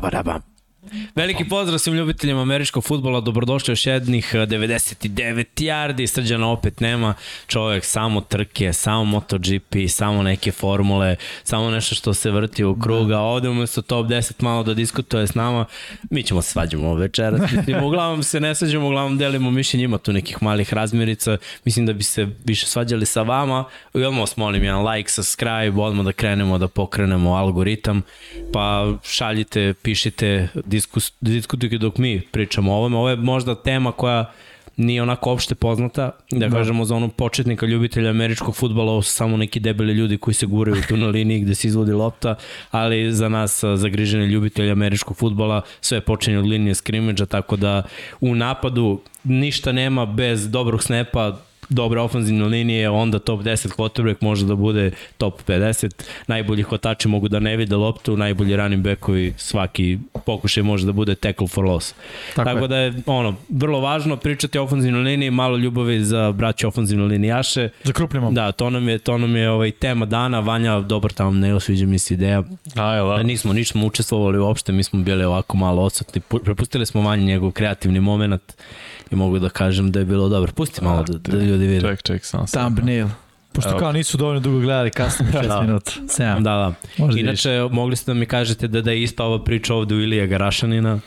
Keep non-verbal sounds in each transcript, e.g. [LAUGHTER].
Abadabam. Veliki pozdrav svim ljubiteljima američkog futbola, dobrodošli još jednih 99 yardi, srđana opet nema, čovjek samo trke, samo MotoGP, samo neke formule, samo nešto što se vrti u kruga, ovde umesto top 10 malo da diskutuje s nama, mi ćemo se svađamo večeras, [LAUGHS] mislim, uglavnom se ne svađamo, uglavnom delimo mišljenje, ima tu nekih malih razmirica, mislim da bi se više svađali sa vama, i odmah vas molim jedan like, subscribe, odmah da krenemo da pokrenemo algoritam, pa šaljite, pišite, diskus, diskutujte dok mi pričamo o ovome. Ovo je možda tema koja nije onako opšte poznata, da, da. kažemo za onog početnika ljubitelja američkog futbola, ovo su samo neki debeli ljudi koji se guraju tu na liniji gde se izvodi lopta, ali za nas zagrižene ljubitelja američkog futbola sve počinje od linije skrimidža, tako da u napadu ništa nema bez dobrog snepa, dobre ofenzivne linije, onda top 10 quarterback može da bude top 50. Najbolji hvatači mogu da ne vide loptu, najbolji running backovi svaki pokušaj može da bude tackle for loss. Tako, Tako je. da je ono, vrlo važno pričati o ofenzivnoj liniji, malo ljubavi za braće ofenzivne linijaše. Za krupni Da, to nam je, to nam je ovaj, tema dana. Vanja, dobar tamo ne sviđa mi se ideja. A, je, da. Nismo, nismo učestvovali uopšte, mi smo bili ovako malo odsutni. Prepustili smo Vanji njegov kreativni moment i mogu da kažem da je bilo dobro. Pusti malo da, da ljudi vide. Ček, ček, sam sam. Thumbnail. Pošto kao nisu dovoljno dugo gledali, kasno 6 [LAUGHS] da. minuta. 7. Da, da. Možda Inače, više. mogli ste da mi kažete da, da je ista ova priča ovde u Ilija Garašanina.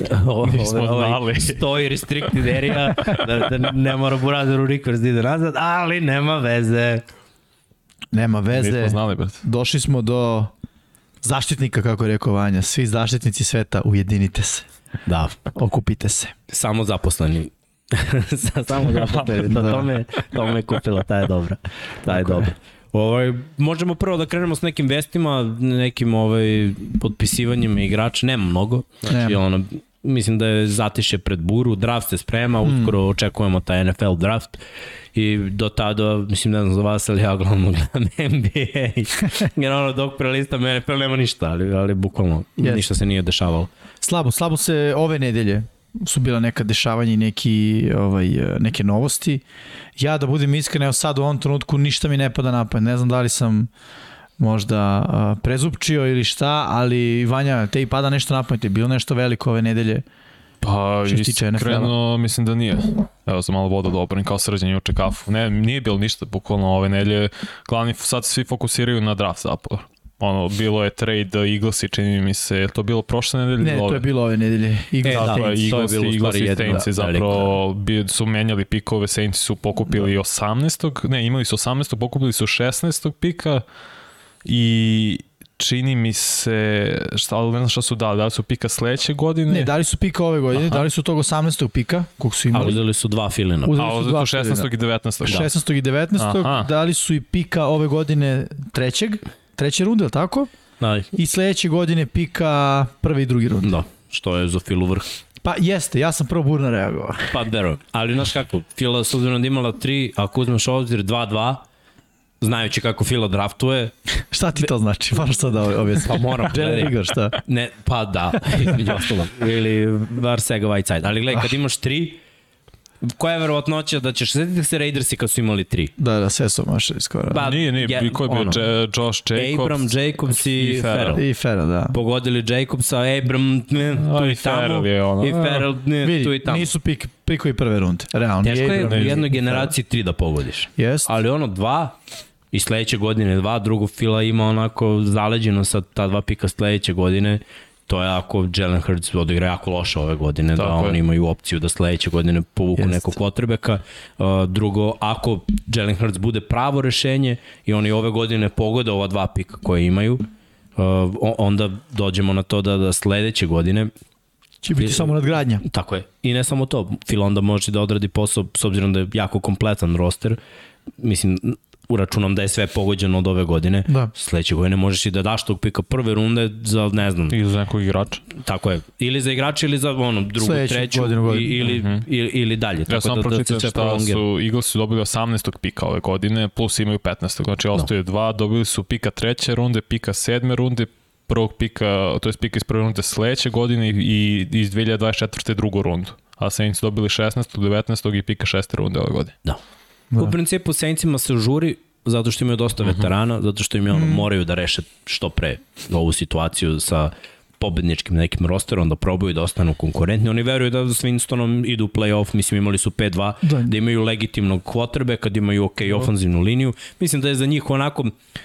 [LAUGHS] Ovo, Nismo ovo, znali. [LAUGHS] Stoji restricted area, da, da ne mora Burazer u request da ide nazad, ali nema veze. Nema veze. Nismo znali, brate. Došli smo do zaštitnika, kako je rekao Vanja. Svi zaštitnici sveta, ujedinite se. Da. Okupite se. Samo zaposleni. [LAUGHS] Samo zaposleni. To, to, me, to me kupila, ta je dobra. Ta je dobra. Ovaj, možemo prvo da krenemo s nekim vestima, nekim ovaj, potpisivanjima igrača, nema mnogo. Znači, nema. ono, mislim da je zatiše pred buru, draft se sprema, hmm. uskoro očekujemo taj NFL draft i do tada, mislim, ne znam za vas, ali ja glavno gledam [LAUGHS] NBA. Jer ono, dok prelistam NFL nema ništa, ali, ali bukvalno yes. ništa se nije dešavalo. Slabo, slabo se ove nedelje su bila neka dešavanja i neki, ovaj, neke novosti. Ja da budem iskren, evo sad u ovom trenutku ništa mi ne pada na pamet. Ne znam da li sam možda prezupčio ili šta, ali Vanja, te i pada nešto na pamet. Je bilo nešto veliko ove nedelje? Pa iskreno mislim da nije. Evo sam malo voda dobro, kao srđan juče kafu. Ne, nije bilo ništa bukvalno ove nedelje. Glavni sad svi fokusiraju na draft zapravo ono, bilo je trade Eagles i čini mi se, je to bilo prošle nedelje? Ne, to je bilo ove nedelje. Eagles, e, da, je Eagles, je Eagles i Saints da, zapravo bi, su menjali pikove, Saints su pokupili da. 18. Ne, imali su 18. pokupili su 16. pika i čini mi se, šta, ali ne znam šta su dali, da li su pika sledeće godine? Ne, dali su pika ove godine, Aha. dali su tog 18. pika, kog su imali. A uzeli su dva filina. Uzeli su A uzeli su 16. i 19. Da. 16. i 19. Aha. dali su i pika ove godine trećeg treće runde, ali tako? Da. I sledeće godine pika prvi i drugi rund. Da, što je za Filu vrh. Pa jeste, ja sam prvo burno reagovao. Pa vero, ali znaš kako, Fila s obzirom da imala 3, ako uzmeš obzir 2-2, znajući kako Fila draftuje. [LAUGHS] šta ti to znači? Moraš sad da objasniš. Pa moram. Jerry Igor, šta? Ne, pa da, [LAUGHS] između ostalo. Ili Varsega Whiteside. Ali gledaj, kad imaš 3, koja je verovatnoća da ćeš setiti se Raidersi kad su imali tri? Da, da, sve su mašali skoro. Pa, nije, nije, je, ko je bio? Ono, Josh Jacobs? Abram, Jacobs i, i Ferrell. I Ferrell, da. Pogodili Jacobsa, Abram, ne, tu i, i tamo. Je ono. I Ferrell, ne, Vidi, tu i tamo. nisu pik, pikovi prve runde, realno. Teško je u jednoj generaciji tri da pogodiš. Jest. Ali ono dva, i sledeće godine dva, drugo fila ima onako zaleđeno sa ta dva pika sledeće godine to je ako Jalen Hurts odigra jako loše ove godine, da Tako da oni imaju opciju da sledeće godine povuku Jest. nekog kvotrbeka. Uh, drugo, ako Jalen Hurts bude pravo rešenje i oni ove godine pogode ova dva pika koje imaju, uh, onda dođemo na to da, da sledeće godine Će biti samo nadgradnja. Tako je. I ne samo to. Phil onda može da odradi posao, s obzirom da je jako kompletan roster. Mislim, uračunam da je sve pogođeno od ove godine, da. sledeće godine možeš i da daš tog pika prve runde za, ne znam... Ili za nekog igrača. Tako je. Ili za igrača ili za ono, drugu, Sledeću treću godinu, godinu. ili, uh mhm. -huh. ili, ili dalje. Tako ja sam da, pročitao da šta su, Eagles su dobili 18. pika ove godine, plus imaju 15. Znači, no. ostaje dva, dobili su pika treće runde, pika sedme runde, prvog pika, to je pika iz prve runde sledeće godine i iz 2024. drugu rundu. A Saints dobili 16. 19. i pika šeste runde ove godine. Da. Da. U principu Saintsima se žuri zato što imaju dosta mhm. veterana, zato što im ono, mhm. moraju da reše što pre ovu situaciju sa pobedničkim nekim rosterom, da probaju da ostanu konkurentni. Oni veruju da s Winstonom idu u play-off, mislim imali su 5-2, da. da imaju legitimnog kvotrbe, kad imaju ok da. ofanzivnu liniju. Mislim da je za njih onako,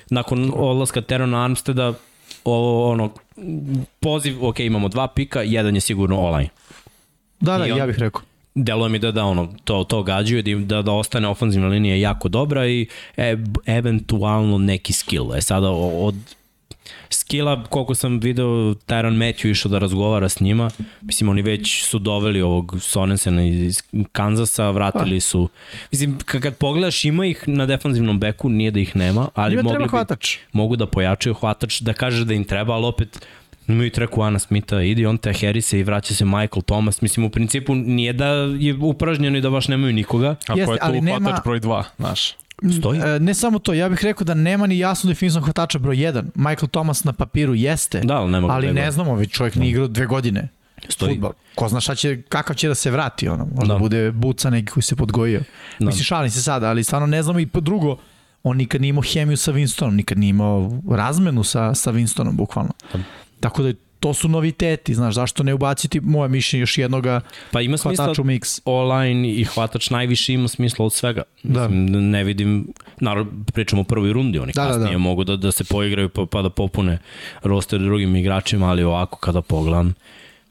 nakon odlaska Terona Armsteda, o, ono, poziv, ok, imamo dva pika, jedan je sigurno online. Da, da, on, ja bih rekao. Deluje mi da da ono to to gađaju da da ostane ofanzivna linija jako dobra i e, eventualno neki skill. E sada od skilla, koliko sam video Tyron Matthew išao da razgovara s njima, mislim oni već su doveli ovog Sonensena iz Kanzasa, vratili su, mislim kad pogledaš ima ih na defanzivnom beku, nije da ih nema, ali mogli bi, hvatač. mogu da pojačaju hvatač, da kaže da im treba, ali opet imaju treku Ana Smitha, idi on te Harrisa i vraća se Michael Thomas. Mislim, u principu nije da je upražnjeno i da baš nemaju nikoga. Ako Jeste, je tu hvatač nema... broj 2, znaš. Stoji? E, ne samo to, ja bih rekao da nema ni jasno definisan hvatača broj 1. Michael Thomas na papiru jeste, da, ali, nema ali ne znamo, već čovjek nije igrao dve godine. Stoji. Futbol. Ko zna šta će, kakav će da se vrati, ono, možda da. bude buca neki koji se podgojio. Da. Mislim, šalim se sada, ali stvarno ne znamo i po drugo, on nikad nije imao hemiju sa Winstonom, nikad nije imao razmenu sa, sa Winstonom, bukvalno. Da. Tako da to su noviteti, znaš, zašto ne ubaciti moje mišljenje još jednoga pa ima smisla u mix. online i hvatač najviše ima smisla od svega. Da. Mislim, ne vidim, naravno pričamo o prvoj rundi, oni da, kasnije da, da. mogu da, da se poigraju pa, pa da popune roster drugim igračima, ali ovako kada pogledam,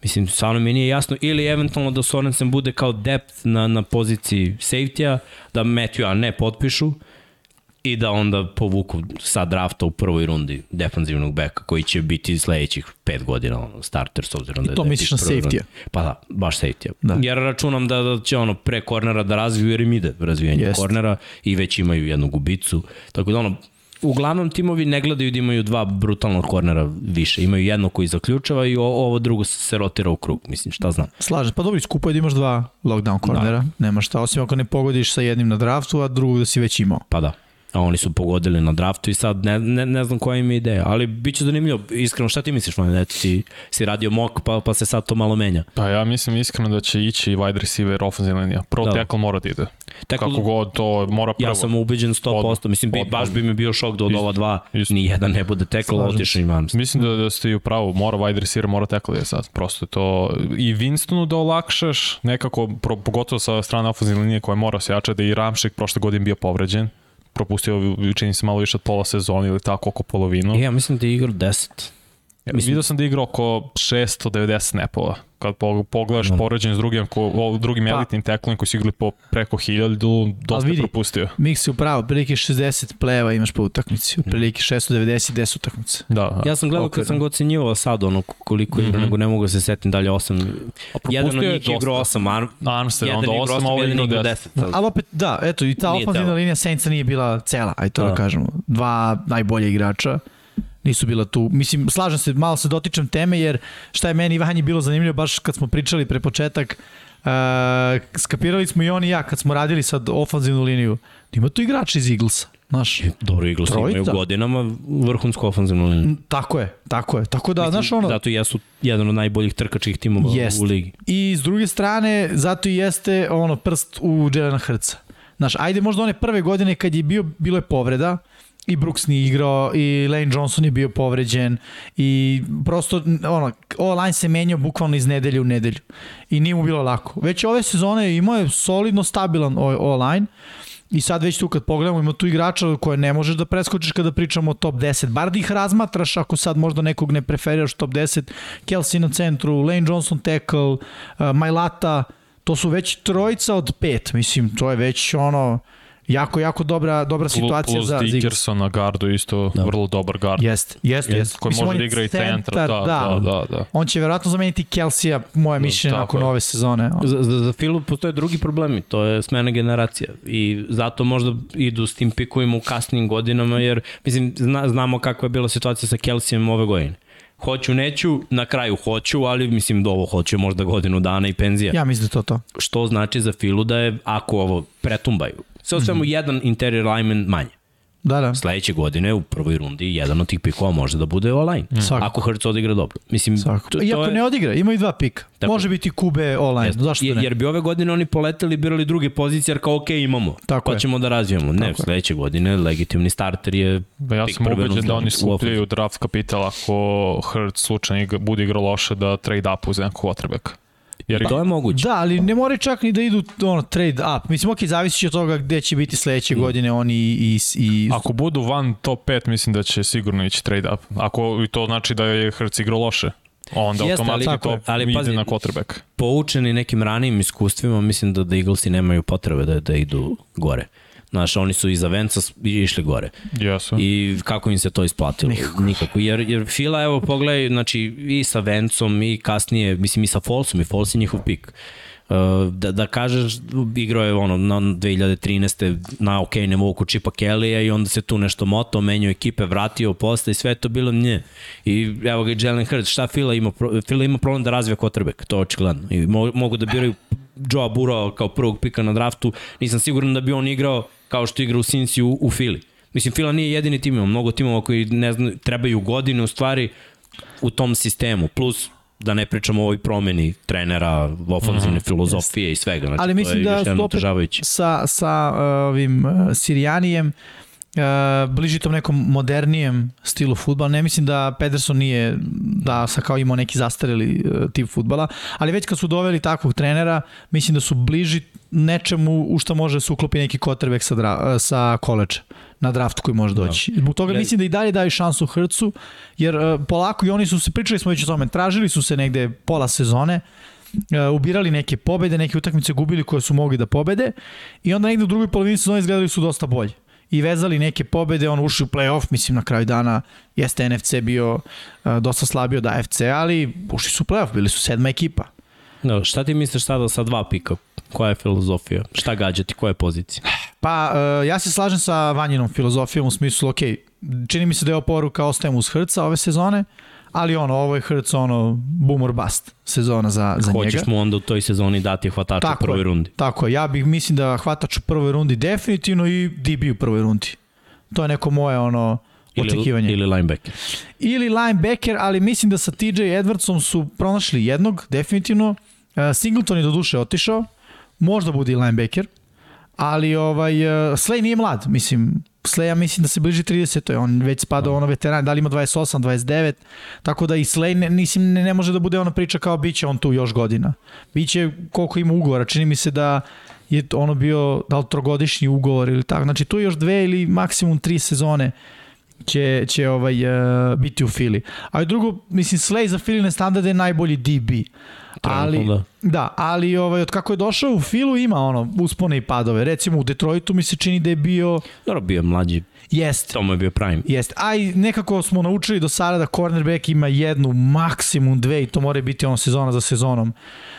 Mislim, stvarno mi nije jasno. Ili eventualno da Sorensen bude kao depth na, na poziciji safety-a, da Matthew-a ne potpišu, i da onda povuku sa drafta u prvoj rundi defanzivnog beka koji će biti sledećih pet godina ono, starter s obzirom I da je to misliš na safety Pa da, baš safety da. Jer računam da, da će ono pre kornera da razviju jer im ide razvijanje Jest. kornera i već imaju jednu gubicu. Tako da ono, uglavnom timovi ne gledaju da imaju dva brutalnog kornera više. Imaju jedno koji zaključava i ovo drugo se rotira u krug, mislim, šta znam. Slaže, pa dobro, skupo je da imaš dva lockdown kornera, da. nema šta, osim ako ne pogodiš sa jednim na draftu, a drugog da si već imao. Pa da. A oni su pogodili na draftu i sad ne, ne, ne znam koja im je ideja, ali bit će zanimljivo. Iskreno, šta ti misliš, man? Eto, ti si radio mok, pa, pa se sad to malo menja. Pa ja mislim iskreno da će ići wide receiver offensive linija. Pro da. tackle mora da ide. Tackle, Kako god to mora prvo. Ja sam ubeđen 100%, Od, mislim, bi, baš bi mi bio šok da od ova dva isto. ni jedan ne bude tackle, otišao imam. Mislim da, da ste i u pravu, mora wide receiver, mora tackle je sad. Prosto je to i Winstonu da olakšaš, nekako, pro, pogotovo sa strane offensive linije koja mora se jačati, da i Ramšek prošle godine bio povređen propustio, čini se malo više od pola sezona ili tako oko polovinu. Ja mislim da je igrao 10. Ja, mislim... Vidio sam da je igrao oko 690 snapova kad pogledaš no. poređenje s drugim, ko, drugim pa. elitnim teklom koji su igrali po preko 1000, dosta vidi, propustio. Mik se upravo, prilike 60 pleva imaš po utakmici, prilike 690 10 utakmice. Da, da. Ja sam gledao kad sam ga ocenjivao sad, ono koliko igra, mm -hmm. nego ne mogu da se setim dalje 8. Jedan od njih igrao 8, Ar Armstead, onda 8, ovo igrao 10. 10. Ali opet, da, eto, i ta ofenzivna linija Saintsa nije bila cela, aj to da, da kažemo. Dva najbolje igrača nisu bila tu. Mislim, slažem se, malo se dotičem teme, jer šta je meni Vanje bilo zanimljivo, baš kad smo pričali pre početak, uh, skapirali smo i on i ja kad smo radili sad ofanzivnu liniju, ima tu igrač iz Eaglesa. Znaš, Dobro, Eagles trojica. imaju godinama vrhunsku ofanzivnu liniju. Tako je, tako je. Tako da, Mislim, znaš ono... Zato jesu jedan od najboljih trkačkih timova jest. u ligi. I s druge strane, zato i jeste ono prst u Jelena Hrca. Znaš, ajde možda one prve godine kad je bio, bilo je povreda, i Brooks nije igrao i Lane Johnson je bio povređen i prosto ono, line se menjao bukvalno iz nedelje u nedelju i nije mu bilo lako. Već ove sezone imao je solidno stabilan line i sad već tu kad pogledamo ima tu igrača koje ne možeš da preskočiš kada pričamo o top 10. Bar da ih razmatraš ako sad možda nekog ne preferiraš top 10. Kelsey na centru, Lane Johnson tackle, uh, Majlata, to su već trojica od pet. Mislim, to je već ono jako, jako dobra, dobra situacija plus za Plus Dickerson na gardu isto da. vrlo dobar gard. Jeste, jeste. Jest. Koji može da igra i centra. Da, da, da, da. On će verovatno zameniti Kelsija, moje da, mišljenje, nakon je. ove sezone. Za, za, za Filu postoje drugi problemi, to je smena generacija i zato možda idu s tim pikovima u kasnim godinama, jer mislim, zna, znamo kakva je bila situacija sa Kelsijem ove godine hoću, neću, na kraju hoću, ali mislim da ovo hoće možda godinu dana i penzija. Ja mislim da to to. Što znači za Filu da je, ako ovo pretumbaju, sve o svemu mm -hmm. jedan interior lineman manje. Da, da. Sledeće godine u prvoj rundi jedan od tih pikova može da bude online. Mm. Ako Hrc odigra dobro. Mislim, Svako. To, to I ako je... ne odigra, ima i dva pika. Tako. Može biti Kube online. Jest. Zašto ne? Jer bi ove godine oni poleteli, birali druge pozicije, jer kao ok, imamo. Tako pa je. ćemo da razvijamo. Ne, Tako sledeće godine legitimni starter je Ba ja sam ubeđen da oni skupljaju draft kapital ako Hrc slučajno bude igrao loše da trade upu za nekog quarterbacka. Jer pa, to je moguće. Da, ali ne moraju čak ni da idu ono, trade up. Mislim, ok, zavisi od toga gde će biti sledeće mm. godine oni i, i... Ako budu van top 5, mislim da će sigurno ići trade up. Ako i to znači da je Hrc igrao loše. Onda Jeste, automatski ali, to ali, ide pazi, na quarterback. Poučeni nekim ranijim iskustvima, mislim da, da Eaglesi nemaju potrebe da, da idu gore. Znaš, oni su iza Venca išli gore. Jesu. I kako im se to isplatilo? Nikako. Nikako. Jer, jer Fila, evo, pogledaj, znači, i sa Vencom, i kasnije, mislim, i sa Folsom, i Fols je njihov pik. Uh, da, da kažeš, igrao je ono na 2013. na ok nivou kod Čipa Kellija i onda se tu nešto moto, menio ekipe, vratio posle i sve to bilo nje. I evo ga i Jalen Hurts, šta Fila ima? Fila ima problem da razvija quarterback, to je očigledno. I mogu da biraju Joe Burrow kao prvog pika na draftu, nisam siguran da bi on igrao kao što igra u Cincy u, u Fili. Mislim, Fila nije jedini tim, ima mnogo timova koji ne znam, trebaju godine u stvari u tom sistemu. Plus, da ne pričamo o ovoj promeni trenera, ofenzivne mm filozofije i svega. Znači, Ali mislim da su opet sa, sa ovim uh, Sirijanijem uh, bliži tom nekom modernijem stilu futbala. Ne mislim da Pederson nije da sa kao imao neki zastareli uh, tip futbala, ali već kad su doveli takvog trenera, mislim da su bliži nečemu u što može se uklopi neki quarterback sa, dra, sa koleđa na draft koji može doći. Da. Zbog toga ja. mislim da i dalje daju šansu Hrcu, jer uh, polako i oni su se, pričali smo već o tome, tražili su se negde pola sezone, uh, ubirali neke pobede, neke utakmice gubili koje su mogli da pobede i onda negde u drugoj polovini sezone izgledali su dosta bolje i vezali neke pobede, on ušli u play-off, mislim na kraju dana jeste NFC bio uh, dosta slabio od AFC, ali ušli su u play-off, bili su sedma ekipa. No, šta ti misliš sada sa dva pika? Koja je filozofija? Šta gađati? Koja je pozicija? Pa, uh, ja se slažem sa Vanjinom filozofijom u smislu, ok, čini mi se da je ovo poruka ostajem uz Hrca ove sezone, ali ono, ovo je Hrc, ono, boom or bust sezona za, za Hoćeš njega. Hoćeš mu onda u toj sezoni dati hvatač u prvoj rundi. Tako je, ja bih mislim da hvatač u prvoj rundi definitivno i DB u prvoj rundi. To je neko moje ono, očekivanje. Ili linebacker. Ili linebacker, ali mislim da sa TJ Edwardsom su pronašli jednog, definitivno. Uh, Singleton je do duše otišao, možda bude i linebacker, ali ovaj, uh, Slay nije mlad, mislim, Slay ja mislim da se bliži 30, to je on već spada ono veteran, da li ima 28, 29, tako da i Slay ne, mislim, ne, ne može da bude ona priča kao biće on tu još godina. Biće koliko ima ugovora, čini mi se da je ono bio da li trogodišnji ugovor ili tako, znači tu još dve ili maksimum tri sezone će, će ovaj, uh, biti u Fili. A drugo, mislim, Slay za Filine standarde je najbolji DB. Ali, da. da, ali ovaj, od kako je došao u Filu ima ono uspone i padove. Recimo u Detroitu mi se čini da je bio... Dobro, bio mlađi. Jeste. To mu je bio prime. Jeste. A i nekako smo naučili do sada da cornerback ima jednu, maksimum dve i to mora biti ono sezona za sezonom.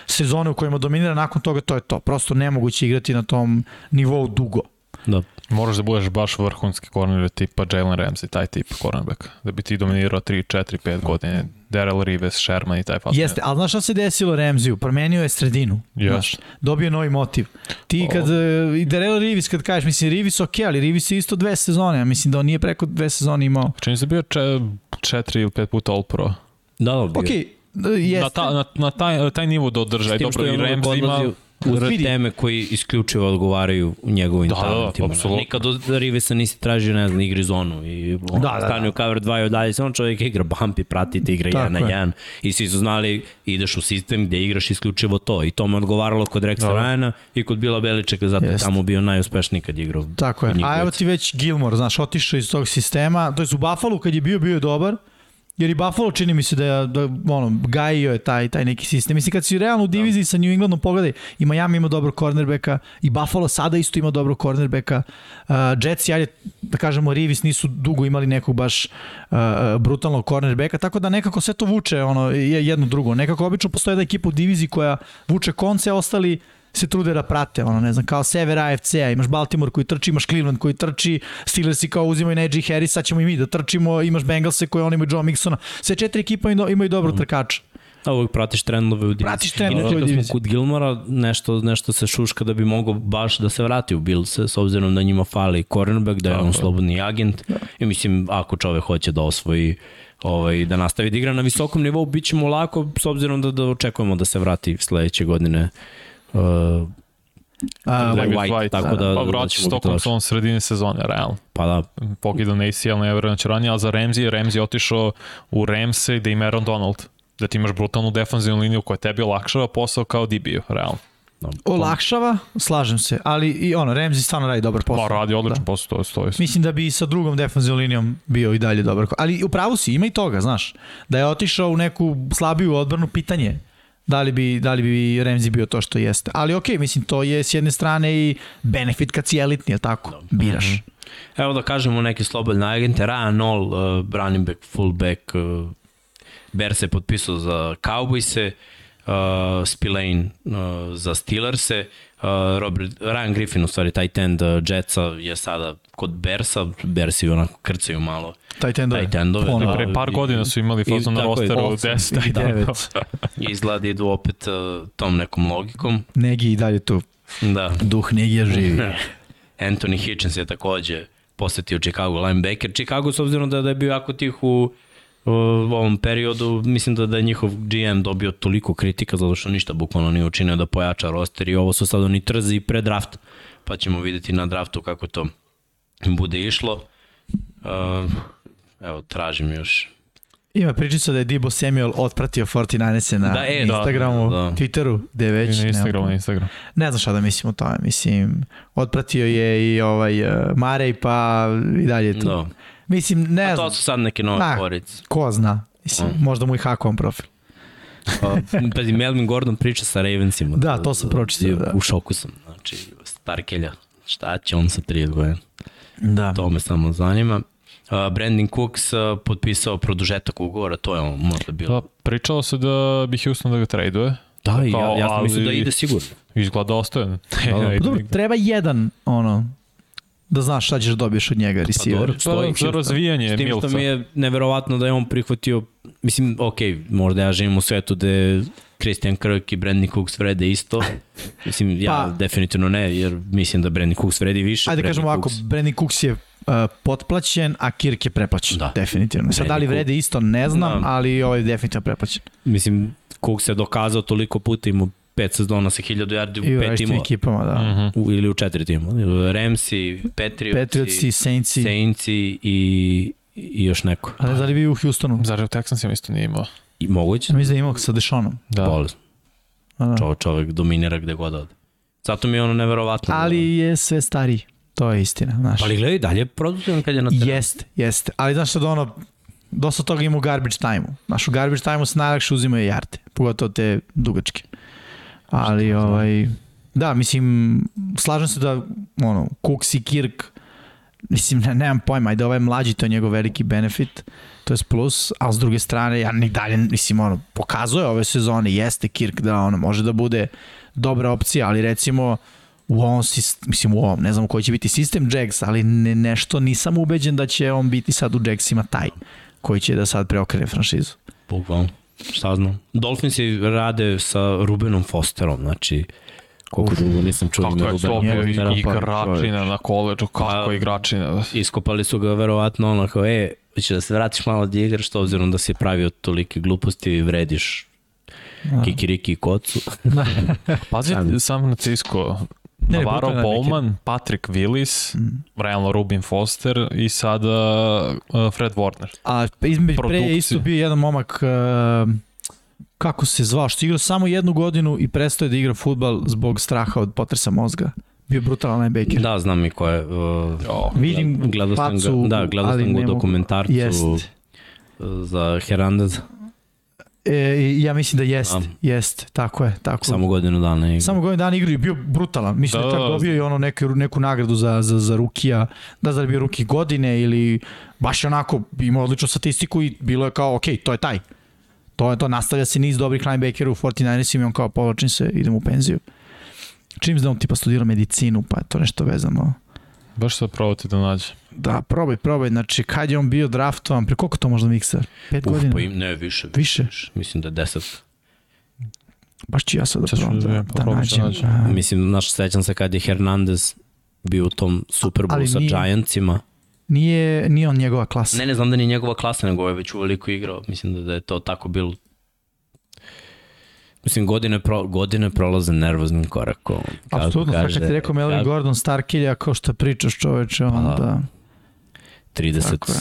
Sezone u kojima dominira, nakon toga to je to. Prosto nemoguće igrati na tom nivou dugo. Da. Moraš da budeš baš vrhunski corner tipa Jalen Ramsey, taj tip cornerback. Da bi ti dominirao 3, 4, 5 godine. Daryl Rives, Sherman i taj fason. Jeste, ali znaš šta se desilo Ramseyu? Promenio je sredinu. Yes. Znaš, dobio novi motiv. Ti kad, oh. i Daryl Rives kad kažeš, mislim, Rives ok, ali Rives je isto dve sezone. Ja mislim da on nije preko dve sezone imao. Čini se bio če, četiri ili pet puta All Pro. Da, da, bio. Ok, Jeste. Na, ta, na, na taj, taj nivo da održaj. Dobro, i Ramsey ima uz teme koji isključivo odgovaraju u njegovim da, talentima. Da, apsolutno. Nikad od Rivesa nisi tražio, ne znam, igri zonu i on da, da, stane da. u cover 2 i odalje, samo čovjek igra bump i pratite, igra 1 na 1 i svi su znali ideš u sistem gde igraš isključivo to i to me odgovaralo kod Rexa da. Ryana i kod Bila Beličeka, zato je tamo bio najuspešniji kad igrao. Tako je, a evo ti već Gilmore, znaš, otišao iz tog sistema, to je u Buffalo kad je bio, bio je dobar, Jer i Buffalo čini mi se da je, da, ono, gajio je taj, taj neki sistem. Mislim, kad si realno u diviziji da. sa New Englandom, pogledaj, i Miami ima dobro cornerbacka, i Buffalo sada isto ima dobro cornerbacka. Uh, Jets, ajde, da kažemo, Rivis nisu dugo imali nekog baš uh, brutalnog cornerbacka, tako da nekako sve to vuče ono, jedno drugo. Nekako obično postoje da ekipa u diviziji koja vuče konce, ostali se trude da prate, ono, ne znam, kao sever AFC-a, imaš Baltimore koji trči, imaš Cleveland koji trči, Steelersi kao uzimaju Najee Harris, sad ćemo i mi da trčimo, imaš Bengalse koji oni imaju Joe Mixona, sve četiri ekipa imaju dobro mm. trkača. Da, uvijek pratiš trendove u diviziji. Pratiš trendove Inače, u diviziji. kod Gilmora, nešto, nešto se šuška da bi mogao baš da se vrati u Bills, s obzirom da njima fali cornerback, da je on slobodni agent. I mislim, ako čovek hoće da osvoji ovaj, da nastavi da igra na visokom nivou, bit će mu lako, s obzirom da, da očekujemo da se vrati sledeće godine uh, A, David White, White, tako da- Pa da vraća ćemo se biti tokom sredine sezone, realno. pa da, Pokida na ACL, ne verujem da će ranije, ali za Ramsey je Ramsey otišao u Ramse gde ima Aaron Donald. Da ti imaš brutalnu defanzivnu liniju koja tebi olakšava posao kao DB-u, realno. olakšava, slažem se, ali i ono, Ramsey stvarno radi dobar posao. Ma, radi odličan Da. posao, to je, to je. Mislim da bi i sa drugom defanzivnom linijom bio i dalje dobar. Ali u pravu si, ima i toga, znaš. Da je otišao u neku slabiju odbranu, pitanje da li bi, da li bi Ramsey bio to što jeste. Ali okej, mislim, to je s jedne strane i benefit kad si elitni, je tako? Biraš. Evo da kažemo neke slobodne agente, Ryan Noll, uh, running back, fullback, uh, Bear se potpisao za Cowboyse, uh, Spillane uh, za Steelers-e, uh, Robert, Ryan Griffin, u stvari, tight end uh, Jetsa je sada kod Bersa, Bersi onako krcaju malo Tight endove. tight endove. Ponovo. da, Pre par i- godina su imali fazu na rosteru osam 10 i [LAUGHS] i devet. 9. I izgleda da idu opet uh, tom nekom logikom. Negi i dalje tu. Da. Duh Negija živi. [LAUGHS] Anthony Hitchens je takođe posetio Chicago linebacker. Chicago s obzirom da, da je bio jako tih u, u ovom periodu, mislim da, da je njihov GM dobio toliko kritika zato što ništa bukvalno nije učinio da pojača roster i ovo su sad oni trzi pre draft, pa ćemo videti na draftu kako to bude išlo. Uh, evo, tražim još. Ima pričica da je Debo Samuel otpratio 49ers na Da, e, da, Instagramu, da. Twitteru, gde već. I na Instagramu, na Instagramu. Ne znam šta da mislim o tome, mislim, otpratio je i ovaj uh, Marej, pa i dalje je tu. Da. Mislim, ne A znam, to su sad neke nove Da. korice. ko zna, mislim, Mm. možda mu i hakovan profil. Pazi, Melvin Gordon priča sa Ravensima. Da, to sam pročitao, da. U šoku sam, znači, Starkelja. Šta će on sa 30 godina? Da. To me samo zanima. Uh, Brandon Cooks uh, potpisao produžetak ugovora, to je on možda bilo. Da, pričalo se da bi Houston da ga traduje. Da, i ja, kao, ja sam mislio da ide sigurno. Izgleda ostojan. Da, da. Pa dobro, nigde. [LAUGHS] treba jedan, ono, da znaš šta ćeš da dobiješ od njega, receiver. dobro. Pa, stoji za razvijanje S tim što Milca. mi je neverovatno da je on prihvatio, mislim, ok, možda ja živim u svetu gde Christian Kirk i Brandon Cooks vrede isto. [LAUGHS] Mislim, ja Pa- definitivno ne, jer mislim da Brandon Cooks vredi više. Ajde da kažemo ovako, Cooks- Brandon Cooks je uh, potplaćen, a Kirk je preplaćen. Da. Definitivno. Sad da li vrede isto, ne znam, Da. ali ovaj je definitivno preplaćen. Mislim, Cook se dokazao toliko puta, imao pet sezona sa 1000 yardi I u u pet timova. ekipama, da. Mhm. U, ili u četiri tima. Ramsey, Patriotsi, Patriotsi, Saintsi, Saintsi i, i još neko. a ne znam da li bi u Houstonu. Zar u Texansima isto nije imao? I moguće? Mislim da je imao sa Deshanom. Da. Bolest. Da, da. Čovek, čovek dominira gde god ode. Zato mi je ono neverovatno. Ali je sve stariji. To je istina, znaš. Ali gledaj, dalje je produktivan kad je na terenu. Jeste, jeste. Ali znaš šta da ono, dosta toga ima u garbage time-u. Znaš, u garbage time-u se najlakše uzimaju jarte, pogotovo te dugačke. Ali, ovaj, da, mislim, slažem se da, ono, Cooks i Kirk, mislim, ne, nemam pojma, ajde, ovaj mlađi, to je njegov veliki benefit, to je plus, a s druge strane, ja ni dalje, mislim, ono, pokazuje ove sezone, jeste Kirk da, ono, može da bude dobra opcija, ali recimo, u ovom, mislim u ovom, ne znam koji će biti sistem Jags, ali ne, nešto nisam ubeđen da će on biti sad u Jagsima taj koji će da sad preokrene franšizu. Bukvalno. Šta znam. Dolphinsi rade sa Rubenom Fosterom, znači koliko dugo nisam čuo Kako ime je Rubena bio igra, pa, igračina na koleđu, kako Pa- igračina. Iskopali su ga verovatno ono kao, e, će da se vratiš malo da igraš, to obzirom da si pravio tolike gluposti i vrediš kikiriki i kocu. [LAUGHS] Pazi, Sam- San Francisco, Ne, Navarro neki. Bowman, Patrick Willis, realno Rubin Foster i sada uh, Fred Warner. A između pre je isto bio jedan momak uh, kako se zvao, što je igrao samo jednu godinu i prestao je da igra futbal zbog straha od potresa mozga. Bio brutalan linebacker. Da, znam i ko je. Uh, Jo. Vidim gledao sam facu, ga, da, gledao ali sam ga u ne mogu- dokumentarcu Jest. za Hernandez. E, ja mislim da jest, Da. jest, tako je, tako. Samo godinu dana. igra. Samo godin dana igrao i bio brutalan. Mislim da, Da, čak da. dobio i ono neku, neku nagradu za, za, za rukija, da znam da li bio ruki godine ili baš je onako imao odličnu statistiku i bilo je kao, ok, to je taj. To je to, nastavlja se niz dobrih linebackera u 49ersima i on kao povlačim se, idem u penziju. Čim on tipa studirao medicinu, pa je to nešto vezano. Baš sad probati da nađe. Da, probaj, probaj. Znači, kad je on bio draftovan, pre koliko to možda mikser? Pet Uf, godina? pa im, ne, više. Više? Mislim da je deset. Baš ću ja sad da ću probam da da, da da nađem. nađem. a, Mislim, naš sećam se kad je Hernandez bio u tom Super Bowlu sa nije- Giantsima. Nije, nije on njegova klasa. Ne, ne znam da ni njegova klasa, nego je već uveliko igrao. Mislim da, da je to tako bilo. Mislim, godine, pro, godine prolaze nervoznim korakom. Apsolutno, kad ti rekao Melvin kako- Gordon Starkilja, kao što pričaš čoveče, onda... da. 30. Tako je.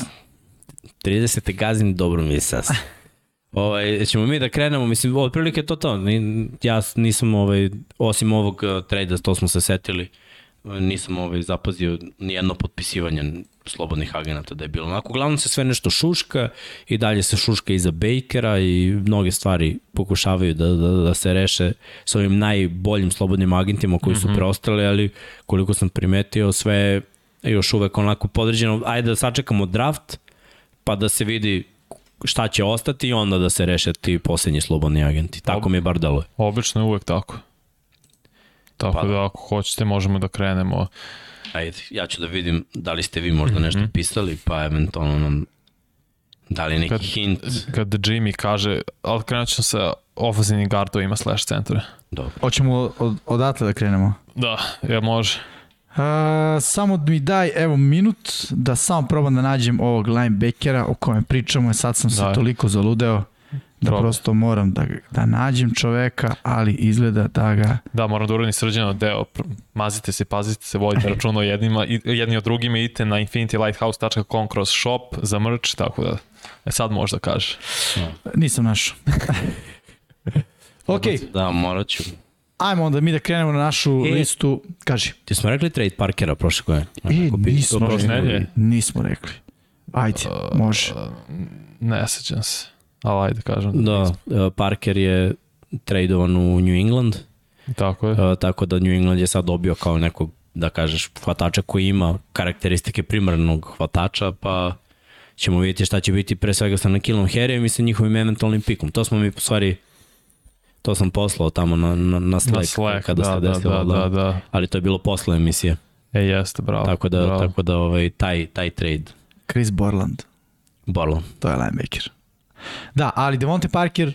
30. gazim dobro mi je sas. [LAUGHS] Ovaj, ćemo mi da krenemo, mislim, otprilike to to. Ni- Ja nisam, ovaj, osim ovog uh, trejda, to smo se setili, uh, nisam ovaj, zapazio nijedno potpisivanje slobodnih agenata da je bilo. Onako, uglavnom se sve nešto šuška i dalje se šuška iza Bakera i mnoge stvari pokušavaju da, da, da se reše s ovim najboljim slobodnim agentima koji su mm -hmm. preostali, ali koliko sam primetio, sve je još uvek onako podređeno. Ajde da sačekamo draft, pa da se vidi šta će ostati i onda da se reše ti poslednji slobodni agenti. Tako mi je bar deluje. Obično je uvek tako. Tako Pa da. da ako hoćete možemo da krenemo. Ajde, ja ću da vidim da li ste vi možda nešto pisali, pa eventualno nam da li neki Kad- hint. Kad Jimmy kaže, ali krenut ćemo sa ofenzivnim gardovima slash centre. Dobro. Hoćemo od, odatle da krenemo. Da, ja može. A, samo mi daj, evo, minut da samo probam da nađem ovog linebackera o kojem pričamo, i sad sam se Daj. toliko zaludeo da Probaj. prosto moram da, da nađem čoveka, ali izgleda da ga... Da, moram da uradim srđano deo. Mazite se, pazite se, vodite [LAUGHS] računa o jednima, i, jedni od drugima, idite na infinitylighthouse.com kroz shop za merch, tako da e, sad možda kaže. Nisam našao. [LAUGHS] ok, Da, morat ću. ajmo onda mi da krenemo na našu E. listu. Kaži. Ti smo rekli trade Parkera prošle godine? E, nismo prošle rekli. Nismo rekli. Ajde, može. Ne sećam se. Ali ajde kažem. Da, uh, Parker je tradovan u New England, Tako je. uh, tako da New England je sad dobio kao nekog, da kažeš, hvatača koji ima karakteristike primarnog hvatača, pa ćemo vidjeti šta će biti pre svega sa Nakilom Harryem i sa njihovim eventualnim pikom. To smo mi, u stvari, to sam poslao tamo na, na, na Slack, Na Slack, kada da, se da, desilo, da, da, da. ali to je bilo posle emisije, E, jeste, bravo. tako da, bravo. tako da ovaj, taj, taj trade, Chris Borland, Borland. to je linebacker. Da, ali Devonte Parker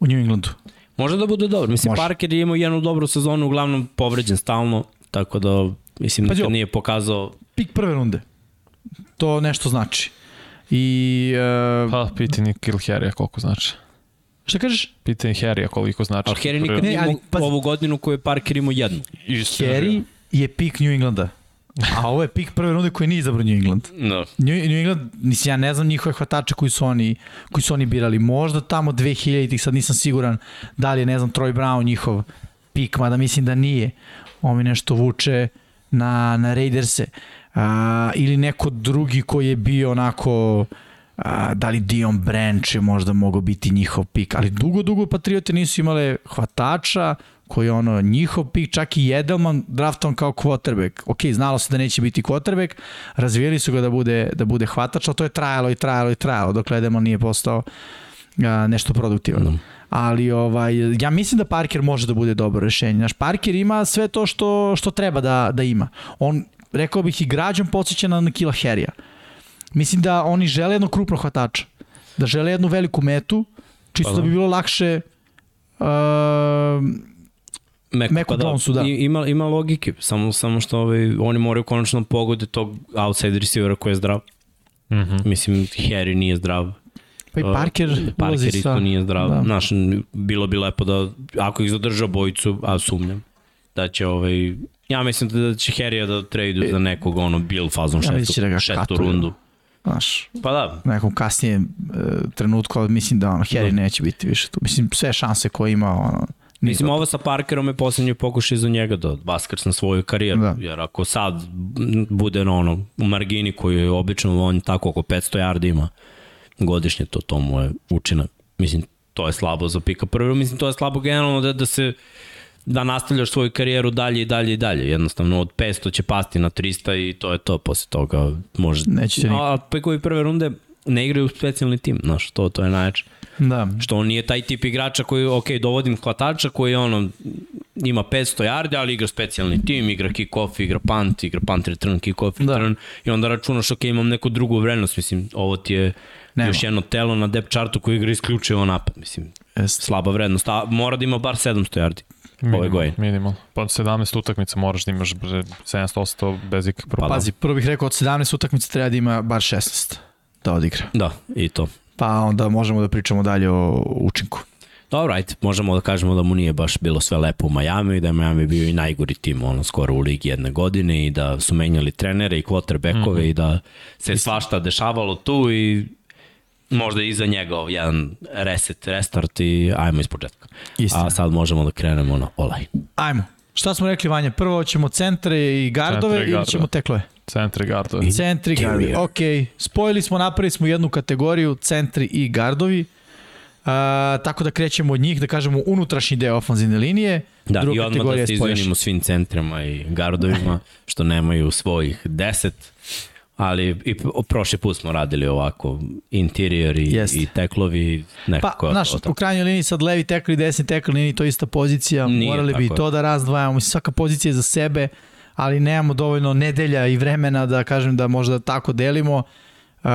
u New Englandu. Može da bude dobro. Mislim, Može. Parker je imao jednu dobru sezonu, uglavnom povređen stalno, tako da mislim Pazi da nije pokazao Pik prve runde. To nešto znači. I uh, Pa, pitanje Kill Harry koliko znači. šta kažeš? Pitanje Harry koliko znači. Ali Harry nikad nije ali, imao pazi. ovu godinu koju je Parker imao jednu. Isto Harry je pik New Englanda. A ovo je pik prve runde koji nije izabrao New England. No. New, New England, mislim, ja ne znam njihove hvatače koji su oni, koji su oni birali. Možda tamo 2000-ih, sad nisam siguran da li je, ne znam, Troy Brown njihov pik, mada mislim da nije. On mi nešto vuče na, na Raiderse. A, ili neko drugi koji je bio onako a, da li Dion Branch je možda mogao biti njihov pik, ali dugo, dugo Patriote nisu imale hvatača koji je ono njihov pik, čak i Edelman draftom kao quarterback. Ok, znalo se da neće biti quarterback, razvijeli su ga da bude, da bude hvatač, ali to je trajalo i trajalo i trajalo dok Edelman nije postao a, nešto produktivno. Da. Ali ovaj, ja mislim da Parker može da bude dobro rešenje. Naš Parker ima sve to što, što treba da, da ima. On, rekao bih, i građan podsjeća na Kila Herija. Mislim da oni žele jednog krupnog hvatača. Da žele jednu veliku metu, čisto Pa da da. bi bilo lakše uh, Meko, Meku pa da, Jonesu, da. Ima, ima logike, samo, samo što ovaj, oni moraju konačno da pogode tog outside receivera koji je zdrav. Mm -hmm. Mislim, Harry nije zdrav. pa i Uh, Parker, ulazi Parker sa... isto nije zdrav. Da. Da. Znaš, bilo bi lepo da, ako ih zadrža bojicu, a sumnjam, da će ovaj, ja mislim da će Harry da tradu za nekog ono Bill fazon Ja šestu, da ga šestu katuju. rundu. Znaš, Pa da, u nekom kasnijem uh, trenutku, ali mislim da ono, Harry Da. neće biti više tu. Mislim, sve šanse koje ima, ono, Mislim, ovo sa Parkerom je poslednji pokušaj za njega da vaskrsne svoju karijeru, Da. jer ako sad bude na ono, u margini koji je obično on tako oko 500 yardi ima godišnje, to, to mu je učinak. Mislim, to je slabo za pika prvo, mislim, to je slabo generalno da, da se da nastavljaš svoju karijeru dalje i dalje i dalje. Jednostavno od 500 će pasti na 300 i to je to posle toga. Može. Neće se niko. A pikovi prve runde ne igraju u specijalni tim, znaš, to, to je najjače. Da, Što on nije taj tip igrača koji, ok, dovodim hvatača koji ono, ima 500 yardi, ali igra specijalni tim, igra kick-off, igra punt, igra punt return, kick-off Da. return i onda računaš, ok, imam neku drugu vrednost, mislim, ovo ti je Nema. još jedno telo na depth chartu koji igra isključivo napad, mislim, Jest. Slaba vrednost, a mora da ima bar 700 yardi. Minimal, ove godine. Minimal. Pa 17 utakmica moraš da imaš 700 bez ikak problema. Pa, pazi, prvo bih rekao od 17 utakmica treba da ima bar 16 da odigra. Da, i to. Pa onda možemo da pričamo dalje o učinku. Dobro, ajde, možemo da kažemo da mu nije baš bilo sve lepo u Majami i da je Miami bio i najgori tim ono, skoro u ligi jedne godine i da su menjali trenere i quarterbackove mm -hmm. i da se svašta dešavalo tu i možda i za njega jedan reset, restart i ajmo iz početka. Istina. A sad možemo da krenemo na olaj. Ajmo. Šta smo rekli, Vanja? Prvo ćemo centre i gardove centre i ili ćemo teklove? Centri, gardovi. Centri, gardovi. Ok, spojili smo, napravili smo jednu kategoriju, centri i gardovi. Uh, tako da krećemo od njih, da kažemo unutrašnji deo ofanzivne linije. Da, Druga i odmah da se izvinimo svim centrima i gardovima, što nemaju svojih deset ali i prošli put smo radili ovako interior i, Jest. i teklovi nekako. Pa, znaš, u krajnjoj liniji sad levi tekl i desni tekl nije to ista pozicija, nije morali bi to da razdvajamo, mislim svaka pozicija je za sebe, ali nemamo dovoljno nedelja i vremena da kažem da možda tako delimo. Uh,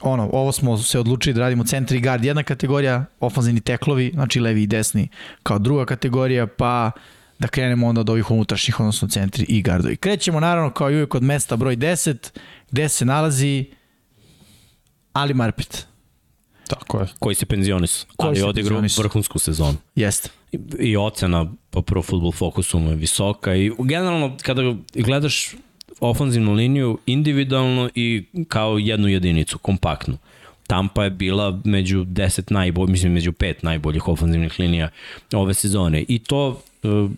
ono, ovo smo se odlučili da radimo centri guard, jedna kategorija, ofanzivni teklovi, znači levi i desni kao druga kategorija, pa da krenemo onda od ovih unutrašnjih, odnosno centri i gardovi. Krećemo naravno kao i uvijek od mesta broj 10, gde se nalazi Ali Marpet. Tako je. Koji se penzionis, ali odigrao vrhunsku sezonu. Jeste. I, I ocena po Pro Football Focusu mu je visoka i generalno kada gledaš ofanzivnu liniju individualno i kao jednu jedinicu, kompaktnu. Tampa je bila među 10 najboljih, mislim među 5 najboljih ofanzivnih linija ove sezone. I to uh,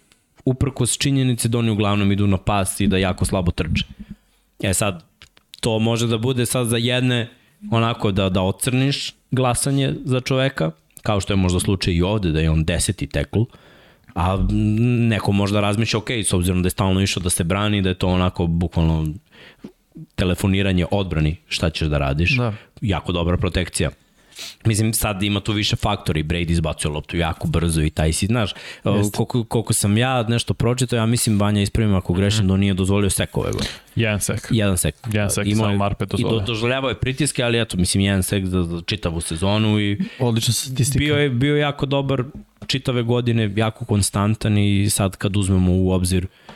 uprkos činjenice da oni uglavnom idu na pas i da jako slabo trče. E sad, to može da bude sad za jedne onako da, da ocrniš glasanje za čoveka, kao što je možda slučaj i ovde, da je on deseti tekl, a neko možda razmišlja, ok, s obzirom da je stalno išao da se brani, da je to onako bukvalno telefoniranje odbrani, šta ćeš da radiš, da. jako dobra protekcija. Mislim, sad ima tu više faktori. Brady izbacuje loptu jako brzo i taj si, znaš, koliko, koliko sam ja nešto pročitao, ja mislim, Banja ispravim ako grešim, mm. da on nije dozvolio sek ove godine. Jedan sek. Jedan sek. Jedan sek, Ima, samo Marpe dozvolio. I do, doživljavao je pritiske, ali eto, mislim, jedan sek za, za čitavu sezonu i... Odlična statistika. Bio je, bio jako dobar čitave godine, jako konstantan i sad kad uzmemo u obzir uh,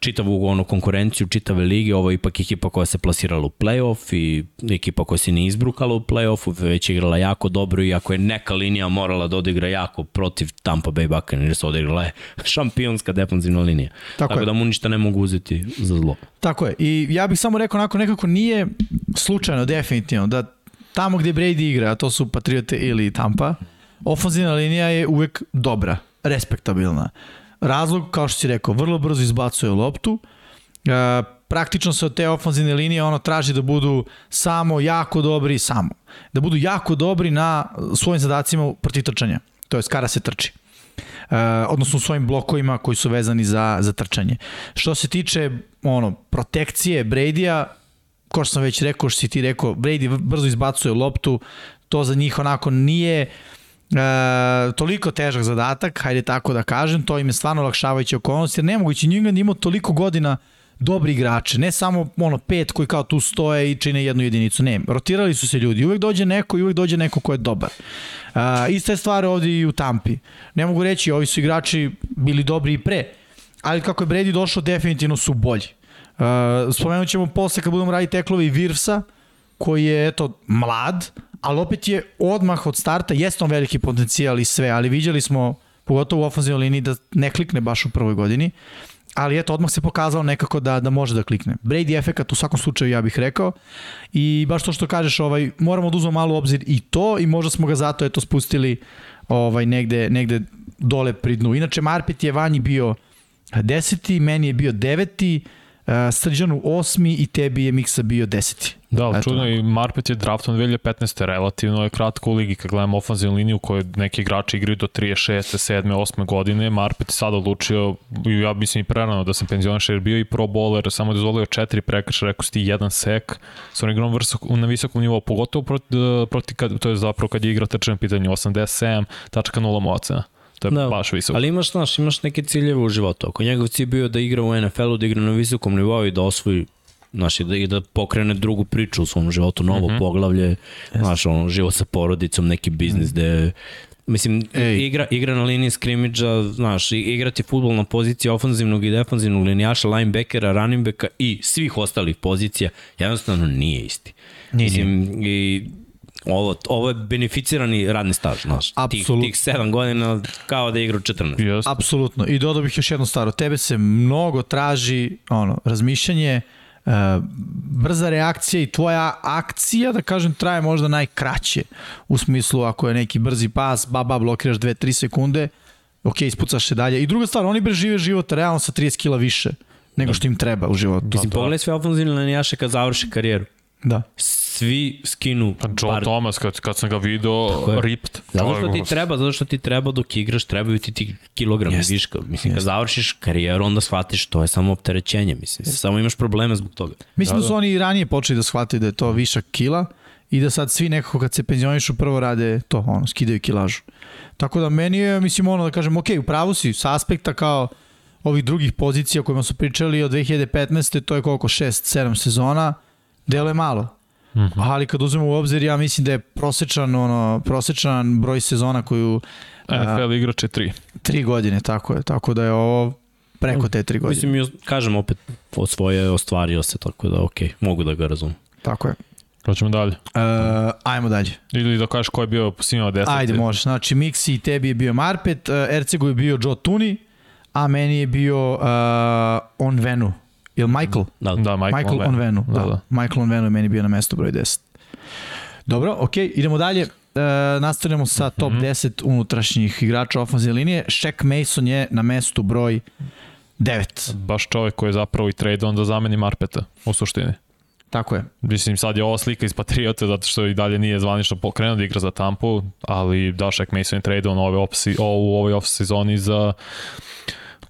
čitavu onu konkurenciju, čitave lige, ovo je ipak ekipa koja se plasirala u playoff i ekipa koja se ne izbrukala u playoffu, već je igrala jako dobro i ako je neka linija morala da odigra jako protiv Tampa Bay Buccaneers, odigrala je [LAUGHS] šampionska defanzivna linija. Tako, Tako da mu ništa ne mogu uzeti za zlo. Tako je. I ja bih samo rekao onako nekako nije slučajno, definitivno, da tamo gde Brady igra, a to su Patriote ili Tampa, ofanzivna linija je uvek dobra, respektabilna. Razlog, kao što si rekao, vrlo brzo izbacuje loptu, e, praktično se od te ofanzivne linije ono traži da budu samo jako dobri, samo. Da budu jako dobri na svojim zadacima protiv trčanja, to je kada se trči. Uh, odnosno u svojim blokovima koji su vezani za, za trčanje. Što se tiče ono, protekcije Brady-a, kao što sam već rekao, što si ti rekao, Brady brzo izbacuje loptu, to za njih onako nije uh, e, toliko težak zadatak, hajde tako da kažem, to im je stvarno lakšavajuća okolnost, jer nemoguće New England imao toliko godina dobri igrače, ne samo ono pet koji kao tu stoje i čine jednu jedinicu, ne, rotirali su se ljudi, uvek dođe neko i uvek dođe neko ko je dobar. Uh, ista je stvar ovde i u Tampi. Ne mogu reći, ovi su igrači bili dobri i pre, ali kako je Brady došao, definitivno su bolji. Uh, spomenut ćemo posle kad budemo raditi teklovi Virfsa, koji je eto mlad, ali opet je odmah od starta, jeste on veliki potencijal i sve, ali viđali smo, pogotovo u ofenzivnoj liniji, da ne klikne baš u prvoj godini, ali eto, odmah se pokazao nekako da, da može da klikne. Brady efekat u svakom slučaju, ja bih rekao, i baš to što kažeš, ovaj, moramo da uzmemo malo obzir i to, i možda smo ga zato eto spustili ovaj, negde, negde dole pri dnu. Inače, Marpet je vanji bio deseti, meni je bio deveti, uh, Srđanu osmi i tebi je Miksa bio deseti. Da, ali čudno i Marpet je draftom 2015. relativno je kratko u ligi kad gledamo ofanzivnu liniju koju neki igrači igraju do 36. 7. 8. godine. Marpet je sad odlučio, ja mislim i prerano da sam penzioniš jer bio i pro bowler, samo dozvolio četiri prekrša, rekao si ti jedan sek, sa on igram na visokom nivou, pogotovo proti, proti kad, to je zapravo kad je igra trčan pitanju 87.0 ocena. To je da. baš visoko. Ali imaš, znaš, imaš neke ciljeve u životu. Ako njegov cilj bio da igra u NFL-u, da igra na visokom nivou i da osvoji Znaš, i da, i da pokrene drugu priču u svom životu, novo mm -hmm. poglavlje, znaš, ono, život sa porodicom, neki biznis mm -hmm. Mislim, Ej. igra, igra na liniji skrimidža, znaš, igrati futbol na poziciji ofanzivnog i defanzivnog linijaša, linebackera, running backa i svih ostalih pozicija, jednostavno nije isti. Nije, Mislim, nije. i ovo, ovo je beneficirani radni staž, znaš. Apsolut... Tih, tih 7 godina kao da igra 14. Yes. Apsolutno. I dodao bih još jednu stvar. tebe se mnogo traži ono, razmišljanje, uh, brza reakcija i tvoja akcija, da kažem, traje možda najkraće. U smislu, ako je neki brzi pas, baba, blokiraš 2-3 sekunde, ok, ispucaš se dalje. I druga stvar, oni bre žive život realno sa 30 kila više nego što im treba u životu. Mislim, pogledaj sve ofenzivne linijaše kad završi karijeru. Da. Svi skinu pa Joe bar... Thomas, kad, kad sam ga video, ripped. Zato što ti treba, zato što ti treba dok igraš, trebaju ti ti kilogrami yes. viška. Mislim, yes. kad završiš karijeru, onda shvatiš to je samo opterećenje, mislim. Yes. Samo imaš probleme zbog toga. Mislim da, da su oni i ranije počeli da shvataju da je to višak kila i da sad svi nekako kad se penzionišu prvo rade to, ono, skidaju kilažu. Tako da meni je, mislim, ono da kažem, ok, u pravu si, sa aspekta kao ovih drugih pozicija o kojima su pričali od 2015. to je koliko, 6-7 sezona, je malo. Mm -hmm. Ali kad uzmemo u obzir, ja mislim da je prosečan, ono, prosečan broj sezona koju... NFL igrače tri. Tri godine, tako je. Tako da je ovo preko te tri godine. Mislim, kažem opet, od svoje ostvario se, tako da okej, okay, mogu da ga razumem. Tako je. Hoćemo dalje. Uh, ajmo dalje. Ili da kažeš ko je bio svima deset. Ajde, može. Znači, Mixi i tebi je bio Marpet, uh, Ercegu je bio Joe Tuni, a meni je bio uh, On Venu. Jel Michael? Da, da Michael, Michael Onvenu. Da, da. da. Michael Onvenu je meni bio na mestu broj 10. Dobro, ok, idemo dalje. E, nastavljamo sa top mm -hmm. 10 unutrašnjih igrača ofenzivne linije. Shaq Mason je na mestu broj 9. Baš čovjek koji je zapravo i trade on da zameni Marpeta, u suštini. Tako je. Mislim, sad je ova slika iz Patriota, zato što i dalje nije zvanično pokrenuo da igra za Tampu, ali da, Shaq Mason je trade on ove off, u ovoj off sezoni za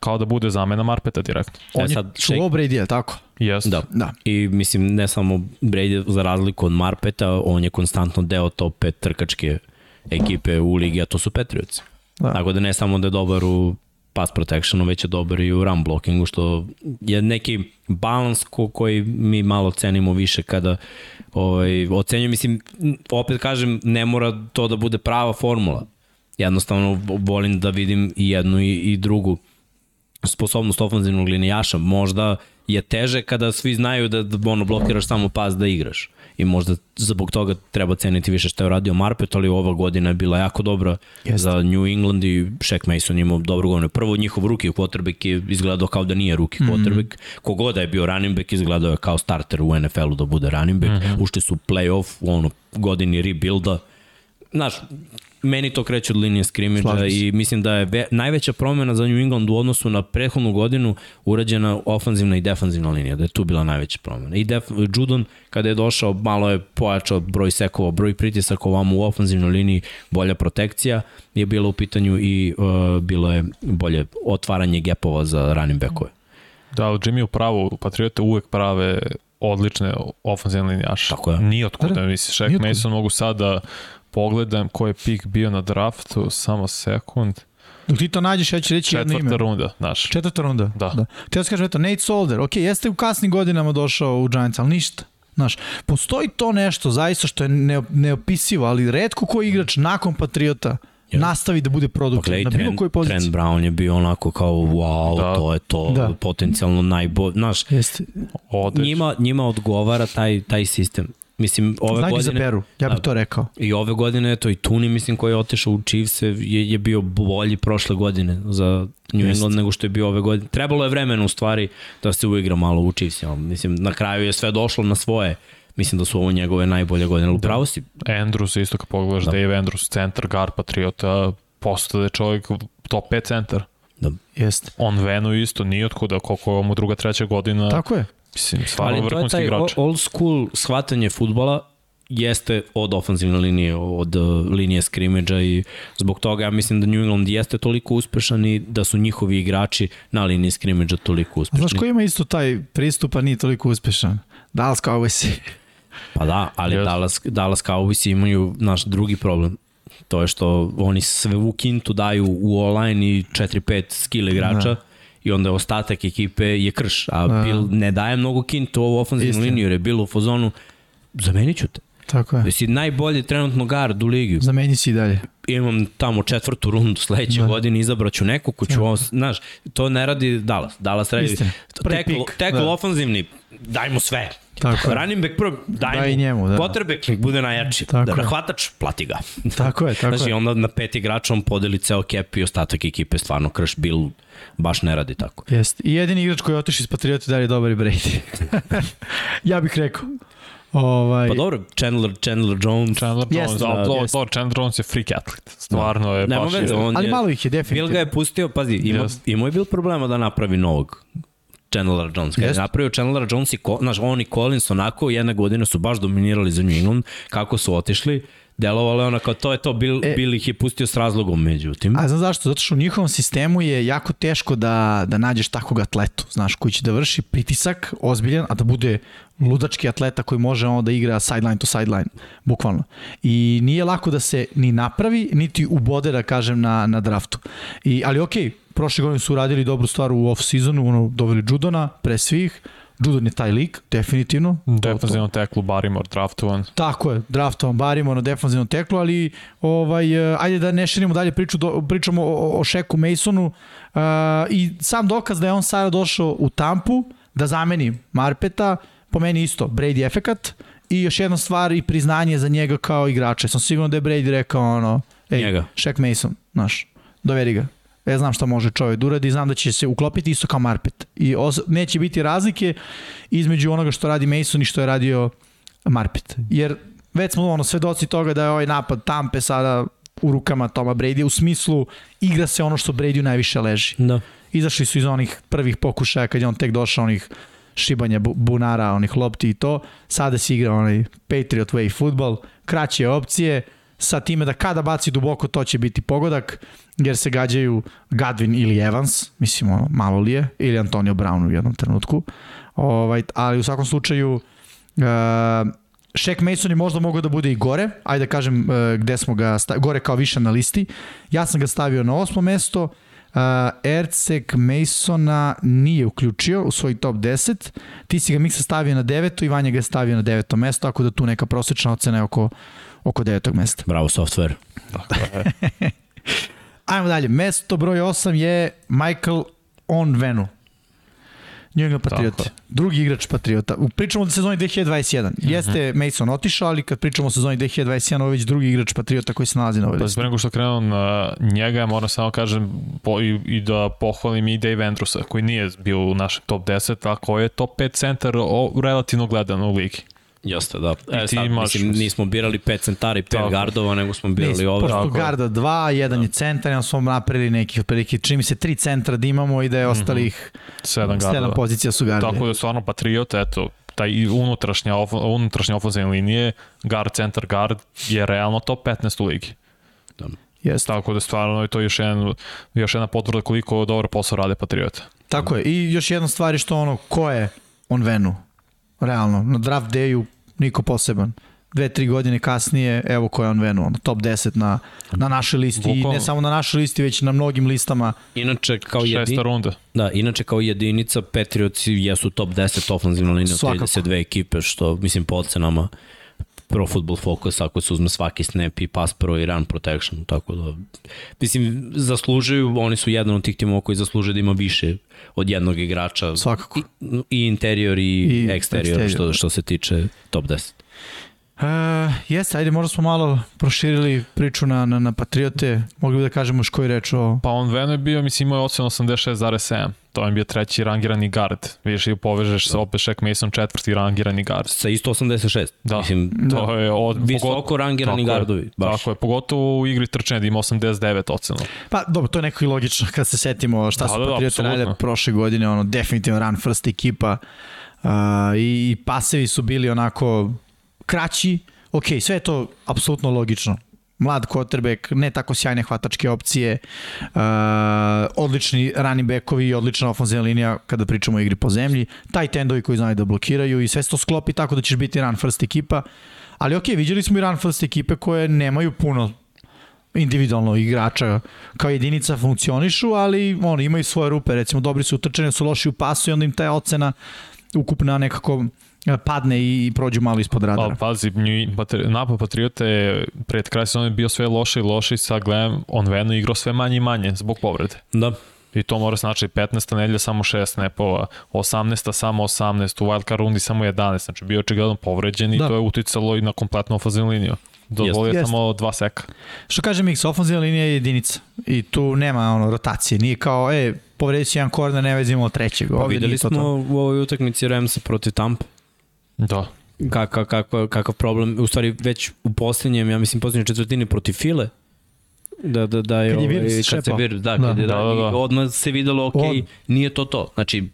kao da bude zamena Marpeta direktno. On e, sad, je čuvao Brady, je tako? Yes. Da. da. I mislim, ne samo Brady za razliku od Marpeta, on je konstantno deo top 5 trkačke ekipe u ligi, a to su Patriots. Da. Tako da ne samo da je dobar u pass protectionu, već je dobar i u run blockingu, što je neki balans ko, koji mi malo cenimo više kada ovaj, ocenjujem. Mislim, opet kažem, ne mora to da bude prava formula. Jednostavno volim da vidim i jednu i, i drugu sposobnost ofenzivnog linijaša. Možda je teže kada svi znaju da, da ono blokiraš samo pas da igraš. I možda zbog toga treba ceniti više što je radio Marpet, ali ova godina je bila jako dobra Jeste. za New England i Shaq Mason imao dobru godinu. Prvo njihov ruki quarterback je izgledao kao da nije ruki quarterback. Mm -hmm. Kogoda je bio running back izgledao je kao starter u NFL-u da bude running back. Mm -hmm. Ušli su playoff u ono godini rebuilda. Znaš, meni to kreće od linije skrimidža i mislim da je ve, najveća promjena za New England u odnosu na prethodnu godinu urađena ofanzivna i defanzivna linija, da je tu bila najveća promjena. I def, Judon, kada je došao, malo je pojačao broj sekova, broj pritisaka ovamo u ofanzivnoj liniji, bolja protekcija je bila u pitanju i uh, bilo je bolje otvaranje gepova za running backove. Da, ali Jimmy u pravu, Patriote uvek prave odlične ofanzivne linijaše. Tako je. Nije otkuda, misliš, Shaq Mason mogu sad da pogledam ko je pik bio na draftu, samo sekund. Dok ti to nađeš, ja ću reći jedno ime. Četvrta runda, znaš. Četvrta runda? Da. da. Te ja kažem, eto, Nate Solder, ok, jeste u kasnim godinama došao u Giants, ali ništa. Znaš, postoji to nešto zaista što je neopisivo, ali redko koji igrač nakon Patriota ja. nastavi da bude produktivan pa, na bilo kojoj poziciji. Trent Brown je bio onako kao wow, da. to je to, da. potencijalno najbolje. Znaš, Jeste. njima, njima odgovara taj, taj sistem. Mislim, ove Znaj godine... za Peru, ja bih da, to rekao. I ove godine, to i Tuni, mislim, koji je otešao u Chiefs, je, je bio bolji prošle godine za New England Jest. nego što je bio ove godine. Trebalo je vremena, u stvari, da se uigra malo u Chiefs. Ja. Mislim, na kraju je sve došlo na svoje. Mislim da su ovo njegove najbolje godine. Upravo si. Andrews, isto kad pogledaš, da. Dave Andrews, centar, gar, patriota, postade čovjek top 5 centar. Da. Jeste. On Venu isto, nije otkuda, koliko je mu druga, treća godina. Tako je. Mislim, stvarno vrhunski igrač. Ali to je taj old school shvatanje futbola jeste od ofenzivne linije, od uh, linije skrimidža i zbog toga ja mislim da New England jeste toliko uspešan i da su njihovi igrači na liniji skrimidža toliko uspešni. Znaš ko ima isto taj pristup, a nije toliko uspešan? Dallas Cowboys. [LAUGHS] pa da, ali yes. Dallas, Dallas Cowboys imaju naš drugi problem. To je što oni sve u kintu daju u online i 4-5 skill igrača. Da i onda ostatak ekipe je krš, a da. Bill ne daje mnogo kintu ovu ofenzivnu liniju, jer je Bill u fazonu, zamenit ću te. Tako je. Da si najbolji trenutno gard u ligi. Zameni si i dalje. Imam tamo četvrtu rundu sledeće da. godine, izabraću neku ko ću, ovo, znaš, to ne radi Dallas. Dallas radi, tekl, tekl da. ofanzivni, daj mu sve. Tako je. Running back prvo, daj, daj mu. njemu, da. Quarterback nek bude najjači. Tako da, hvatač, plati ga. [LAUGHS] Tako je, tako znači, je. onda na pet igrača on podeli ceo kep i ostatak ekipe stvarno krš Bill baš ne radi tako. Jeste. I jedini igrač koji je otišao iz Patriota da je dobar i Brady. [LAUGHS] ja bih rekao. Ovaj... Pa dobro, Chandler, Chandler Jones. Chandler Jones, yes, da, da, yes. Chandler Jones je freak athlete. Stvarno je Nema baš... Veze, on ali je, malo ih je definitivno. Bill ga je pustio, pazi, ima, yes. imao je bil problema da napravi novog Chandler Jones. Kada je napravio Chandler Jones i, znaš, on i Collins onako jedne godine su baš dominirali za New England, kako su otišli, delovalo je ono kao to je to, Bill, e, Bill ih je pustio s razlogom međutim. A znam zašto? Zato što u njihovom sistemu je jako teško da, da nađeš takvog atletu, znaš, koji će da vrši pritisak ozbiljan, a da bude ludački atleta koji može ono da igra sideline to sideline, bukvalno. I nije lako da se ni napravi, niti ubode, da kažem, na, na draftu. I, ali okej, okay, prošle godine su uradili dobru stvar u off-seasonu, ono, doveli Judona pre svih, Judon je taj lik, definitivno. Defanzivno teklu Barimor, draftovan. Tako je, draftovan Barimor na defanzivnom teklu, ali ovaj, eh, ajde da ne širimo dalje priču, do, pričamo o, o Šeku Masonu uh, i sam dokaz da je on sada došao u Tampu da zameni Marpeta, po meni isto, Brady efekat i još jedna stvar i priznanje za njega kao igrača. Sam sigurno da je Brady rekao ono, ej, njega. Shaq Mason, znaš, doveri ga, Ja znam šta može čovjek da uradi, znam da će se uklopiti isto kao Marpet. I os, neće biti razlike između onoga što radi Mason i što je radio Marpet. Jer već smo ono svedoci toga da je ovaj napad Tampe sada u rukama Toma Brady u smislu igra se ono što Brady najviše leži. Da. Izašli su iz onih prvih pokušaja kad je on tek došao onih šibanja bunara, onih lopti i to. Sada se igra onaj Patriot Way futbol, kraće opcije, sa time da kada baci duboko to će biti pogodak, jer se gađaju Gadvin ili Evans, mislimo malo li je, ili Antonio Brown u jednom trenutku. Ovaj, ali u svakom slučaju uh, Shaq Mason je možda mogao da bude i gore, ajde da kažem uh, gde smo ga stavili, gore kao više na listi. Ja sam ga stavio na osmo mesto, Uh, Ercek Masona nije uključio u svoj top 10. Ti si ga Miksa stavio na deveto i Vanja ga je stavio na deveto mesto, tako da tu neka prosečna ocena je oko oko devetog mesta. Bravo software. [LAUGHS] Ajmo dalje. Mesto broj 8 je Michael Onvenu. New England Patriot. Drugi igrač Patriota. Pričamo o sezoni 2021. Uh -huh. Jeste Mason otišao, ali kad pričamo o sezoni 2021, ovo je već drugi igrač Patriota koji se nalazi na ovoj pa, listi. Pa nego što krenuo na njega, moram samo kažem po, i, i da pohvalim i Dave Andrewsa, koji nije bio u našem top 10, a koji je top 5 centar o, relativno gledan u ligi. Jeste, da. E, sad, imaš... mislim, nismo birali pet centara i pet Tako. gardova, nego smo birali ove. Pošto garda dva, jedan da. je centar, jedan smo napravili nekih otprilike, čini mi se tri centra da imamo i da je mhm. ostalih sedam, gardova. sedam pozicija su garde. Tako da je stvarno Patriot, eto, taj unutrašnja, unutrašnja ofenzivne linije, guard, centar, guard je realno top 15 u ligi. Da. Yes. Tako da stvarno je to još, jedan, još jedna potvrda koliko dobro posao rade Patriota. Tako je. I još jedna stvar je što ono, ko je on Venu? Realno, na draft dayu niko poseban dve, tri godine kasnije, evo ko je on venu, ono, top 10 na, na našoj listi Bukvalno. i ne samo na našoj listi, već na mnogim listama. Inače, kao jedin... runda. Da, inače kao jedinica Patriotsi jesu top 10 ofenzivna linija od 32 ekipe, što mislim po ocenama Pro Football Focus ako se uzme svaki snap i pass pro i run protection, tako da mislim zaslužuju, oni su jedan od tih timova koji zaslužuju da ima više od jednog igrača. Svakako. I, i interior i, I eksterior, što, što se tiče top 10. Uh, jeste, ajde, možda smo malo proširili priču na, na, na Patriote. Mogli bi da kažemo što je reč o... Pa on Veno je bio, mislim, imao je ocen 86,7. To je bio treći rangirani guard. Vidiš i povežeš da. se opet Shaq Mason četvrti rangirani guard. Sa isto 86. Da, mislim, to da. je od... Visoko rangirani tako gardovi. Je, baš. Tako je, pogotovo u igri trčanja da ima 89 ocenu. Pa dobro, to je neko i logično kad se setimo šta da, su da, Patriote da, prošle godine, ono, definitivno run first ekipa. Uh, i, i pasevi su bili onako kraći, ok, sve je to apsolutno logično. Mlad quarterback, ne tako sjajne hvatačke opcije, uh, odlični running backovi i odlična ofenzivna linija kada pričamo o igri po zemlji, taj tendovi koji znaju da blokiraju i sve se to sklopi tako da ćeš biti run first ekipa. Ali ok, vidjeli smo i run first ekipe koje nemaju puno individualno igrača kao jedinica funkcionišu, ali oni imaju svoje rupe, recimo dobri su utrčeni, su loši u pasu i onda im ta ocena ukupna nekako padne i prođu malo ispod radara. Pa, pazi, napad Patriota je pred kraj sezone bio sve loše i loše i sad gledam, on veno igrao sve manje i manje zbog povrede. Da. I to mora znači 15. nedelja samo 6 snapova, 18. samo 18, u wildcard rundi samo 11, znači bio očigledno povređen i da. to je uticalo i na kompletnu ofazinu liniju. Dozvolio je samo dva seka. Što kaže Mix, ofenzivna linija je jedinica i tu nema ono rotacije, nije kao, e, povredit će jedan korner, ne vezimo trećeg. Pa videli smo to. u ovoj utakmici Ramsa protiv Tampa. Da. Kakav, kakav, kakav problem, u stvari već u poslednjem, ja mislim, poslednjem četvrtini protiv File, da, da, da je, kad je ovaj, virus kad se vir, da, da. Kad je, da, da, da, da. odmah se videlo, ok, On. nije to to. Znači,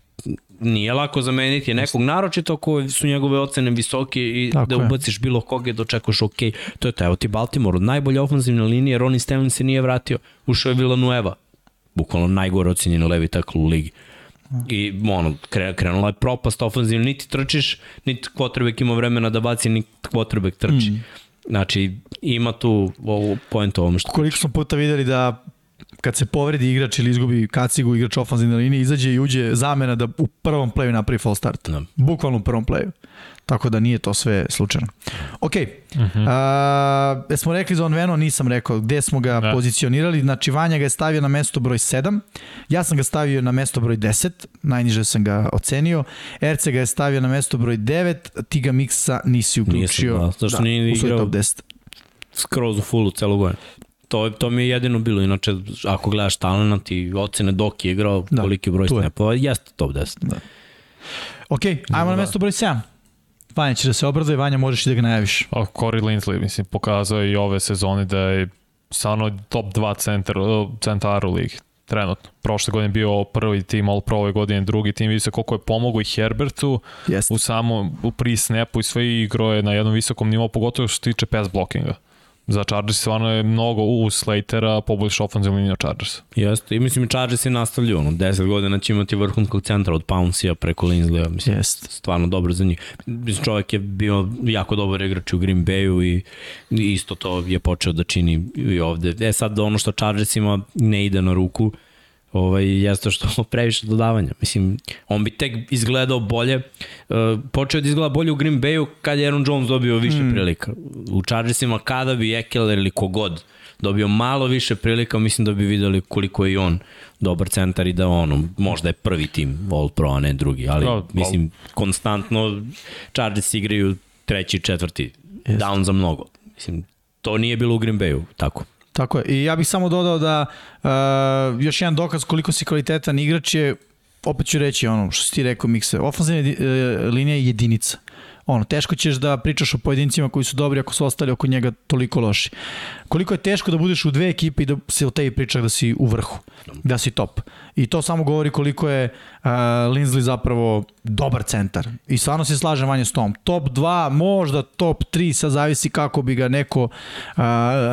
nije lako zameniti nekog, naročito ako su njegove ocene visoke i Tako da ubaciš je. bilo koga i dočekaš ok. To je to, evo ti Baltimore, od najbolje ofenzivne linije, Ronnie Stanley se nije vratio, ušao je Villanueva, bukvalno najgore ocenjeni levi takl u ligi. I ono, krenula je propast ofenzivna, niti trčiš, niti kvotrbek ima vremena da baci, niti kvotrbek trči. Mm. Znači, ima tu ovu point ovom što... Koliko smo puta videli da kad se povredi igrač ili izgubi kacigu igrač ofanzivne linije, izađe i uđe zamena da u prvom playu napravi fall start. Da. Bukvalno u prvom playu. Tako da nije to sve slučajno. Ok, uh -huh. uh, jesmo rekli za Onveno, nisam rekao gde smo ga da. pozicionirali. Znači Vanja ga je stavio na mesto broj 7, ja sam ga stavio na mesto broj 10, najniže sam ga ocenio. Erce ga je stavio na mesto broj 9, ti ga Miksa nisi uključio. Nisam, da, zašto da, nije igrao top 10. skroz u fullu celu godinu. To, to mi je jedino bilo, inače ako gledaš talent i ocene dok je igrao, da, koliki broj snapova, jeste top 10. Da. Ok, ajmo da, na mesto broj 7. Vanja će da se obraduje, Vanja možeš i da ga najaviš. A Corey Lindsley, mislim, pokazao i ove sezone da je stvarno top 2 centar, centar u ligi trenutno. Prošle godine bio prvi tim All Pro, ove godine drugi tim, vidi se koliko je pomogao i Herbertu Jest. u samom u pri snapu i sve igro je na jednom visokom nivou, pogotovo što se tiče pass blockinga za Chargers stvarno je mnogo u Slatera poboljša ofenzivna linija Chargers. Jeste, i mislim i Chargers je nastavljaju, ono, 10 godina će imati vrhunskog centra od Pouncey preko Linsleya, mislim, Jest. stvarno dobro za njih. Mislim, čovjek je bio jako dobar igrač u Green Bayu i, i isto to je počeo da čini i ovde. E sad ono što Chargers ima ne ide na ruku, ovaj, jeste što [LAUGHS] previše dodavanja. Mislim, on bi tek izgledao bolje, uh, počeo da izgleda bolje u Green Bayu kad je Aaron Jones dobio više mm. prilika. U Chargersima kada bi Ekeler ili kogod dobio malo više prilika, mislim da bi videli koliko je on dobar centar i da ono, možda je prvi tim All Pro, a ne drugi, ali no, mislim, konstantno Chargers igraju treći, četvrti, Jest. down za mnogo. Mislim, to nije bilo u Green Bayu, tako. Tako je. I ja bih samo dodao da uh, još jedan dokaz koliko si kvalitetan igrač je, opet ću reći ono što si ti rekao Mikse, ofenzivna uh, linija je jedinica. Ono, teško ćeš da pričaš o pojedincima koji su dobri ako su ostali oko njega toliko loši. Koliko je teško da budeš u dve ekipe i da se o tebi priča da si u vrhu, da si top. I to samo govori koliko je uh, Linsley zapravo dobar centar. I stvarno se slažem vanje s tom. Top 2, možda top 3, sad zavisi kako bi ga neko uh,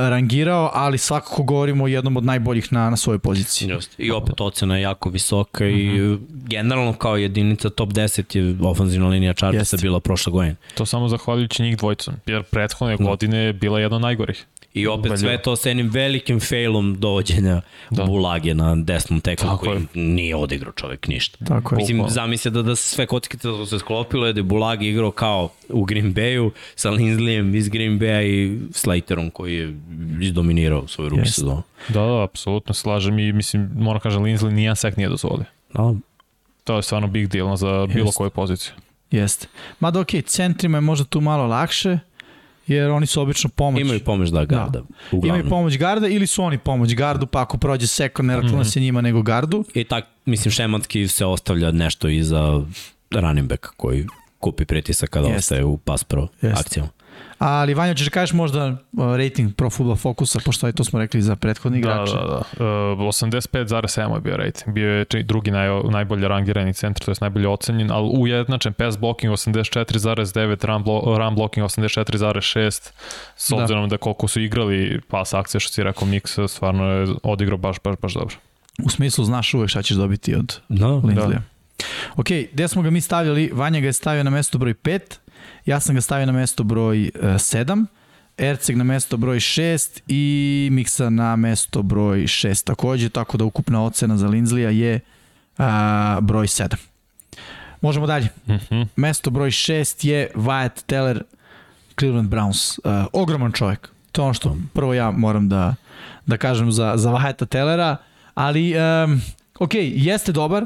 rangirao, ali svakako govorimo o jednom od najboljih na, na svojoj poziciji. Just. I opet ocena je jako visoka uh -huh. i mhm. generalno kao jedinica top 10 je ofenzivna linija Chargersa bila prošle godine. To samo zahvaljujući njih dvojicom, jer prethodne no. godine je bila jedna od najgorih. I opet Ubaljivo. sve to sa jednim velikim failom dovođenja da. Bulage na desnom teklu koji je. nije odigrao čovek ništa. Tako Mislim, je. zamisli da, da sve kockice da se sklopilo je da je Bulage igrao kao u Green Bayu sa Linsleyem iz Green Baya i Slaterom koji je izdominirao svoju ruki yes. sezonu. Da, da, apsolutno slažem i mislim, moram kažem, Linsley nijedan sek nije dozvolio. Da. To je stvarno big deal za bilo Jest. koju poziciju. Jeste. Mada okej, okay, centrima je možda tu malo lakše, jer oni su obično pomoć. Imaju pomoć da garda. Da. Imaju pomoć garda ili su oni pomoć gardu, pa ako prođe sekund ne računa mm -hmm. se njima nego gardu. I tak, mislim, šematski se ostavlja nešto iza running back koji kupi pritisak kada Jest. ostaje u pass pro Jest. akcijama. Ali Vanja, ćeš da kažeš možda uh, rating Pro Football Focusa, pošto to smo rekli za prethodni igrače. Da, da, da. Uh, 85,7 je bio rating. Bio je drugi naj, najbolje rangirani centar, to je najbolje ocenjen, ali ujednačen pass blocking 84,9, run, blo, run blocking 84,6, s da. obzirom da. da koliko su igrali pas akcije, što si rekao, Mix stvarno je odigrao baš, baš, baš dobro. U smislu znaš uvek šta ćeš dobiti od da, Lindleya. Da. Ok, gde smo ga mi stavljali? Vanja ga je stavio na mesto broj 5, Ja sam ga stavio na mesto broj 7. Erceg na mesto broj 6 i Miksa na mesto broj 6 takođe, tako da ukupna ocena za Linzlija je a, broj 7. Možemo dalje. Mm -hmm. Mesto broj 6 je Wyatt Teller, Cleveland Browns. Uh, ogroman čovjek. To je ono što prvo ja moram da, da kažem za, za Wyatta Tellera, ali um, ok, jeste dobar,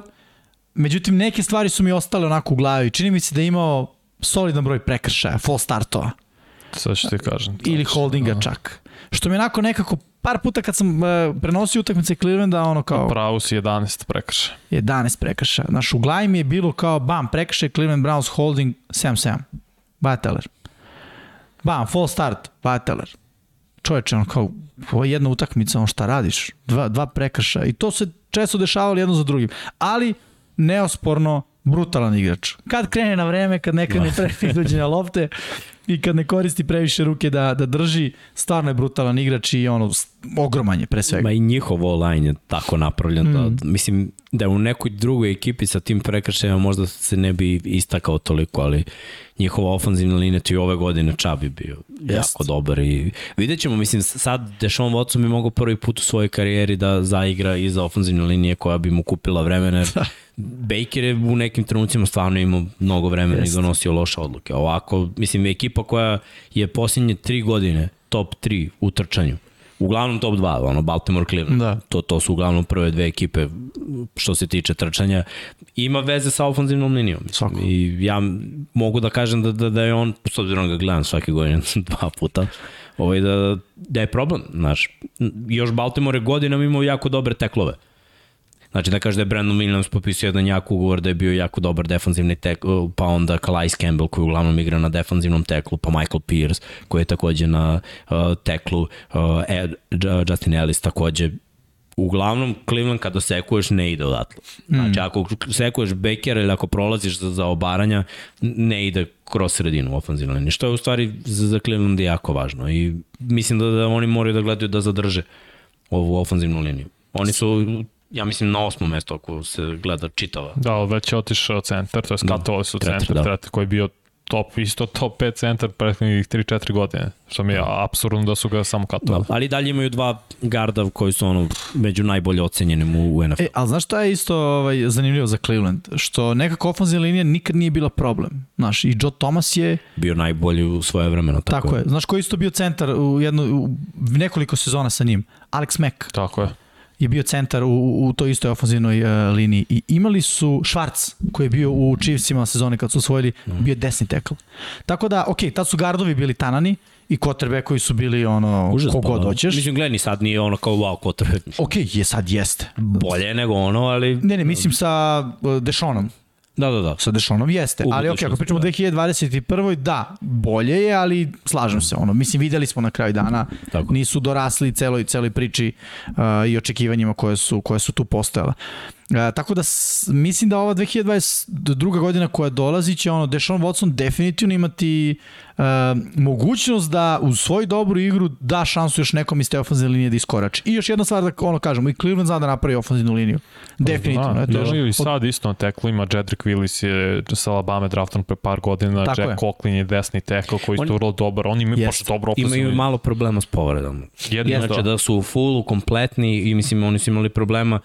međutim neke stvari su mi ostale onako u glavi. Čini mi se da je imao solidan broj prekršaja, full startova. Sad ću ti kažem. Ili holdinga no. čak. Što mi onako nekako par puta kad sam uh, prenosio utakmice Clevelanda, ono kao... Pravo si 11 prekrša. 11 prekrša. Znaš, u glavi mi je bilo kao, bam, prekrša Cleveland Browns holding 7-7. Bateler. Bam, full start, Bateler. Čoveče, ono kao, ovo je jedna utakmica, ono šta radiš? Dva, dva prekrša. I to se često dešavalo jedno za drugim. Ali, neosporno, brutalan igrač. Kad krene na vreme, kad ne krene pre [LAUGHS] iduđenja lopte, i kad ne koristi previše ruke da, da drži, stvarno je brutalan igrač i ono, ogroman je pre svega. Ma i njihov online je tako napravljen da, mm. da, mislim, da u nekoj drugoj ekipi sa tim prekršajima možda se ne bi istakao toliko, ali njihova ofanzivna linija i ove godine Čabi bio Jest. jako dobar i vidjet ćemo, mislim, sad Dešon Watson bi mogao prvi put u svojoj karijeri da zaigra iza ofanzivne linije koja bi mu kupila vremena, da. Baker je u nekim trenucima stvarno imao mnogo vremena Jest. i donosio loše odluke. Ovako, mislim, ekipa koja je posljednje tri godine top 3 u trčanju, uglavnom top 2, ono Baltimore Cleveland. Da. To, to su uglavnom prve dve ekipe što se tiče trčanja. Ima veze sa ofenzivnom linijom. Svako. I ja mogu da kažem da, da, da je on, s obzirom da ga gledam svake godine [LAUGHS] dva puta, ovaj, da, da je problem, znaš. Još Baltimore godinama imao jako dobre teklove. Znači da kaže da je Brandon Williams popisao jedan jak ugovor, da je bio jako dobar defanzivni tek, pa onda Calais Campbell koji uglavnom igra na defanzivnom teklu, pa Michael Pierce koji je takođe na uh, teklu, uh, Ed, Justin Ellis takođe uglavnom Cleveland kada sekuješ ne ide odatle. Znači, mm. ako sekuješ Bakera ili ako prolaziš za, za obaranja, ne ide kroz sredinu u ofenzivnoj liniji, što je u stvari za, za Cleveland jako važno i mislim da, da oni moraju da gledaju da zadrže ovu ofenzivnu liniju. Oni su ja mislim na osmo mesto ako se gleda čitava. Da, već je otišao centar, to je skatovali su treći, centar, da. Treći, koji je bio top, isto top 5 centar prethodnih 3-4 godine, što mi je da. apsurdno da su ga samo katovali. Da, ali dalje imaju dva garda koji su ono među najbolje ocenjenim u, u NFL. E, ali znaš šta je isto ovaj, zanimljivo za Cleveland? Što nekako ofenzivna linija nikad nije bila problem. Znaš, i Joe Thomas je... Bio najbolji u svoje vremena. Tako, tako je. Znaš, koji isto bio centar u, jedno, u nekoliko sezona sa njim? Alex Mack. Tako je je bio centar u, u toj istoj ofenzivnoj uh, liniji. I imali su Švarc, koji je bio u Chiefsima sezone kad su osvojili, mm. bio desni tekl. Tako da, ok, tad su gardovi bili tanani, i kotrbe koji su bili ono Užas, kogod pa, hoćeš. Mislim, gledaj, sad nije ono kao wow kotrbe. Ok, je sad jeste. Bolje nego ono, ali... Ne, ne, mislim sa uh, Dešonom. Da, da, da. Sa Dešonom jeste. U ali ok, ako pričamo o da. 2021. da, bolje je, ali slažem se. Ono, mislim, videli smo na kraju dana, Tako. nisu dorasli celoj, celoj priči uh, i očekivanjima koje su, koje su tu postojala. E, tako da s, mislim da ova 2022. godina koja dolazi će ono Deshaun Watson definitivno imati e, mogućnost da u svoju dobru igru da šansu još nekom iz te ofenzivne linije da iskorači. I još jedna stvar da ono kažemo, i Cleveland zna da napravi ofenzivnu liniju. Definitivno. Da, eto, i sad isto na teklu ima Jedrick Willis je sa Alabama draftan pre par godina, Tako Jack je. Coughlin je desni tekl koji je vrlo dobar, oni imaju baš dobro ofenzivnu Imaju malo problema s povredom. Jedno znači da su u fullu, kompletni i mislim oni su imali problema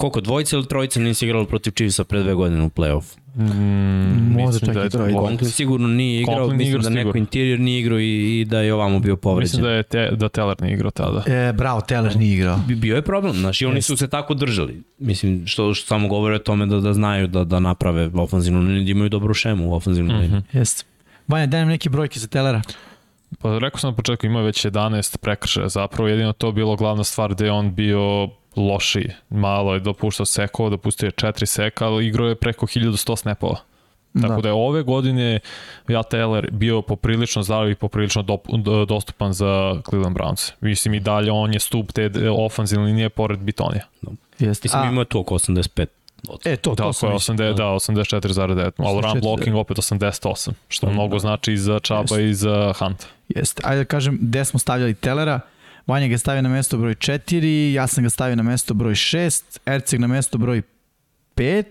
koliko, dvojica ili trojica nisi igralo protiv Chiefsa pre dve godine u play-off? Mm, Možda čak da i trojica. Conklin sigurno nije igrao, Conklin mislim da neko interior nije igrao i, i da je ovamo bio povređen. Mislim da je te, da Teller nije igrao tada. E, bravo, Teller nije igrao. Bio je problem, znaš, i oni su se tako držali. Mislim, što, što samo govore o tome da, da znaju da, da naprave ofanzivnu liniju, da imaju dobru šemu u ofanzivnu liniju. Mm -hmm. Jeste. Vanja, daj nam neke brojke za Tellera. Pa rekao sam na početku, ima već 11 prekršaja, zapravo jedino to bilo glavna stvar gde je on bio loši. Malo je dopuštao sekova, dopustio je četiri seka, ali igrao je preko 1100 snapova. Tako da. da je ove godine ja Taylor bio poprilično zdrav i poprilično do, do, dostupan za Cleveland Browns. Mislim i dalje on je stup te ofanzivne linije pored Bitonija. Da. Jeste. Mislim ima tu oko 85 E, to, da, to sam 80, da, da 84,9. All round blocking opet 88, što mm, mnogo da. znači i za Čaba i za Hunt. Jeste. Ajde da kažem, gde smo stavljali Telera, Vanja ga stavio na mesto broj 4, ja sam ga stavio na mesto broj 6, Erceg na mesto broj 5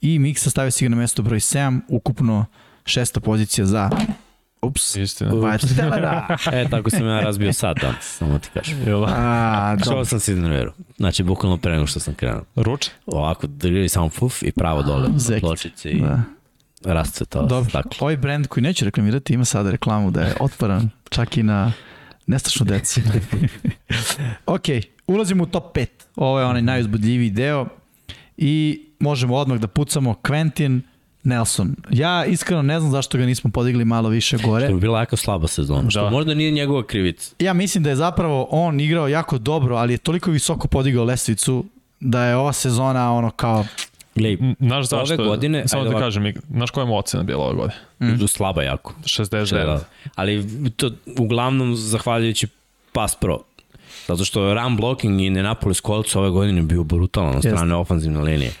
i Miksa stavio si ga na mesto broj 7, ukupno šesta pozicija za Ups. Istina. Vajtelera. [LAUGHS] E, tako sam ja razbio sad danas, samo ti kažem. Da? A, Što dobro. sam se iznervirao. Znači, bukvalno pre nego što sam krenuo. Ruč? Ovako, drili samo fuf i pravo dole. Zekt. Pločice i Da. rascvetao Dobro, staklo. ovaj brand koji neću reklamirati ima sada reklamu da je otvoran čak i na nestašnu decu. [LAUGHS] ok, ulazimo u top 5. Ovo je onaj najuzbudljiviji deo i možemo odmah da pucamo Quentin Nelson. Ja iskreno ne znam zašto ga nismo podigli malo više gore. To bi bila jako slaba sezona, što Da. možda nije njegova krivica. Ja mislim da je zapravo on igrao jako dobro, ali je toliko visoko podigao lestvicu da je ova sezona ono kao Glej, Znaš zašto? Ove godine- Samo ajde da ovako. kažem, znaš koja mu ocena bila ove godine? mm. slaba jako. 69. Da. Ali to uglavnom zahvaljujući Pass Pro. Zato što run blocking i Nenapolis Colts ove godine bio brutalan na strane ofanzivne linije.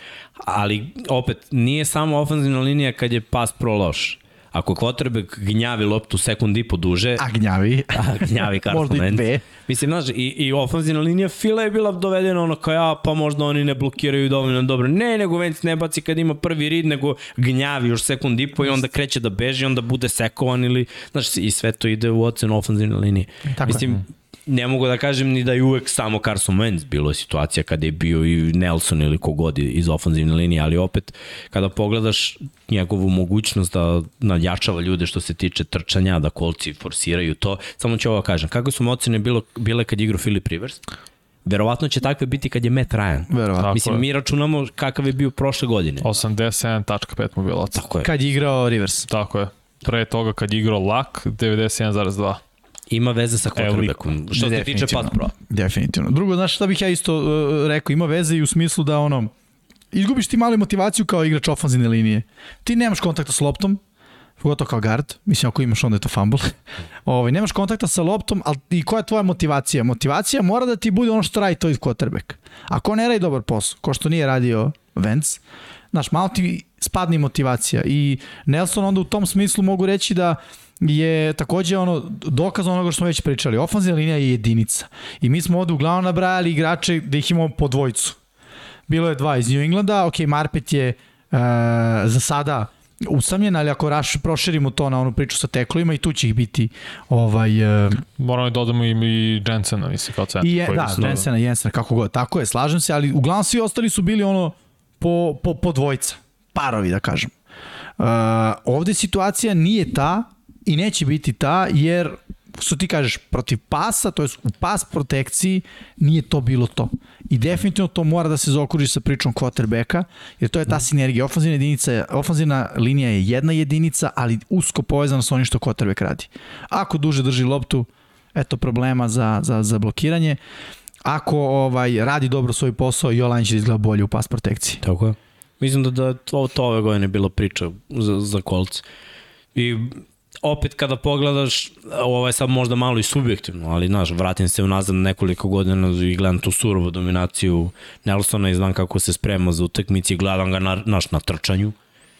Ali opet, nije samo ofanzivna linija kad je Pass Pro loš. Ako quarterback gnjavi loptu sekund i po duže, a gnjavi. [LAUGHS] a gnjavi Carson Možda i dve. Mislim, znaš, i, i ofanzivna linija Fila je bila dovedena ono kao ja, pa možda oni ne blokiraju dovoljno dobro. Ne, nego Vence ne baci kad ima prvi rid, nego gnjavi još sekund i po i onda kreće da beži, onda bude sekovan ili, znaš, i sve to ide u ocenu ofanzivne linije. Tako je. Ne mogu da kažem ni da je uvek samo Carson Wentz bilo je situacija kada je bio i Nelson ili kogod iz ofanzivne linije, ali opet kada pogledaš njegovu mogućnost da nadjačava ljude što se tiče trčanja, da kolci forsiraju to, samo ću ovo kažem, kako su mu ocene bilo, bile kad je igrao Philip Rivers? Verovatno će takve biti kad je Matt Ryan. Verovatno. Mislim, je. mi računamo kakav je bio prošle godine. 87.5 mu ocena. Tako je. Kad je igrao Rivers. Tako je. Pre toga kad je igrao Lak, 91.2. Ima veze sa quarterbackom. Što se tiče pass pro. Definitivno. Drugo, znaš šta bih ja isto uh, rekao, ima veze i u smislu da ono, izgubiš ti malo motivaciju kao igrač ofanzivne linije. Ti nemaš kontakta s loptom, pogotovo kao guard, mislim ako imaš onda je to fumble. [LAUGHS] ovaj, nemaš kontakta sa loptom, ali i koja je tvoja motivacija? Motivacija mora da ti bude ono što radi to iz quarterback. Ako ne radi dobar posao, ko što nije radio Vance, znaš, malo ti spadne motivacija i Nelson onda u tom smislu mogu reći da je takođe ono dokaz onoga što smo već pričali. Ofanzivna linija je jedinica. I mi smo ovde uglavnom nabrajali igrače da ih imamo po dvojicu. Bilo je dva iz New Englanda, ok, Marpet je uh, za sada usamljen, ali ako raš, proširimo to na onu priču sa teklovima i tu će ih biti ovaj, uh, Moramo da dodamo im i Jensena, mislim, kao centar. i je, da. Jensena, Jensena, kako god, tako je, slažem se, ali uglavnom svi ostali su bili ono po, po, po dvojca, parovi da kažem. Uh, ovde situacija nije ta i neće biti ta, jer što ti kažeš, protiv pasa, to je u pas protekciji, nije to bilo to. I definitivno to mora da se zaokruži sa pričom quarterbacka, jer to je ta sinergija. Ofanzivna, jedinica, ofanzivna linija je jedna jedinica, ali usko povezana sa onim što quarterback radi. Ako duže drži loptu, eto problema za, za, za blokiranje. Ako ovaj radi dobro svoj posao, Jolan će da izgleda bolje u pas protekciji. Tako je. Mislim da, da to, to ove godine bilo priča za, za kolce. I opet kada pogledaš, ovo je sad možda malo i subjektivno, ali znaš, vratim se unazad nekoliko godina i gledam tu surovu dominaciju Nelsona i znam kako se sprema za utakmici i gledam ga na, naš, na trčanju, mm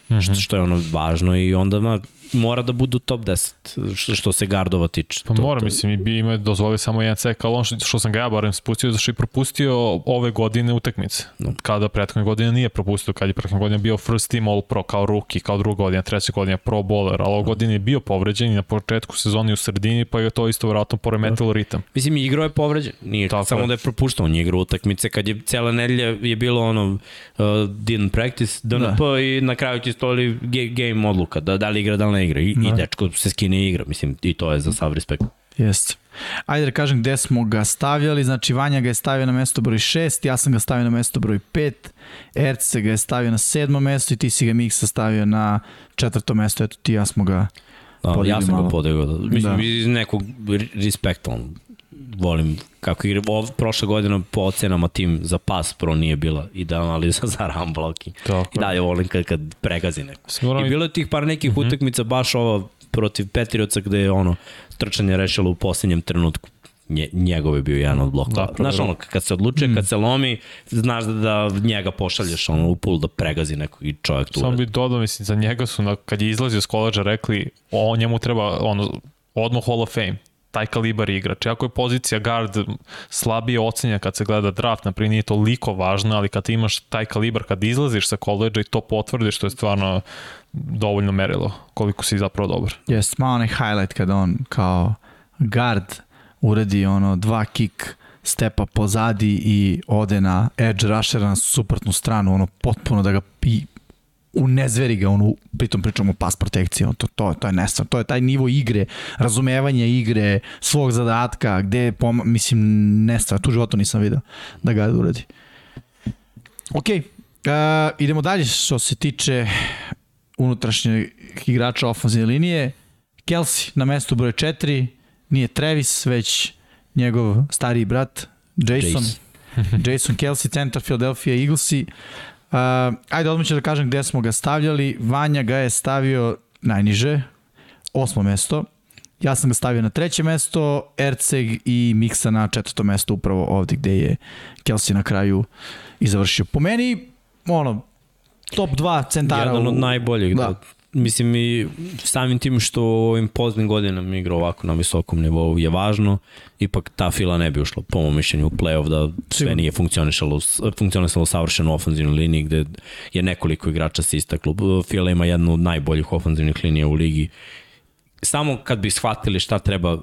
-hmm. što, što je ono važno i onda na, mora da budu top 10 što, što se gardova tiče. Pa to, mora, to, mislim, i bi ima dozvoli samo jedan cek, ali on što, što sam ga ja barem spustio, zašto je propustio ove godine utakmice. No. Kada prethodne godine nije propustio, kad je prethodne godine bio first team all pro kao rookie, kao druga godina, treća godina pro bowler, ali ove godine je bio povređen i na početku sezoni u sredini, pa je to isto vjerojatno poremetilo ritam. Mislim, igrao je povređen. Nije Tako samo je. da je propuštao. On je igrao utakmice kad je cijela nedelja je bilo ono uh, didn't practice, DNP da. i na kraju ti stojili ge- game odluka. Da, da li igra, da li ne igra. I, da. i dečko se skine i igra. Mislim, i to je za sav respekt. Jeste. Ajde da kažem gde smo ga stavljali. Znači, Vanja ga je stavio na mesto broj 6, ja sam ga stavio na mesto broj 5, Erce ga je stavio na sedmo mesto i ti si ga Miksa stavio na četvrto mesto. Eto ti ja smo ga Da, ja sam malo. ga podigao. Da, mislim, Da. iz nekog re- respekta. Volim kako igra. Ov, prošle godine po ocenama tim za pas pro nije bila idealna, ali [LAUGHS] za, za run blocking. Tako I dalje volim kad, kad pregazi neko. Sigurno I bilo je tih par nekih mm -hmm. utakmica baš ova protiv Petrioca gde je ono trčanje rešilo u posljednjem trenutku Nje, njegov je bio jedan od blokova. Da, znaš ono, kad se odlučuje, mm. kad se lomi, znaš da, da njega pošalješ ono, u pul da pregazi nekog i čovjek tu. Samo uradi. bi dodao, mislim, za njega su, na, kad je izlazio s koleđa, rekli, o njemu treba ono, odmah Hall of Fame. Taj kalibar igrač. Iako je pozicija guard slabije ocenja kad se gleda draft, naprijed nije toliko važna, ali kad imaš taj kalibar, kad izlaziš sa koleđa i to potvrdiš, to je stvarno dovoljno merilo koliko si zapravo dobar. Jes, malo onaj highlight kada on kao guard uredi ono dva kick stepa pozadi i ode na edge rushera na suprotnu stranu, ono potpuno da ga pi, u nezveri ga, ono, pritom pričamo o pas protekcije, to, to, to je nestvar, to je taj nivo igre, razumevanja igre, svog zadatka, gde, pom, mislim, nestvar, tu životu nisam video da ga uradi. Ok, uh, idemo dalje što se tiče unutrašnjeg igrača ofenzivne linije. Kelsey na mestu broj 4, nije Travis, već njegov stariji brat, Jason. Jason, Jason Kelsey, centar Philadelphia Eaglesi. Uh, ajde, odmah ću da kažem gde smo ga stavljali. Vanja ga je stavio najniže, osmo mesto. Ja sam ga stavio na treće mesto, Erceg i Miksa na četvrto mesto, upravo ovde gde je Kelsey na kraju i završio. Po meni, ono, top 2 centara. Jedan od najboljih, da. da mislim i samim tim što u ovim poznim godinama igra ovako na visokom nivou je važno, ipak ta fila ne bi ušla po mom mišljenju u play-off da sve nije funkcionisalo, funkcionisalo savršeno u ofenzivnoj liniji gde je nekoliko igrača se istaklo. Fila ima jednu od najboljih ofenzivnih linija u ligi. Samo kad bi shvatili šta treba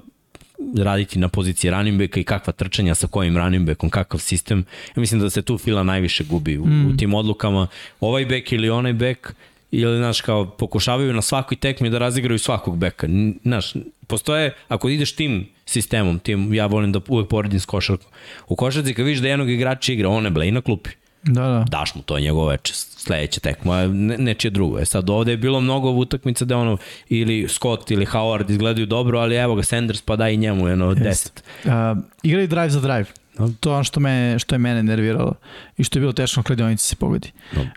raditi na poziciji running backa i kakva trčanja sa kojim running backom, kakav sistem. Ja mislim da se tu fila najviše gubi u, mm. u tim odlukama. Ovaj back ili onaj back ili, znaš, kao pokušavaju na svakoj tekmi da razigraju svakog beka. Znaš, postoje, ako ideš tim sistemom, tim, ja volim da uvek poredim s košarkom. U košarci kad vidiš da jednog igrača igra, on ne blej na klupi. Da, da. Daš mu to njegovo veče, sledeća tekma, ne, nečije drugo. E sad ovde je bilo mnogo utakmica da ono, ili Scott ili Howard izgledaju dobro, ali evo ga Sanders pa daj i njemu jedno 10. Uh, igraju drive za drive. To je ono što, me, što je mene nerviralo i što je bilo teško kladionici se pogodi. No. Uh,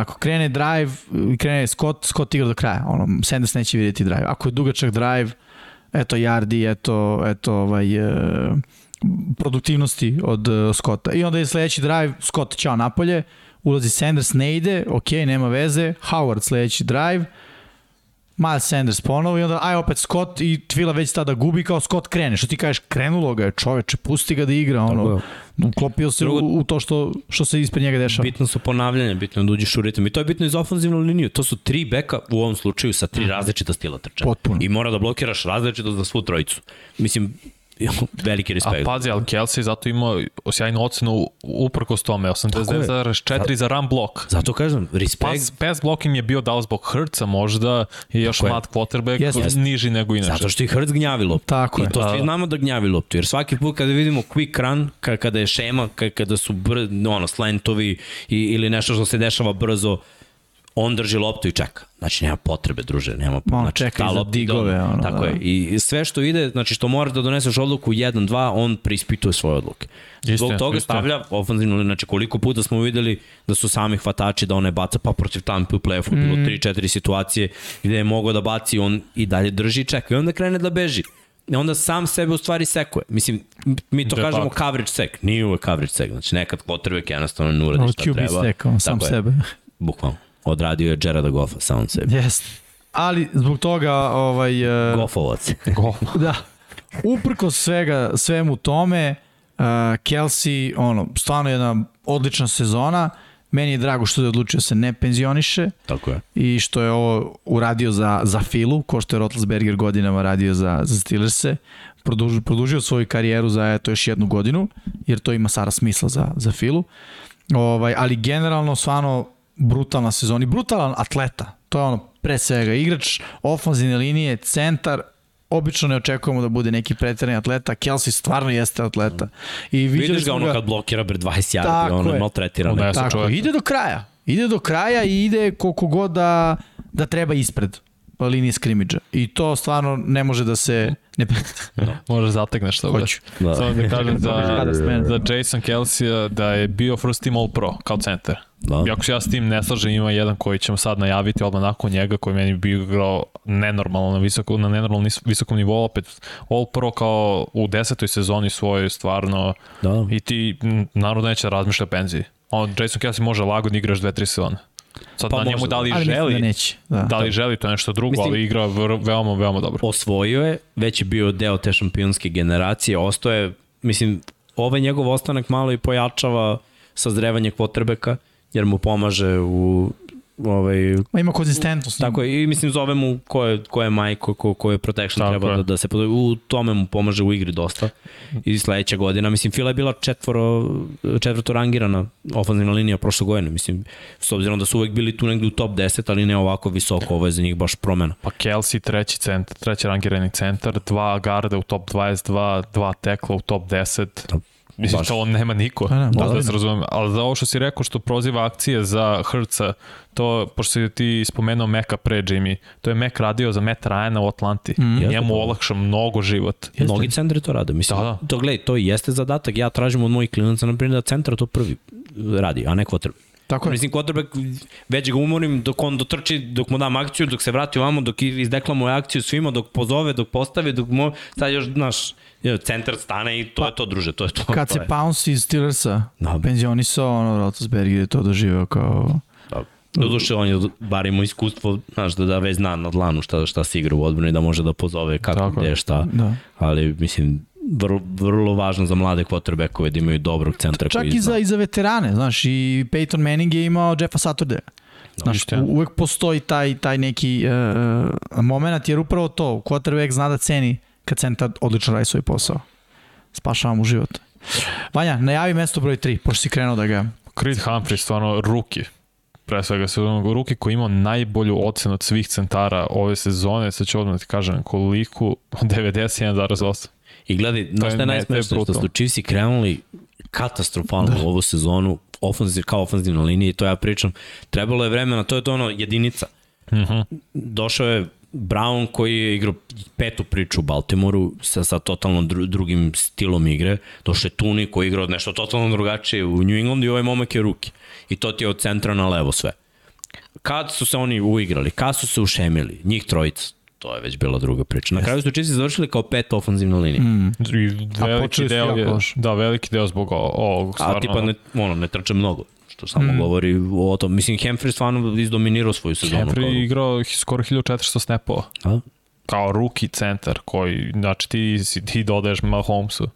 ako krene drive, krene Scott, Scott igra do kraja. Ono, Sanders neće vidjeti drive. Ako je dugačak drive, eto yardi, eto, eto ovaj, uh, produktivnosti od uh, Scotta. I onda je sledeći drive, Scott ćao napolje, ulazi Sanders, ne ide, ok, nema veze, Howard sledeći drive, Miles Sanders ponovo i onda aj opet Scott i Tvila već tada gubi kao Scott krene. Što ti kažeš, krenulo ga je čoveče, pusti ga da igra, ono, uklopio se Drugo, u, u, to što, što se ispred njega dešava. Bitno su ponavljanja, bitno da uđeš u ritam i to je bitno i za ofenzivnu liniju. To su tri beka u ovom slučaju sa tri mhm. različita stila trčanja. Potpuno. I mora da blokiraš različito za svu trojicu. Mislim, [LAUGHS] veliki respekt. A pazi, ali Kelsey zato ima sjajnu ocenu uprkos tome, 89,4 za run blok. Zato kažem, respekt. Pas, pass blocking je bio dao zbog Hrca možda i još Tako mat quarterback yes, yes. niži nego inače. Zato što i Hrc gnjavi loptu. Tako I je. to svi da. znamo da gnjavi loptu, jer svaki put kada vidimo quick run, kada je šema, kada su br, ono, slentovi ili nešto što se dešava brzo, on drži loptu i čeka. Znači, nema potrebe, druže, nema potrebe. Znači, čeka ta lopta, digove. Ono, tako da. je. I sve što ide, znači što moraš da doneseš odluku 1-2, on prispituje svoje odluke. Zbog toga isto. stavlja ofenzivno, znači koliko puta smo videli da su sami hvatači da one baca, pa protiv Tampa u play-offu mm. bilo 3-4 situacije gde je mogao da baci, on i dalje drži i čeka. I onda krene da beži. I onda sam sebe u stvari sekuje. Mislim, mi to De kažemo pak. coverage sek. Nije uvek coverage sek. Znači nekad quarterback jednostavno ne uradi šta treba. QB sekao, sam Tako sebe. Bukvalno odradio je Jareda Goffa sam sebi. Jeste. Ali zbog toga ovaj... Uh, Goffovac. [LAUGHS] Goff. da. Uprko svega, svemu tome, uh, Kelsey, ono, stvarno jedna odlična sezona. Meni je drago što je odlučio da se ne penzioniše. Tako je. I što je ovo uradio za, za Filu, ko što je Rotlsberger godinama radio za, za Steelers-e. Produžio, produžio svoju karijeru za eto još jednu godinu, jer to ima sara smisla za, za Filu. Ovaj, ali generalno, stvarno, brutalna sezona i brutalan atleta. To je ono, pre svega, igrač ofenzivne linije, centar, obično ne očekujemo da bude neki preterani atleta, Kelsey stvarno jeste atleta. I Vidiš ga ono ga... kad blokira bre 20 yardi, ono je maltretiran. Tako, tako ide do kraja. Ide do kraja i ide koliko god da, da treba ispred linije skrimidža. I to stvarno ne može da se ne [LAUGHS] da, Možeš zategneš to. Hoću. Da. Samo da kažem za, za Jason Kelsey da je bio first team all pro kao center. Da. Iako se ja s tim ne slažem, ima jedan koji ćemo sad najaviti odmah nakon njega, koji meni bi igrao nenormalno na, visoko, na nenormalno visokom nivou, opet All Pro kao u desetoj sezoni svojoj stvarno da. i ti naravno neće da razmišlja o penziji. On, Jason Kelsey može lagodno igraš dve, tri sezone. Sad pa na njemu da li ali želi, da, neće. Da. da li želi, to je nešto drugo, mislim, ali igra veoma, veoma dobro. Osvojio je, već je bio deo te šampionske generacije, ostoje, mislim, ovaj njegov ostanak malo i pojačava sazrevanje kvotrbeka, jer mu pomaže u ovaj Ma ima konzistentnost. Tako je, i mislim zove mu ko je, ko je Majko, ko, ko je protection tako treba je. da, da se u tome mu pomaže u igri dosta. I sledeća godina, mislim Fila je bila četvoro četvrto rangirana ofenzivna linija prošle godine, mislim s obzirom da su uvek bili tu negde u top 10, ali ne ovako visoko, ovo je za njih baš promena. Pa Kelsey treći centar, treći rangirani centar, dva garda u top 22, dva tekla u top 10. Da Mislim, Baš. to on nema niko, pa, ne, da, da se razumem. Ali za ovo što si rekao, što proziva akcije za Hrca, to, pošto si ti spomenuo Meka pre, Jimmy, to je Mek radio za Matt Ryana u Atlanti. Mm. Njemu olakša mnogo život. Jeste. Mnogi centri to rade. Mislim, da, da. To, gledaj, to jeste zadatak. Ja tražim od mojih klinaca, na primjer, da centar to prvi radi, a ne quarterback. Tako je. Mislim, quarterback, već ga umorim dok on dotrči, dok mu dam akciju, dok se vrati ovamo, dok izdeklamuje akciju svima, dok pozove, dok postavi, dok mu, sad još, znaš, centar stane i to pa, je to, druže, to je to. Kad to se je. Pounce iz Steelersa da. penzionisao, ono, Roethlisberger je to doživeo kao... Da. Doduše, on je bar imao iskustvo, znaš, da, da već zna na dlanu šta, šta se igra u odbrani, da može da pozove kako, Tako. gde, šta. Da. Ali, mislim, vrlo, vrlo važno za mlade quarterbackove da imaju dobrog centra. Čak i za, i za veterane, znaš, i Peyton Manning je imao Jeffa Saturday. Znaš, no, uvek postoji taj, taj neki uh, moment, jer upravo to, quarterback zna da ceni kad centar odlično radi svoj posao. Spašava mu život. Vanja, najavi mesto broj 3, pošto si krenuo da ga... Creed Humphrey, stvarno ruki. Pre svega se uzmano ruki koji imao najbolju ocenu od svih centara ove sezone, sad ću odmah da ti kažem koliko, [LAUGHS] 91,8. I gledaj, na šta je najsmešnije što su Chiefs krenuli katastrofalno da. ovu sezonu, ofenziv, kao ofenzivna linija i to ja pričam. Trebalo je vremena, to je to ono jedinica. Uh mhm. -huh. Došao je Brown koji je igrao petu priču u Baltimoru sa, sa totalno dru, drugim stilom igre. Došao je Tuni koji je igrao nešto totalno drugačije u New Englandu i ovaj momak je ruki. I to ti je od centra na levo sve. Kad su se oni uigrali, kad su se ušemili, njih trojica, to je već bila druga priča. Na kraju su Chiefs završili kao pet ofenzivna linija. Mm. veliki deo je, da, veliki deo zbog ovog stvarno. A tipa ne, ono, ne trče mnogo što samo mm. govori o tom. Mislim, Hemfrey stvarno izdominirao svoju sezonu. Hemfrey kao... igrao skoro 1400 snapova. A? Kao ruki centar koji, znači ti, ti dodaješ Mahomesu.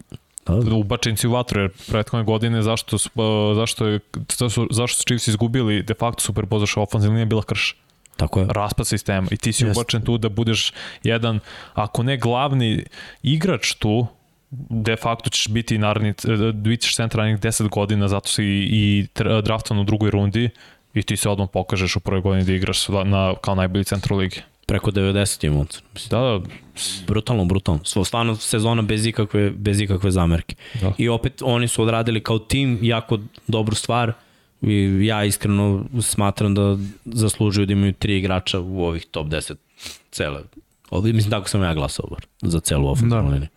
Da. Ubačen si u vatru, jer prethodne godine zašto, su, zašto, je, zašto, zašto su Chiefs izgubili, de facto super pozaša ofenzivna linija bila krš. Tako je. Raspad sistema i ti si Just. ubačen tu da budeš jedan, ako ne glavni igrač tu, de facto ćeš biti naredni, biti ćeš centar narednih 10 godina, zato si i draftovan u drugoj rundi i ti se odmah pokažeš u prvoj godini da igraš na, kao najbolji centar u ligi. Preko 90 ima Da, da. Brutalno, brutalno. Stvarno sezona bez ikakve, bez ikakve zamerke. Da. I opet oni su odradili kao tim jako dobru stvar i ja iskreno smatram da zaslužuju da imaju tri igrača u ovih top 10 cele. Ovdje, mislim, tako sam ja glasao za celu ofenzivnu da. liniju.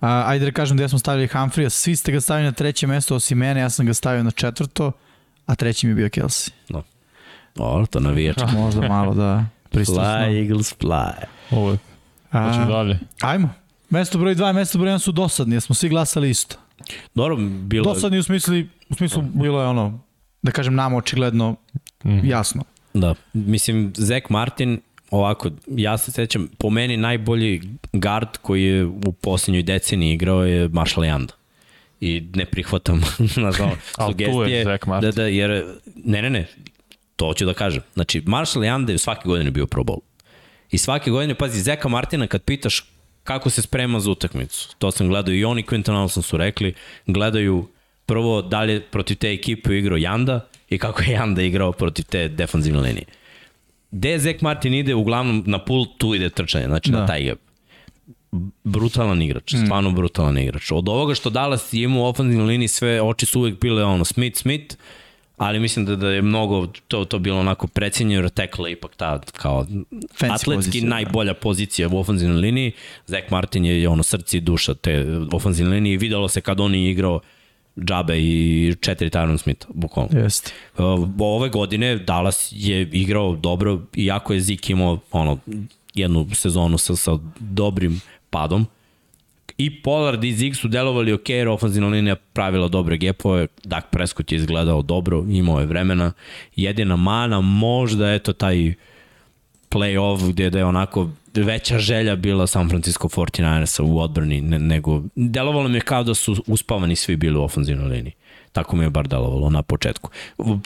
A, ajde da kažem gde smo stavili Humphreya, svi ste ga stavili na treće mesto osim mene, ja sam ga stavio na četvrto, a treći mi je bio Kelsey. No. O, to navijačka. [LAUGHS] Možda malo da pristusno. Fly, Eagles, fly. Ovo, hoćemo dalje. Ajmo. Mesto broj 2 i mesto broj 1 su dosadni, jer smo svi glasali isto. Dobro, bilo Dosadni u smislu, u smislu bilo je ono, da kažem nama očigledno mm. jasno. Da, mislim, Zach Martin ovako, ja se sećam, po meni najbolji guard koji je u posljednjoj deceniji igrao je Marshall Yanda. I ne prihvatam [LAUGHS] na žal, sugestije. Da, da, jer, ne, ne, ne, to ću da kažem. Znači, Marshall Yanda je svake godine bio Pro Bowl. I svake godine, pazi, Zeka Martina kad pitaš kako se sprema za utakmicu, to sam gledao i oni Quinton Nelson su rekli, gledaju prvo dalje protiv te ekipe igrao Janda i kako je Janda igrao protiv te defanzivne linije gde Zek Martin ide, uglavnom na pul, tu ide trčanje, znači da. na taj gap. Brutalan igrač, mm. stvarno brutalan igrač. Od ovoga što Dallas ima u ofenzivnoj liniji, sve oči su uvek bile ono Smith, Smith, ali mislim da, da je mnogo to, to bilo onako precenjeno, jer tekla ipak ta kao Fancy atletski pozicija, da. najbolja pozicija u ofenzivnoj liniji. Zek Martin je ono srce i duša te ofenzivne linije i videlo se kad on je igrao džabe i četiri Tyron Smitha, bukvalno. Jeste. Ove godine Dallas je igrao dobro, iako je Zik imao ono, jednu sezonu sa, sa dobrim padom, i Pollard i Zig su delovali ok, jer ofenzivna linija pravila dobre gepove, Dak Prescott je izgledao dobro, imao je vremena. Jedina mana, možda eto taj play-off gde da je onako veća želja bila San Francisco 49ersa u odbrani ne, nego delovalo mi je kao da su uspavani svi bili u ofenzivnoj liniji. Tako mi je bar delovalo na početku.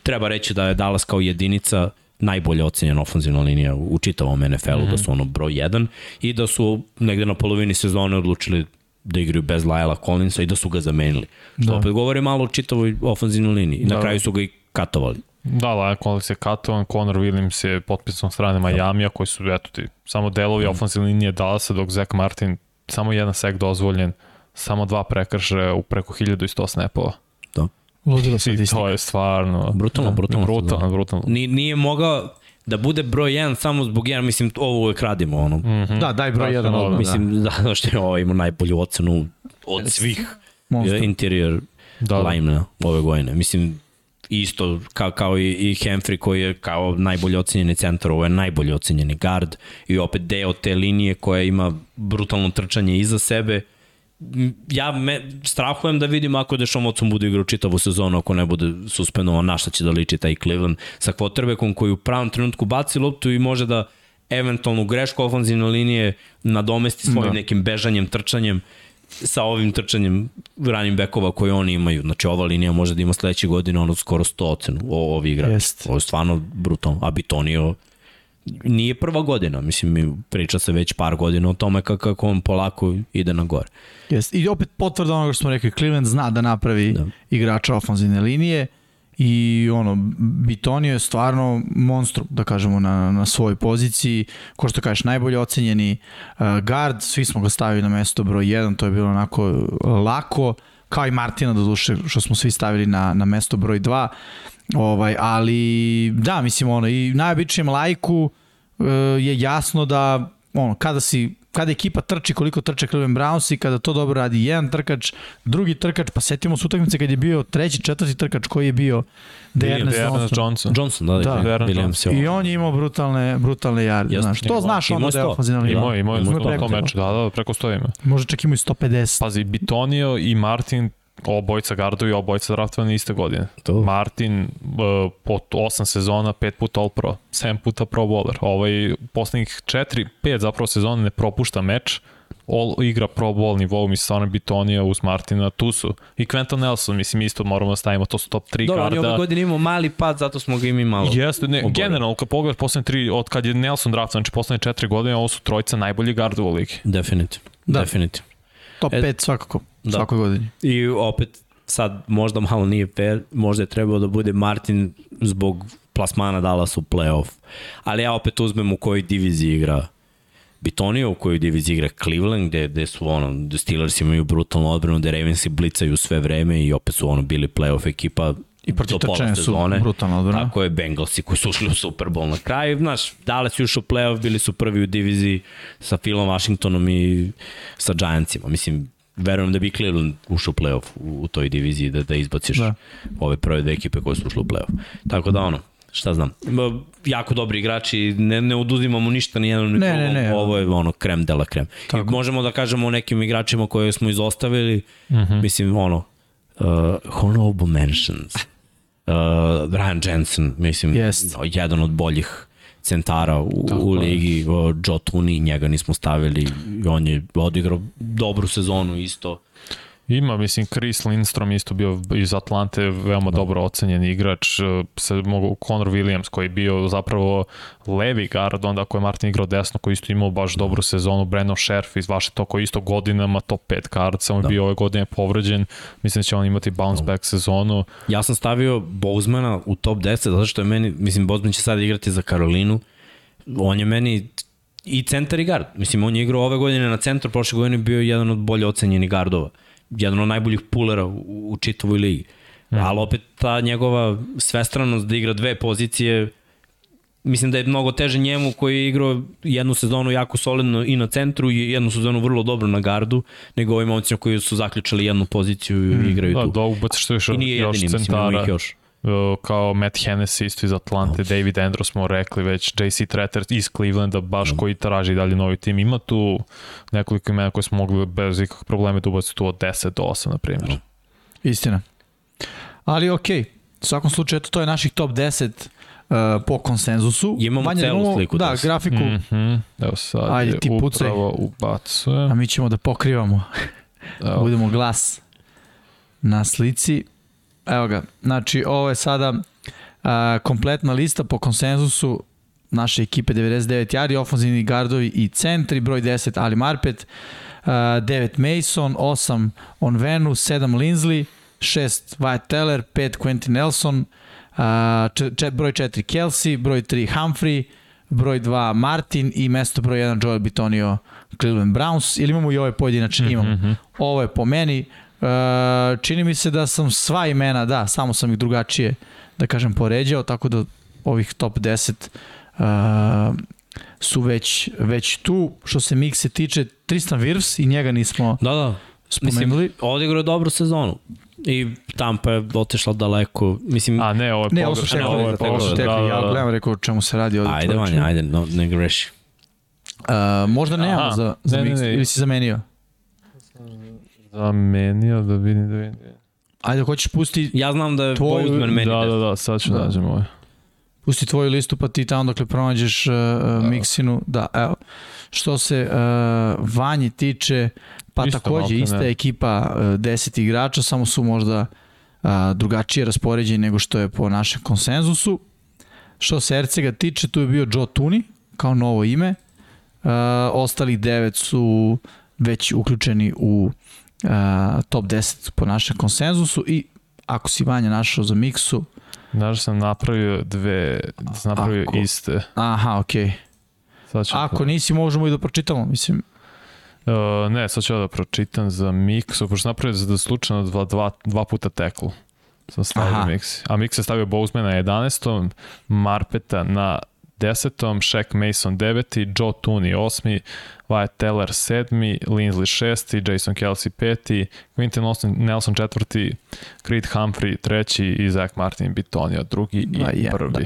Treba reći da je Dallas kao jedinica najbolje ocenjena ofenzivna linija u čitavom NFL-u, mm -hmm. da su ono broj 1 i da su negde na polovini sezone odlučili da igraju bez Laila Collinsa i da su ga zamenili. Što da. opet govori malo o čitavoj ofenzivnoj liniji. I da. na kraju su ga i katovali. Da, Laila Collins je katovan, Conor Williams je potpisan strane Majamija, koji su, eto ti, samo delovi mm. ofenzivne linije Dallasa, dok Zach Martin, samo jedan sek dozvoljen, samo dva prekrše u preko 1100 snapova. Da. Ludilo statistika. To je stvarno... Brutalno, da, brutalno. Brutalno, brutalno. Nije, nije mogao da bude broj 1 samo zbog 1, mislim, ovo uvek radimo, ono. Mm -hmm. Da, daj broj 1 da, odmah. Mislim, da, da što je ovo ima najbolju ocenu od svih Monster. interior da, da. line ove gojene. Mislim, isto kao, kao i, i Hemfrey koji je kao najbolje ocenjeni centar, ovo je najbolje ocenjeni guard i opet deo te linije koja ima brutalno trčanje iza sebe. Ja me, strahujem da vidim ako Dešom Watson bude igrao čitavu sezonu, ako ne bude suspenovan, na šta će da liči taj Cleveland sa quarterbackom koji u pravom trenutku baci loptu i može da eventualnu grešku ofenzivne linije nadomesti svojim da. nekim bežanjem, trčanjem sa ovim trčanjem ranim bekova koje oni imaju. Znači ova linija može da ima sledeće godine ono skoro 100 ocenu o, ovi igrači. Jest. Ovo je stvarno brutalno. A Bitonio nije prva godina, mislim, priča se već par godina o tome kako on polako ide na gore. Jeste. I opet potvrda onoga što smo rekli, Cleveland zna da napravi da. igrača ofenzivne linije i ono, Bitonio je stvarno monstrum, da kažemo, na, na svojoj poziciji, ko što kažeš, najbolje ocenjeni uh, guard, svi smo ga stavili na mesto broj 1, to je bilo onako lako, kao i Martina do duše, što smo svi stavili na, na mesto broj 2, ovaj, ali da, mislim, ono, i najobičnijem lajku uh, je jasno da ono, kada si kada ekipa trči koliko trče Cleveland Browns i kada to dobro radi jedan trkač, drugi trkač, pa setimo se utakmice kad je bio treći, četvrti trkač koji je bio Dearness Johnson. Johnson. Johnson, da, da, da Williams je I on je imao brutalne, brutalne jarde. Znaš, to znaš ono da je ofenzivna liga. Imao, imao, imao, imao, imao meč, da, da, preko 100 ima. Može čak imao i 150. Pazi, Bitonio i Obojca gardovi, obojca draftovani iste godine. To. Martin uh, po 8 sezona, 5 puta All Pro, 7 puta Pro Bowler. Ovaj poslednjih 4, 5 zapravo sezona ne propušta meč, all, igra pro bowl nivou, mislim, stvarno Bitonija uz Martina, tu su. I Quentin Nelson, mislim, isto moramo da stavimo, to su top 3 Dobro, karda. Dobro, on je ove godine imao mali pad, zato smo ga imali malo. Jeste, ne, generalno, kad pogledaš poslednje 3, od kad je Nelson draft, znači poslednje 4 godine, ovo su trojica najbolji gardova u ligi. Definitivno. Da. Definitivno. Top 5 e, svakako, da. svakoj godini. I opet, sad možda malo nije fair, možda je trebao da bude Martin zbog plasmana Dallas u playoff. Ali ja opet uzmem u kojoj diviziji igra Bitonio u kojoj diviziji igra Cleveland, gde, gde su ono, gde Steelers imaju brutalnu odbranu, gde Ravensi blicaju sve vreme i opet su ono bili playoff ekipa I protiv trčanja su brutalno odbrana. Tako je, Bengalsi koji su ušli u Super Bowl na kraju. Znaš, dale su ušli u playoff, bili su prvi u diviziji sa Philom Washingtonom i sa Giantsima. Mislim, verujem da bi Cleveland ušao u playoff u, u toj diviziji, da, da izbaciš da. ove prve dve ekipe koje su ušle u playoff. Tako da ono, šta znam, jako dobri igrači, ne, ne oduzimamo ništa ni jednom, ne, ne, ne, ovo je ono krem de la krem. Tako. I možemo da kažemo o nekim igračima koje smo izostavili, uh mhm. -huh. mislim ono, uh, honorable mentions, uh, Ryan Jensen, mislim, yes. jedan od boljih centara u, Tako u ligi, uh, Joe Tooney, njega nismo stavili, on je odigrao dobru sezonu isto. Ima, mislim, Chris Lindstrom isto bio iz Atlante, veoma da. dobro ocenjen igrač, e, se mogu, Conor Williams koji je bio zapravo levi guard, onda ako je Martin igrao desno, koji isto imao baš da. dobru sezonu, Breno Scherf iz vaše to koji isto godinama top 5 guard, samo da. je bio ove godine povređen, mislim da će on imati bounce da. back sezonu. Ja sam stavio Bozmana u top 10, zato što je meni, mislim, Bozman će sad igrati za Karolinu, on je meni i centar i gard. Mislim, on je igrao ove godine na centru, prošle godine bio jedan od bolje ocenjenih gardova jedan od najboljih pulera u, u čitavoj ligi. Mm. Ali opet ta njegova svestranost da igra dve pozicije, mislim da je mnogo teže njemu koji je igrao jednu sezonu jako solidno i na centru i jednu sezonu vrlo dobro na gardu, nego ovim momcima koji su zaključali jednu poziciju i mm. igraju da, tu. Da, ubaciš što još, I nije jedini, još centara. Mislim, još. Kao Matt Hennessy isto iz Atlante, David Andrews smo rekli već, JC Tretter iz Clevelanda, baš koji traži dalje novi tim. Ima tu nekoliko imena koje smo mogli bez ikakvih problema da ubaciti tu od 10 do 8, na primjer. Istina. Ali okej, okay. u svakom slučaju, eto, to je naših top 10 uh, po konsenzusu. Imamo Manje celu imamo, sliku. Da, grafiku. Mm -hmm. Evo sad Ajde, ti upravo ubacuje. A mi ćemo da pokrivamo. Evo. Budemo glas na slici. Evo ga, znači ovo je sada uh, kompletna lista po konsenzusu naše ekipe 99 jari, ofenzivni gardovi i centri, broj 10 Ali Marpet, uh, 9 Mason, 8 Onvenu, 7 Linsley, 6 Wyatt Teller, 5 Quentin Nelson, uh, čet, broj 4 Kelsey, broj 3 Humphrey, broj 2 Martin i mesto broj 1 Joel Bitonio Cleveland Browns, ili imamo i ove pojedinačne, imamo. Mm -hmm. Ovo je po meni, Uh, čini mi se da sam sva imena, da, samo sam ih drugačije, da kažem, poređao, tako da ovih top 10 uh, su već, već tu. Što se Mikse tiče, Tristan Wirfs i njega nismo da, da. spomenuli. Mislim, odigrao dobru sezonu. I Tampa je otešla daleko. Mislim, A ne, ovo je ne, ovo su tekli, ovo je tekli, da, da, da. ja gledam, rekao o čemu se radi ovdje. Ajde, Vanja, ajde, no, ne greši. Uh, možda nemamo za, za ne, Mix, ne, ne. ili si zamenio? Zamenio, da vidim, da vidim. Ajde, hoćeš pusti... Ja znam da je tvoju... Postman meni. Da, da, da, sad ću da. nađem ovaj. Pusti tvoju listu pa ti tamo dokle pronađeš uh, da. miksinu. Da, evo. Što se uh, Vanji tiče, pa Isto takođe ista ne. ekipa uh, 10 igrača, samo su možda uh, drugačije raspoređeni nego što je po našem konsenzusu. Što se Ercega tiče, tu je bio Joe Tuni kao novo ime. Uh, ostali devet su već uključeni u uh, top 10 po našem konsenzusu i ako si Vanja našao za miksu... Znaš, sam napravio dve, napravio ako, iste. Aha, okej. Okay. Ako nisi, možemo i da pročitamo, mislim. Uh, ne, sad ću ja da pročitam za miksu, pošto napravio za slučajno dva, dva, dva puta teklu. Sam stavio Aha. mix. A mix je stavio Bowsmana na 11. Marpeta na 10. Shaq Mason 9. Joe Tooney 8. Wyatt Teller 7. Linsley 6. Jason Kelsey 5. Quinton Nelson 4. Creed Humphrey 3. i Zach Martin Bitonio drugi i da, je, prvi. Da.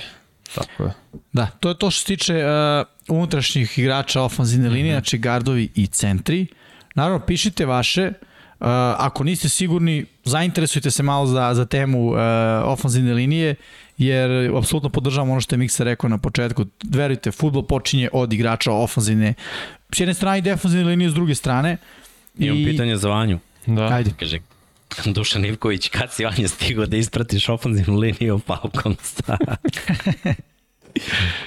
Tako je. Da, to je to što se tiče uh, unutrašnjih igrača ofenzivne mm -hmm. linije, znači gardovi i centri. Naravno, pišite vaše, uh, ako niste sigurni, zainteresujte se malo za, za temu uh, ofenzivne linije jer apsolutno podržavam ono što je Miksa rekao na početku. Verujte, futbol počinje od igrača ofanzivne, s jedne strane i defanzivne linije s druge strane. Imam I... pitanje za Vanju. Da. Ajde. Kaže, Dušan Ivković, kad si Vanja stigao da ispratiš ofanzivnu liniju Falconsa? [LAUGHS]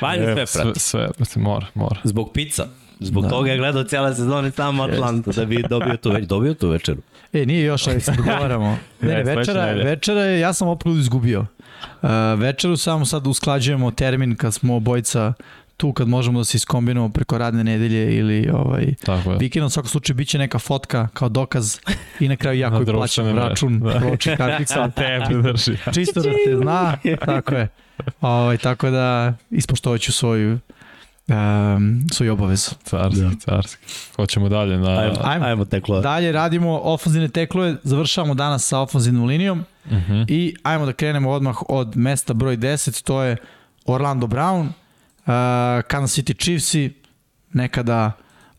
Vanja sve prati. Sve, sve, mora, mora. Zbog pizza. Zbog da. toga je gledao cijela sezona samo Atlanta da bi dobio tu, već, dobio tu večeru. E, nije još, ali se dogovaramo. [LAUGHS] Ne, ne, večera, večera je, ja sam opet izgubio. Uh, večeru samo sad usklađujemo termin kad smo obojca tu kad možemo da se iskombinujemo preko radne nedelje ili ovaj vikendom, u svakom slučaju biće neka fotka kao dokaz i na kraju ja koji [LAUGHS] plaćam račun, da. roči [LAUGHS] kartica. tebi drži. [LAUGHS] Čisto da se zna, tako je. Ovaj, tako da ispoštovaću svoju um, svoju obavezu. Carski, da. carski. Hoćemo dalje. Na... Ajmo, ajmo, ajmo teklo. Dalje radimo ofenzivne teklove, završavamo danas sa ofenzivnom linijom uh. -huh. i ajmo da krenemo odmah od mesta broj 10, to je Orlando Brown, uh, Kansas City Chiefs nekada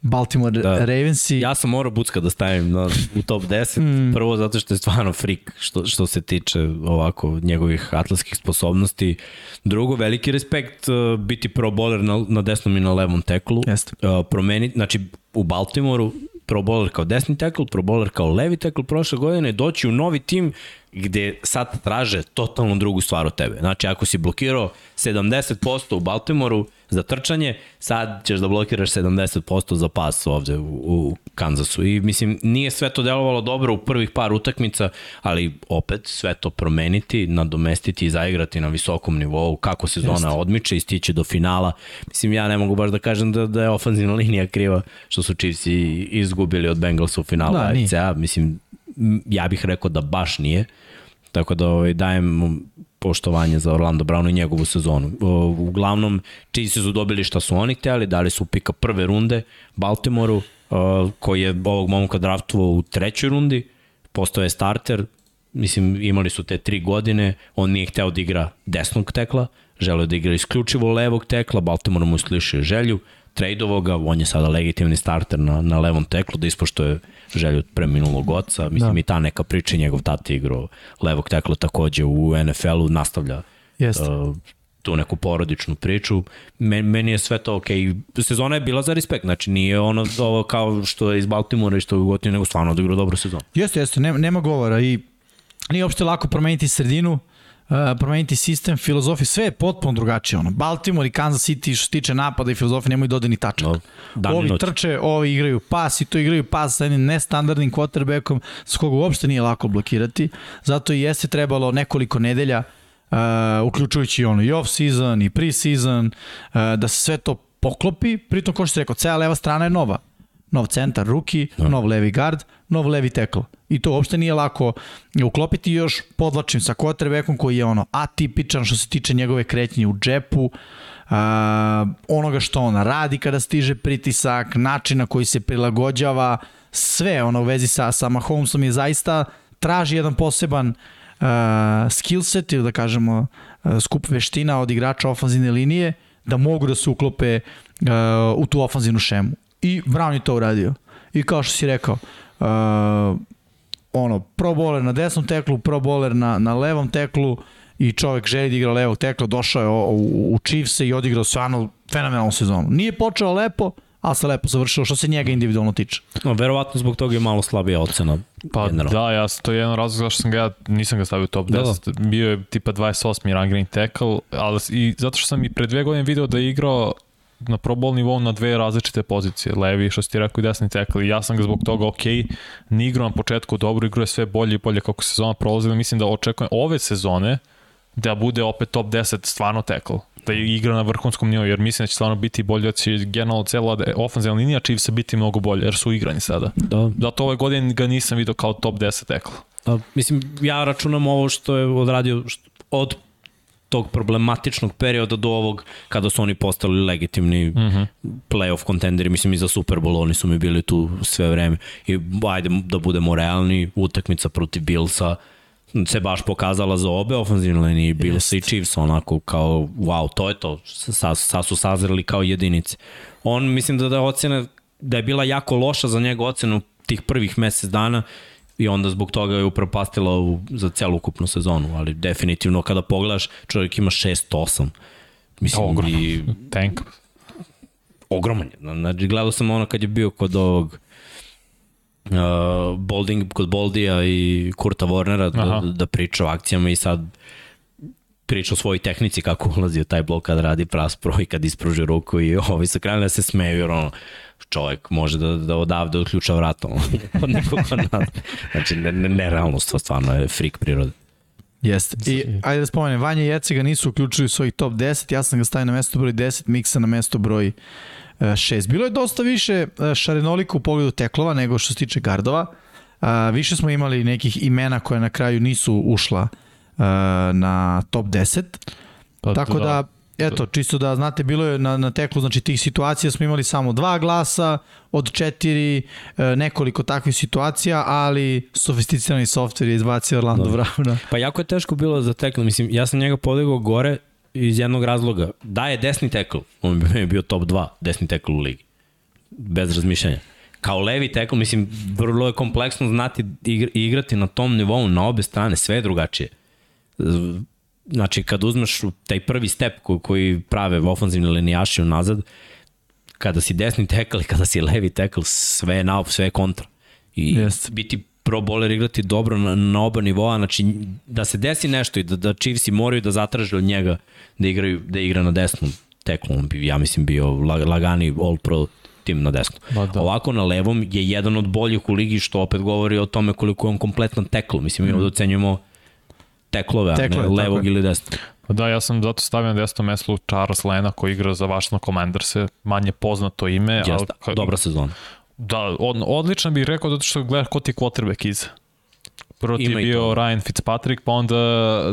Baltimore da. Ravensi. Ja sam morao Bucka da stavim na, u top 10, [LAUGHS] mm. prvo zato što je stvarno freak što, što se tiče ovako njegovih atletskih sposobnosti. Drugo, veliki respekt uh, biti pro bowler na, na desnom i na levom teklu. Uh, promeniti, znači u Baltimoru pro bowler kao desni tekl, pro bowler kao levi tekl prošle godine, doći u novi tim gde sad traže totalno drugu stvar od tebe. Znači, ako si blokirao 70% u Baltimoru za trčanje, sad ćeš da blokiraš 70% za pas ovde u, u Kansasu. I mislim, nije sve to delovalo dobro u prvih par utakmica, ali opet sve to promeniti, nadomestiti i zaigrati na visokom nivou, kako sezona Jeste. odmiče i stići do finala. Mislim, ja ne mogu baš da kažem da, da je ofanzivna [LAUGHS] linija kriva što su Chiefs izgubili od Bengalsa u finalu da, AFC-a. Mislim, ja bih rekao da baš nije. Tako da ovaj, dajem poštovanje za Orlando Brown i njegovu sezonu. Uglavnom, Chiefs su dobili šta su oni hteli, dali su pika prve runde Baltimoru, koji je ovog momka draftovao u trećoj rundi, postao je starter, mislim, imali su te tri godine, on nije hteo da igra desnog tekla, želeo da igra isključivo levog tekla, Baltimore mu isključio želju, tradeovo ga, on je sada legitimni starter na, na levom teklu, da ispoštuje želju od preminulog oca, mislim da. i ta neka priča, njegov tata igrao levog tekla takođe u NFL-u, nastavlja Jeste. Uh, tu neku porodičnu priču. Men, meni je sve to okej. Okay. Sezona je bila za respekt, znači nije ono ovo kao što je iz Baltimora i što je ugotinio, nego stvarno odigrao dobru sezonu. Jeste, jeste, nema, nema govora i nije uopšte lako promeniti sredinu, uh, promeniti sistem, filozofiju, sve je potpuno drugačije. Ono. Baltimore i Kansas City što se tiče napada i filozofije nemaju dodani tačak. No, ovi minut. trče, ovi igraju pas i to igraju pas sa jednim nestandardnim quarterbackom s koga uopšte nije lako blokirati. Zato i jeste trebalo nekoliko nedelja uh, uključujući ono i off-season i pre-season, uh, da se sve to poklopi, pritom kao što se rekao, cela leva strana je nova. Nov centar, ruki, da. nov levi gard, nov levi tekl. I to uopšte nije lako uklopiti još podlačim sa quarterbackom koji je ono atipičan što se tiče njegove kretnje u džepu, uh, onoga što on radi kada stiže pritisak, način na koji se prilagođava, sve ono u vezi sa, sa Mahomesom je zaista traži jedan poseban uh, skill set ili da kažemo uh, skup veština od igrača ofanzivne linije da mogu da se uklope uh, u tu ofanzivnu šemu. I Brown je to uradio. I kao što si rekao, uh, ono, pro bowler na desnom teklu, pro bowler na, na levom teklu i čovek želi da igra levog tekla, došao je u, u, u Chiefs i odigrao stvarno fenomenalnu sezonu. Nije počeo lepo, ali se lepo završilo što se njega individualno tiče. No, verovatno zbog toga je malo slabija ocena. Pa generalno. da, ja, to je jedan razlog zašto sam ga ja, nisam ga stavio u top 10. Da, da. Bio je tipa 28. rangering tackle, ali i zato što sam i pre dve godine video da je igrao na pro bowl nivou na dve različite pozicije, levi, što si ti rekao i desni. I ja sam ga zbog toga ok, ni igrao na početku dobro, igrao je sve bolje i bolje kako sezona prolazila. Mislim da očekujem ove sezone da bude opet top 10 stvarno tackle da igra na vrhunskom nivou, jer mislim da će stvarno biti bolje, da će generalno cela ofenzivna linija Chiefsa biti mnogo bolje, jer su igrani sada. Da. Zato ove godine ga nisam vidio kao top 10 tekla. Da, mislim, ja računam ovo što je odradio što, od tog problematičnog perioda do ovog kada su oni postali legitimni mhm. -huh. playoff kontenderi, mislim i za Super Bowl oni su mi bili tu sve vreme i ajde da budemo realni, utakmica protiv Billsa, se baš pokazala za obe ofenzivne linije, bilo se i Chiefs onako kao, wow, to je to, sad, sad su sazreli kao jedinice. On, mislim da, da ocena, da je bila jako loša za njega ocenu tih prvih mesec dana i onda zbog toga je upropastila u, za celokupnu sezonu, ali definitivno kada pogledaš, čovjek ima 6-8. Mislim, i... Tank. Ogroman je. Znači, gledao sam ono kad je bio kod ovog uh, Bolding kod Boldija i Kurta Warnera da, da priča o akcijama i sad priča o svojoj tehnici kako ulazi u taj blok kad radi pras pro i kad ispruži ruku i ovi su krenuli da se smeju jer ono čovjek može da, da odavde odključa vratom [LAUGHS] od nekog od nas. Znači, nerealnost stvarno je frik prirode. Jeste. I ajde da spomenem, Vanja i Jecega nisu uključili svoj top 10, ja sam ga stavio na mesto broj 10, Miksa na mesto broj 6. Bilo je dosta više e, šarenolika u pogledu teklova nego što se tiče gardova. E, više smo imali nekih imena koje na kraju nisu ušla e, na top 10. Pa, Tako da, da Eto, čisto da znate, bilo je na, na teklu, znači tih situacija smo imali samo dva glasa od četiri, nekoliko takvih situacija, ali sofisticirani softver je izbacio Orlando. Brauna. [LAUGHS] Pa jako je teško bilo za teklu, mislim, ja sam njega podigao gore, iz jednog razloga. Da je desni tekl, on bi bio top 2 desni tekl u ligi. Bez razmišljanja. Kao levi tekl, mislim, vrlo je kompleksno znati igrati na tom nivou na obe strane, sve je drugačije. Znači, kad uzmeš taj prvi step koji, prave ofanzivni linijaši unazad, kada si desni tekl i kada si levi tekl, sve je naop, sve je kontra. I yes. biti pro bowler igrati dobro na, na oba nivoa, znači da se desi nešto i da, da Chiefsi moraju da zatraže od njega da, igraju, da igra na desnom teklu, on bi, ja mislim, bio lagani all pro tim na desnom. Ba, da. Ovako na levom je jedan od boljih u ligi, što opet govori o tome koliko je on kompletan teklo. Mislim, mi mm. ocenjujemo teklove, Tekle, a ne levog ili desnog. Pa da, ja sam zato stavio na desno meslo Charles Lena koji igra za Vašno Commanderse, manje poznato ime. Jeste, ali, dobra sezona. Da, od, odlično bih rekao zato što gledaš ko ti je quarterback iza. Prvo ti je bio to. Ryan Fitzpatrick, pa onda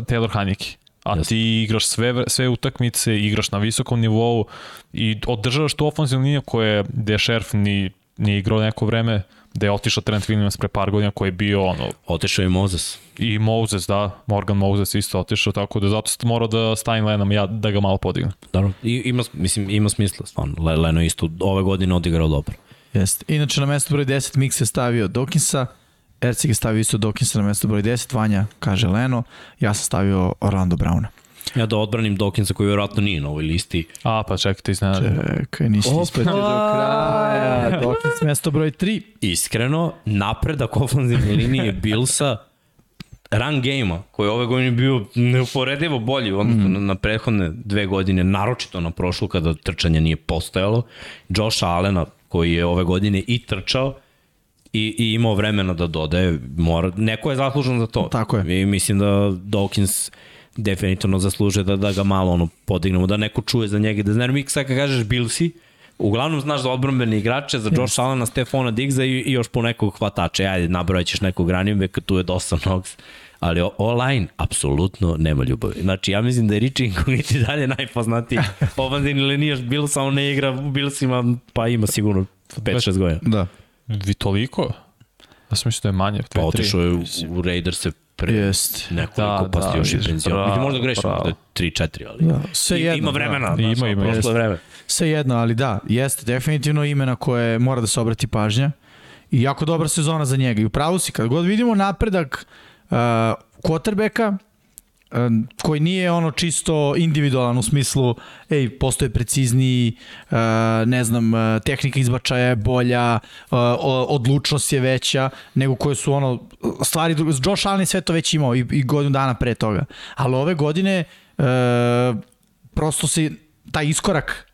Taylor Haneke. A Jasne. ti igraš sve, sve utakmice, igraš na visokom nivou i održavaš tu ofenzivnu liniju koja je, gde Šerf ni, nije igrao neko vreme, gde je otišao Trent Williams pre par godina koji je bio ono... Otišao i Moses. I Moses, da, Morgan Moses isto otišao, tako da zato ste morao da stavim Lenam ja da ga malo podigne. Dobro, I, ima, mislim, ima smisla, stvarno. Leno isto ove godine odigrao dobro. Jeste. Inače na mesto broj 10 Mix je stavio Dokinsa, Ercik je stavio isto Dokinsa na mesto broj 10, Vanja kaže Leno, ja sam stavio Orlando Browna. Ja da odbranim Dawkinsa koji vjerojatno nije na ovoj listi. A, pa čekajte, iznenadi. Čekaj, nisi ispratio do kraja. Dawkins mesto broj 3. Iskreno, napredak ofenzivne linije Billsa run game-a, koji je ove godine bio neuporedivo bolji odnosno mm. na prethodne dve godine, naročito na prošlu kada trčanje nije postojalo. Josh Allena, koji je ove godine i trčao, i, i imao vremena da dodaje, mora, neko je zaslužan za to. Tako je. I mislim da Dawkins definitivno zaslužuje da, da ga malo ono podignemo, da neko čuje za njega, da znaš mi sad kad kažeš Billsi, uglavnom znaš za odbrambene igrače, za Josh yes. Allena, Stefana Diggsa i, i još po nekog hvatača. Ajde, nabrojat ćeš nekog backa, tu je dosta Knox, ali online apsolutno nema ljubavi. Znači, ja mislim da je Richie Incogniti dalje najpoznatiji [LAUGHS] ofenzivni linijaš Billsa, on ne igra u Billsima, pa ima sigurno 5-6 godina. Da. Vi toliko? Ja sam mislio da je manje. Pa otišao je u, u Raiders-e pre Jest. nekoliko, da, pa da, još i penzion. Mislim, možda grešim, možda 3-4, ali da, sve jedno, ima vremena. Da, ima, ima. Prošlo vreme. Sve jedno, ali da, jeste definitivno imena koje mora da se obrati pažnja i jako dobra sezona za njega. I upravo si, kad god vidimo napredak uh, quarterbacka, koji nije ono čisto individualan u smislu ej, postoje precizniji, ne znam, tehnika izbačaja je bolja, odlučnost je veća, nego koje su ono, stvari, Josh Allen sve to već imao i, i godinu dana pre toga. Ali ove godine prosto se taj iskorak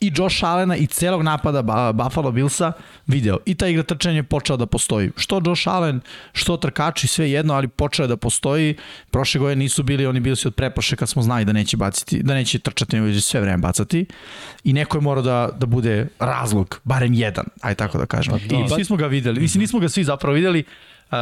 i Josh Allena i celog napada Buffalo Billsa video. I ta igra trčanja je počela da postoji. Što Josh Allen, što trkači, sve jedno, ali počela da postoji. Prošle godine nisu bili, oni bili su od preproše kad smo znali da neće baciti, da neće trčati, nego će sve vreme bacati. I neko je morao da, da bude razlog, barem jedan, aj tako da kažem. Pa, da. I svi smo ga videli. Mislim, nismo ga svi zapravo videli, Uh,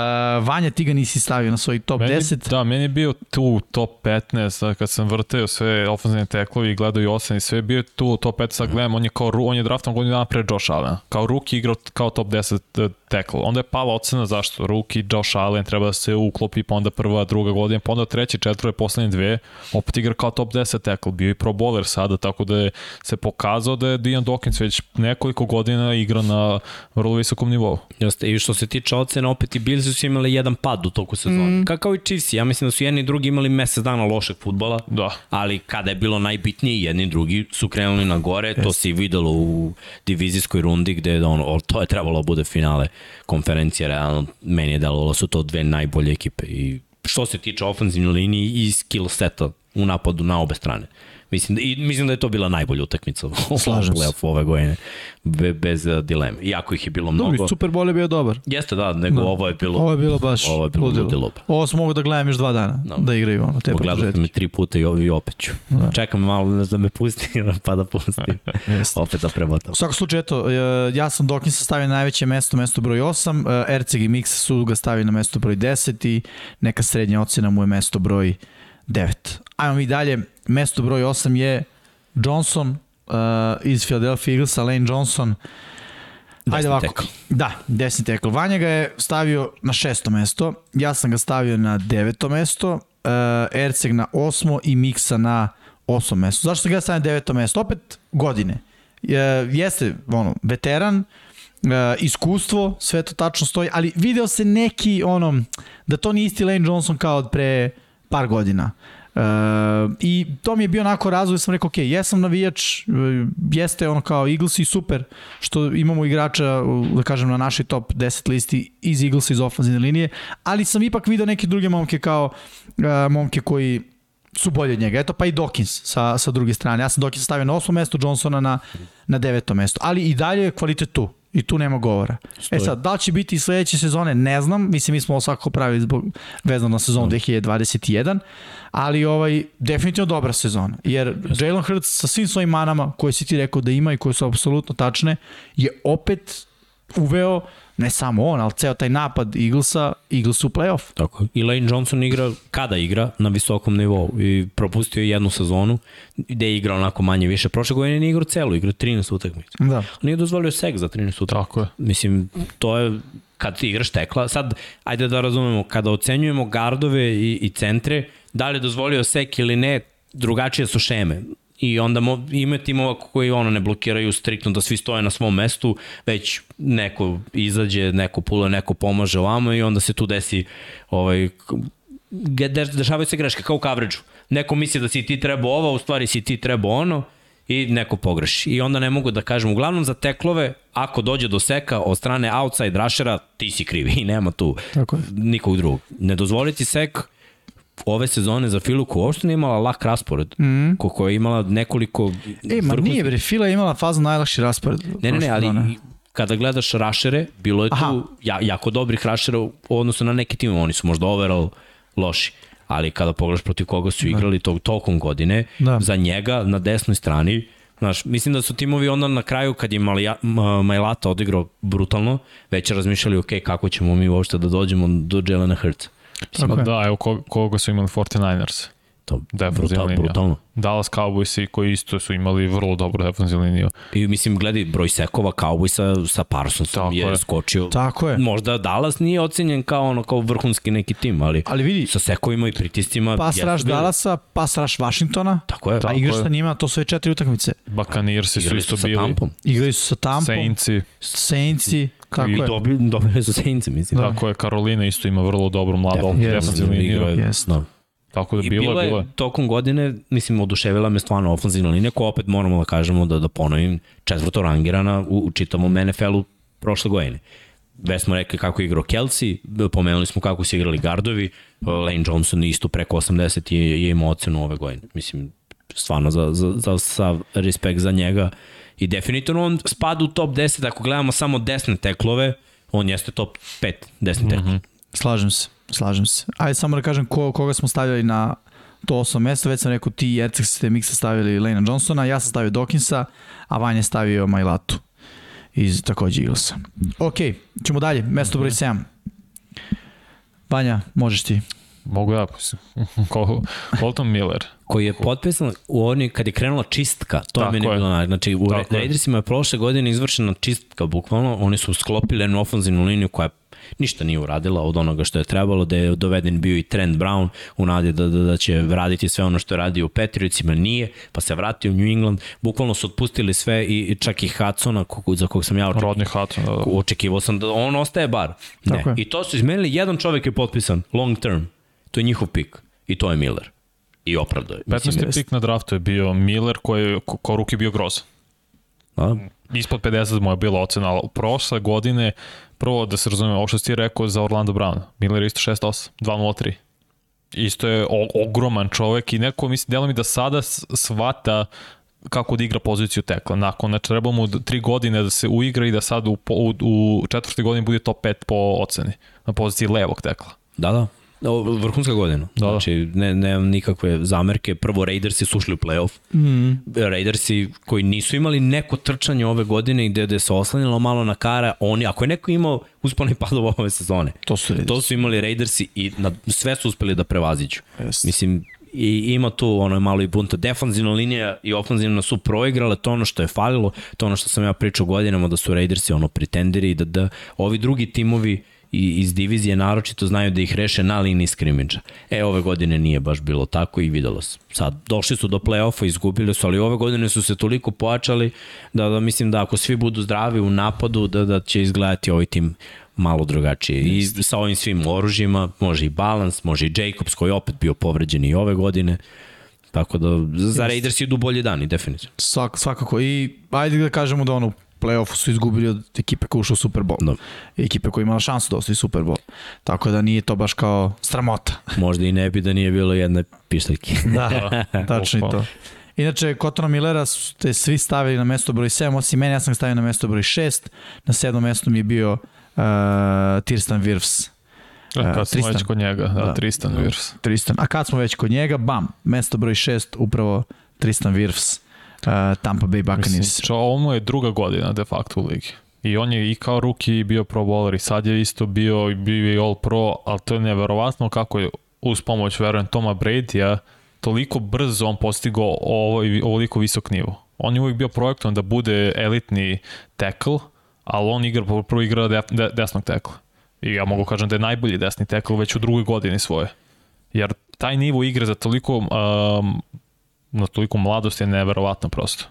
Vanja, ti ga nisi stavio na svoj top meni, 10. Da, meni je bio tu top 15, kad sam vrteo sve ofenzivne teklovi i gledao i 8 i sve, bio je tu top 15, sad gledam, on je, kao, on je draftom godinu dana pre Josh Allen. Kao rookie igrao kao top 10 tackle. Onda je pala ocena zašto rookie Josh Allen treba da se uklopi, pa onda prva, druga godina, pa onda treće, četvrve, poslednje dve, opet igra kao top 10 tackle. Bio i pro bowler sada, tako da je se pokazao da je Dion Dawkins već nekoliko godina igra na vrlo visokom nivou. Jeste, i što se tiče ocena, opet i Bills su imali jedan pad u toku sezona. Mm. Kao i Chiefs, ja mislim da su jedni i drugi imali mesec dana lošeg futbola, da. ali kada je bilo najbitnije, jedni i drugi su krenuli na gore, to se i videlo u divizijskoj rundi gde ono, to je trebalo da bude finale konferencije, realno meni je delovalo su to dve najbolje ekipe i što se tiče ofenzivne linije i skill seta u napadu na obe strane. Mislim da, i mislim da je to bila najbolja utakmica u play-offu ove godine, be, bez uh, dileme. Iako ih je bilo mnogo. Dobro, Super Bowl je bio dobar. Jeste, da, nego da. ovo je bilo... Ovo je bilo baš ovo je bilo ludilo. ludilo. Ovo sam mogu da gledam još dva dana, no. da igraju ono, te Pogledate me tri puta i, i opet ću. Da. Čekam malo da me pusti, [LAUGHS] pa da pustim. [LAUGHS] opet da prebotam. U svakom slučaju, eto, ja sam Dawkins stavio na najveće mesto, mesto broj 8, Erceg i Mix su ga stavili na mesto broj 10 i neka srednja ocena mu je mesto broj 9. Ajmo mi dalje, mesto broj 8 je Johnson uh, iz Philadelphia Eaglesa, Lane Johnson. Ajde ovako. Tackle. Da, desni tackle. Vanja ga je stavio na šesto mesto, ja sam ga stavio na deveto mesto, uh, Erceg na osmo i Miksa na osmo mesto. Zašto sam ga stavio na deveto mesto? Opet godine. Uh, jeste, ono, veteran, uh, iskustvo, sve to tačno stoji, ali video se neki, ono, da to nije isti Lane Johnson kao od pre par godina. Uh, I to mi je bio onako razvoj, sam rekao, ok, jesam navijač, uh, jeste ono kao Eagles i super što imamo igrača, da kažem, na našoj top 10 listi iz Eaglesa iz ofenzivne linije, ali sam ipak video neke druge momke kao uh, momke koji su bolje od njega. Eto pa i Dawkins sa, sa druge strane. Ja sam Dawkins stavio na osmo mesto, Johnsona na, na deveto mesto. Ali i dalje je kvalitet tu. I tu nema govora. E Stoji. E sad, da li će biti sledeće sezone, ne znam. Mislim, mi smo ovo svakako pravili zbog, vezano na sezonu 2021, ali ovaj, definitivno dobra sezona. Jer Jalen Hurts sa svim svojim manama koje si ti rekao da ima i koje su apsolutno tačne, je opet uveo ne samo on, ali ceo taj napad Eaglesa, Eagles u playoff. Tako. I Lane Johnson igra, kada igra, na visokom nivou. I propustio je jednu sezonu gde je igrao onako manje više. Prošle godine nije igrao celu, igrao 13 utakmica. Da. Nije dozvolio sek za 13 utakmica. Tako je. Mislim, to je kad ti igraš tekla. Sad, ajde da razumemo, kada ocenjujemo gardove i, i centre, da li je dozvolio sek ili ne, drugačije su šeme i onda mo, ima timova koji ono ne blokiraju striktno da svi stoje na svom mestu, već neko izađe, neko pule, neko pomaže ovamo i onda se tu desi ovaj, dešavaju se greške kao u coverage-u. Neko misli da si ti treba ovo, u stvari si ti treba ono i neko pogreši. I onda ne mogu da kažem, uglavnom za teklove, ako dođe do seka od strane outside rushera, ti si krivi i nema tu Tako je. nikog drugog. Ne dozvoliti sek, ove sezone za Filu koja uopšte nije imala lak raspored, mm. ko koja je imala nekoliko... E, ma nije bre, Fila je imala fazu najlakši raspored. Ne, ne, ne, ali sezone. kada gledaš rašere, bilo je tu Aha. ja, jako dobrih rašera u odnosu na neki tim, oni su možda overall loši ali kada pogledaš protiv koga su da. igrali tog tokom godine, da. za njega na desnoj strani, Znaš, mislim da su timovi onda na kraju, kad je Malija, Majlata odigrao brutalno, već razmišljali, ok, kako ćemo mi uopšte da dođemo do Jelena Hrca. Tako da, evo koga su imali 49ers. To brutal, linija. brutalno. Dallas Cowboys koji isto su imali vrlo dobru defensivnu liniju. I mislim, gledaj, broj sekova Cowboysa sa Parsonsom je, je skočio. Tako je. Možda Dallas nije ocenjen kao ono kao vrhunski neki tim, ali, ali vidi, sa sekovima i pritiscima. Pas rush Dallasa, pas rush Washingtona. Tako je. A igraš sa njima, to su četiri utakmice. Buccaneersi su isto bili. Tampom. Igrali su sa Tampom. Saintsi. Saintsi. Kako I dobili, dobili su Saintsi, mislim. Da. Tako je, Karolina isto ima vrlo dobru mladu yes, defensivnu liniju. Yes. Da. Tako da I bilo, bilo je, bilo je. tokom godine, mislim, oduševila me stvarno ofenzivna linija, koja opet moramo da kažemo da, da ponovim, četvrto rangirana u, u čitavom NFL-u prošle godine. Već smo rekli kako je igrao Kelsey, pomenuli smo kako su igrali gardovi, Lane Johnson isto preko 80 je, je imao ocenu ove godine. Mislim, stvarno za, za, za sav respekt za njega. I definitivno on spada u top 10, ako gledamo samo desne teklove, on jeste top 5 desne. Mm -hmm. Slažem se. Slažem se. Ajde samo da kažem ko, koga smo stavljali na to osmo mesto, već sam rekao ti i Erceg ste miksa stavili Lena Johnsona, ja sam stavio Dawkinsa, a Vanja stavio Majlatu iz takođe Eaglesa. Ok, ćemo dalje, mesto broj 7. Vanja, možeš ti. Mogu ja, [LAUGHS] Colton Miller. Koji je potpisan u oni kad je krenula čistka, to je meni je. bilo Znači, u Tako Raidersima je prošle godine izvršena čistka, bukvalno. Oni su sklopili jednu ofenzivnu liniju koja ništa nije uradila od onoga što je trebalo, da je doveden bio i Trent Brown u nadi da, da, da će raditi sve ono što je radio u Patriotsima, nije, pa se vratio u New England, bukvalno su otpustili sve i čak i Hudsona, za kog sam ja očekivao. Hudson, da, da. Očekivao sam da on ostaje bar. Ne. Tako. I to su izmenili, jedan čovek je potpisan, long term, to je njihov pik i to je Miller. I opravdo je. 15. pik na draftu je bio Miller koji je ko, ko ruki bio grozan. A? Ispod 50 mu je bila ocena, ali prošle godine prvo da se razume, ovo što si ti rekao za Orlando Brown, Miller isto 6-8, 2-0-3. Isto je ogroman čovek i neko, mislim, delo mi da sada svata kako da igra poziciju tekla. Nakon, znači, treba mu tri godine da se uigra i da sad u, u, u četvrte godini bude top 5 po oceni na poziciji levog tekla. Da, da. Vrhunska godina. Da, da. Znači, ne, nemam nikakve zamerke. Prvo, Raidersi su ušli u playoff. Mm. Raidersi koji nisu imali neko trčanje ove godine i gde, gde se oslanjalo malo na kara, oni, ako je neko imao uspone [LAUGHS] padova ove sezone, to su, to su imali Raidersi i na, sve su uspeli da prevaziđu. Yes. Mislim, i ima tu ono malo i bunta. Defanzivna linija i ofanzivna su proigrale, to ono što je falilo, to ono što sam ja pričao godinama da su Raidersi ono pretenderi i da, da ovi drugi timovi iz divizije naročito znaju da ih reše na liniji skrimidža. E, ove godine nije baš bilo tako i videlo se. Sad, došli su do play-offa, izgubili su, ali ove godine su se toliko pojačali da, da mislim da ako svi budu zdravi u napadu, da, da će izgledati ovaj tim malo drugačije. I sa ovim svim oružjima, može i balans, može i Jacobs koji je opet bio povređen i ove godine. Tako da za Raiders idu bolje dani, definitivno. Svak, svakako. I ajde da kažemo da ono play-offu su izgubili od ekipe koja ušla u Super Bowl. Da. Ekipe koja imala šansu da osvoji Super Bowl. Tako da nije to baš kao stramota. [LAUGHS] Možda i ne bi da nije bilo jedne pištaljke. [LAUGHS] da, tačno i to. Inače, Kotona Millera ste svi stavili na mesto broj 7, osim mene, ja sam stavio na mesto broj 6. Na sedmom mestu mi je bio uh, Tirstan Wirfs. Uh, kad smo Tristan. već kod njega, da, da Tristan Wirfs. Tristan. A kad smo već kod njega, bam, mesto broj 6, upravo Tristan Wirfs uh, Tampa Bay Buccaneers. Mislim, ovo je druga godina de facto u ligi. I on je i kao ruki bio pro bowler i sad je isto bio, bio i all pro, ali to je neverovatno kako je uz pomoć, verujem, Toma Brady-a, toliko brzo on postigao ovaj, ovoliko visok nivo. On je uvijek bio projektom da bude elitni tackle, ali on igra, prvo igra de, de, desnog tekla. I ja mogu kažem da je najbolji desni tekl već u drugoj godini svoje. Jer taj nivo igre za toliko, um, na toliko mladosti je neverovatno prosto.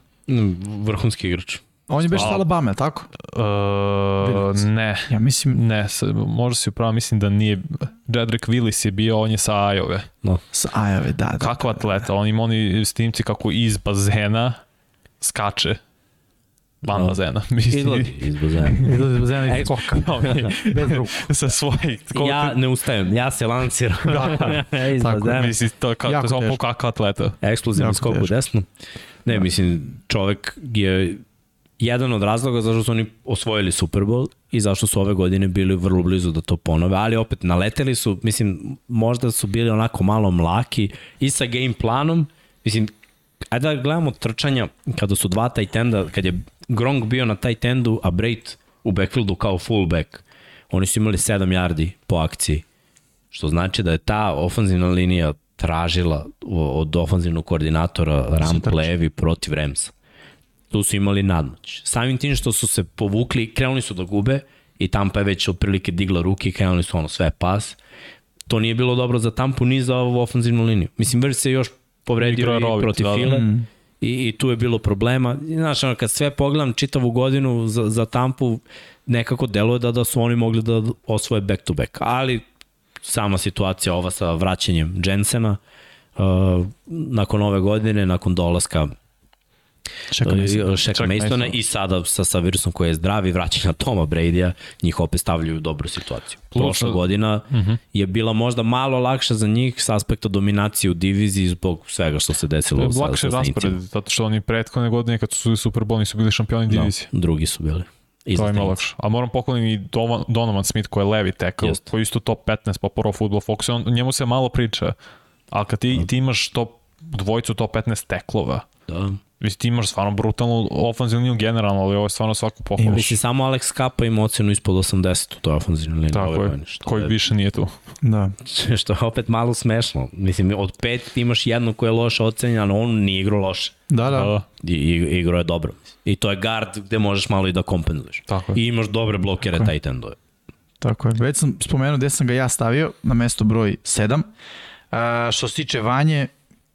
Vrhunski igrač. On je baš sa Alabama, tako? Uh, ne. Ja mislim... Ne, možda si upravo, mislim da nije... Jedrick Willis je bio, on je sa Ajove. No. Sa Ajove, da, da. Kakva atleta, on ima oni snimci kako iz bazena skače van no. bazena. Izlazi iz bazena. [LAUGHS] Izlazi iz bazena i koka. [LAUGHS] Bez ruku. [LAUGHS] Sa svojih... Ja ne ustajem, ja se lanciram. da, iz Tako, bazena. Mislim, to, ka, jako to je kakva atleta. Eksplozivni skok u desnu. Ne, da. mislim, čovek je jedan od razloga zašto su oni osvojili Super Bowl i zašto su ove godine bili vrlo blizu da to ponove, ali opet naleteli su, mislim, možda su bili onako malo mlaki i sa game planom, mislim, ajde da gledamo trčanja kada su dva tight enda, kad je Gronk bio na tight endu, a Brait u backfieldu kao fullback, oni su imali 7 yardi po akciji, što znači da je ta ofanzivna linija tražila od ofanzivnog koordinatora ramp levi protiv Ramsa tu su imali nadmoć. Samim tim što su se povukli, krenuli su da gube i Tampa je već otprilike digla ruke i krenuli su ono sve pas. To nije bilo dobro za Tampu ni za ovu ofenzivnu liniju. Mislim, Vrš se još povredio i Robit, protiv da, da. File mm. I, i tu je bilo problema. Znaš, ono, kad sve pogledam čitavu godinu za, za Tampu, nekako deluje da, da su oni mogli da osvoje back to back. Ali sama situacija ova sa vraćanjem Jensena, uh, nakon ove godine, nakon dolaska Šeka Masona. Šeka Masona i sada sa, sa virusom koji je zdrav i vraćanja Toma Brady-a, njih opet stavljaju u dobru situaciju. Prošla godina uh mhm. -huh. je bila možda malo lakša za njih s aspekta dominacije u diviziji zbog svega što se desilo lakše raspored, zato što oni prethodne godine kad su Super Bowl nisu bili šampioni da, divizije. Da, drugi su bili. To je malo lakše. A moram poklonim i Donovan Smith koji je levi tackle, Just. koji je isto top 15 po Pro Football Focus, on, njemu se malo priča, ali kad ti, da. ti imaš top dvojicu top 15 teklova, da Mislim, ti imaš stvarno brutalnu ofenzivnu liniju generalno, ali ovo je stvarno svaku pohvalu. Mislim, samo Alex Kappa ima ocenu ispod 80 u toj ofenzivnoj liniji. Tako je, koji je... više nije tu. Da. [LAUGHS] što je opet malo smešno. Mislim, od pet ti imaš jednu koja je loše ocenjena, on nije igrao loše. Da, da. da. I, i, igrao je dobro. I to je guard gde možeš malo i da kompenzuješ. Tako je. I imaš dobre blokere tight endove. Tako je. Već sam spomenuo gde sam ga ja stavio, na mesto broj 7. A, što se tiče Vanje,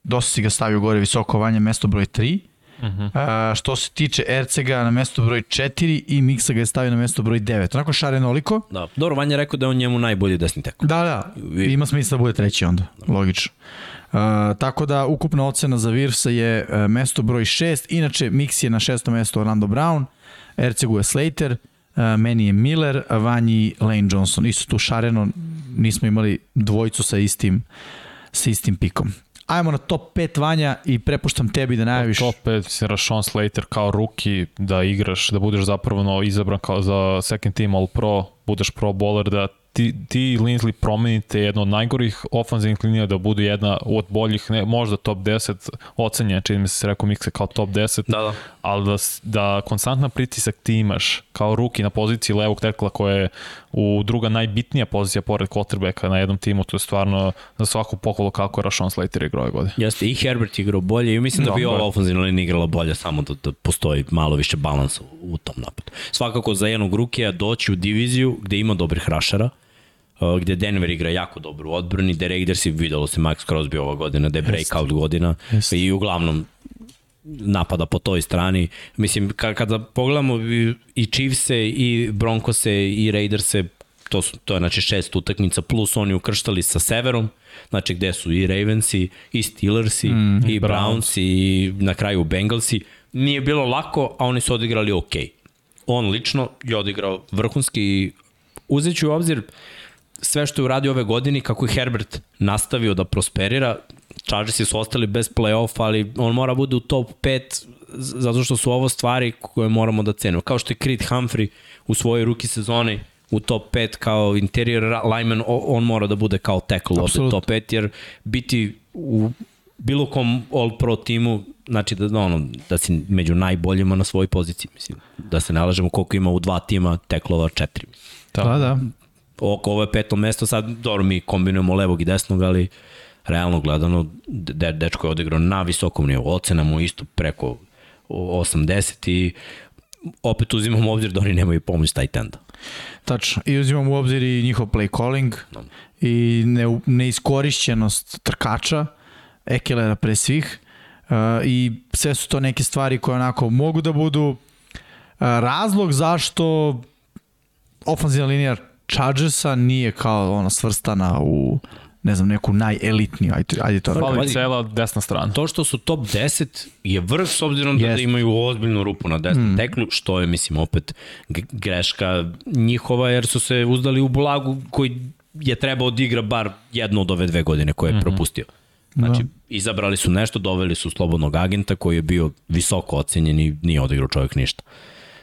dosta si ga stavio gore visoko, Vanje mesto broj 3. Uh -huh. A, što se tiče Ercega na mesto broj 4 i Miksa ga je stavio na mesto broj 9. Onako šarenoliko. Da, dobro, Vanja rekao da je on njemu najbolji desni tek. Da, da, ima smisla da bude treći onda, da. logično. Uh, tako da ukupna ocena za Virsa je uh, mesto broj 6, inače Mix je na šestom mesto Orlando Brown, Ercegu je Slater, uh, meni je Miller, Vanji Lane Johnson. Isto tu šareno, nismo imali dvojicu sa istim, sa istim pikom. Ajmo na top 5 Vanja i prepuštam tebi da najaviš. Top 5 si Rashawn Slater kao ruki da igraš, da budeš zapravo izabran kao za second team all pro, budeš pro bowler, da ti, ti Linsley promenite jedno od najgorih ofanzivnih linija da budu jedna od boljih, ne, možda top 10 ocenja, čini mi se rekao Mikse kao top 10, da, da. ali da, da konstantna pritisak ti imaš kao ruki na poziciji levog tekla koja je u druga najbitnija pozicija pored quarterbacka na jednom timu, to je stvarno za svaku pohvalu kako je Rashawn Slater igrao ove godine. Jeste, i Herbert igrao bolje i mislim da bi ova ofenzivna linija igrala bolje samo da, da postoji malo više balansa u, tom napadu. Svakako za jednog rukija doći u diviziju gde ima dobrih rašara, Uh, gde Denver igra jako dobro u odbrani, gde Raiders i videlo se Max Crosby ova godina, da je breakout godina Jest. i uglavnom napada po toj strani. Mislim, kada pogledamo i Chiefse, i Broncose, i Raiderse, to, su, to je znači šest utakmica, plus oni ukrštali sa Severom, znači gde su i Ravensi, i Steelersi, mm, i Browns, Browns, i na kraju Bengalsi. Nije bilo lako, a oni su odigrali ok. On lično je odigrao vrhunski i uzet ću u obzir sve što je uradio ove godine, kako je Herbert nastavio da prosperira, Chargersi su ostali bez play-off, ali on mora bude u top 5 zato što su ovo stvari koje moramo da cenimo. Kao što je Creed Humphrey u svojoj ruki sezoni u top 5 kao interior lineman, on mora da bude kao tackle ovde top 5, jer biti u bilo kom All Pro timu, znači da, ono, da si među najboljima na svojoj poziciji, mislim. Da se nalažemo koliko ima u dva tima, teklova četiri. Da, da. da. Oko ovo je peto mesto, sad dobro mi kombinujemo levog i desnog, ali realno gledano, de, dečko je odigrao na visokom nivou, ocena mu isto preko 80 i opet uzimamo u obzir da oni nemaju pomoć taj tenda. Tačno. I uzimamo u obzir i njihov play calling no. i ne, neiskorišćenost trkača, Ekelera pre svih. Uh, I sve su to neke stvari koje onako mogu da budu uh, razlog zašto ofenzivna linija Chargersa nije kao ona svrstana u ne znam, neku najelitniju, ajde, ajde to. Fali cela desna strana. To što su top 10 je vrh s obzirom yes. da imaju ozbiljnu rupu na desnom mm. teklu, što je, mislim, opet greška njihova, jer su se uzdali u Bulagu koji je trebao da igra bar jednu od ove dve godine koje je mm -hmm. propustio. Znači, da. izabrali su nešto, doveli su slobodnog agenta koji je bio visoko ocenjen i nije odigrao čovjek ništa.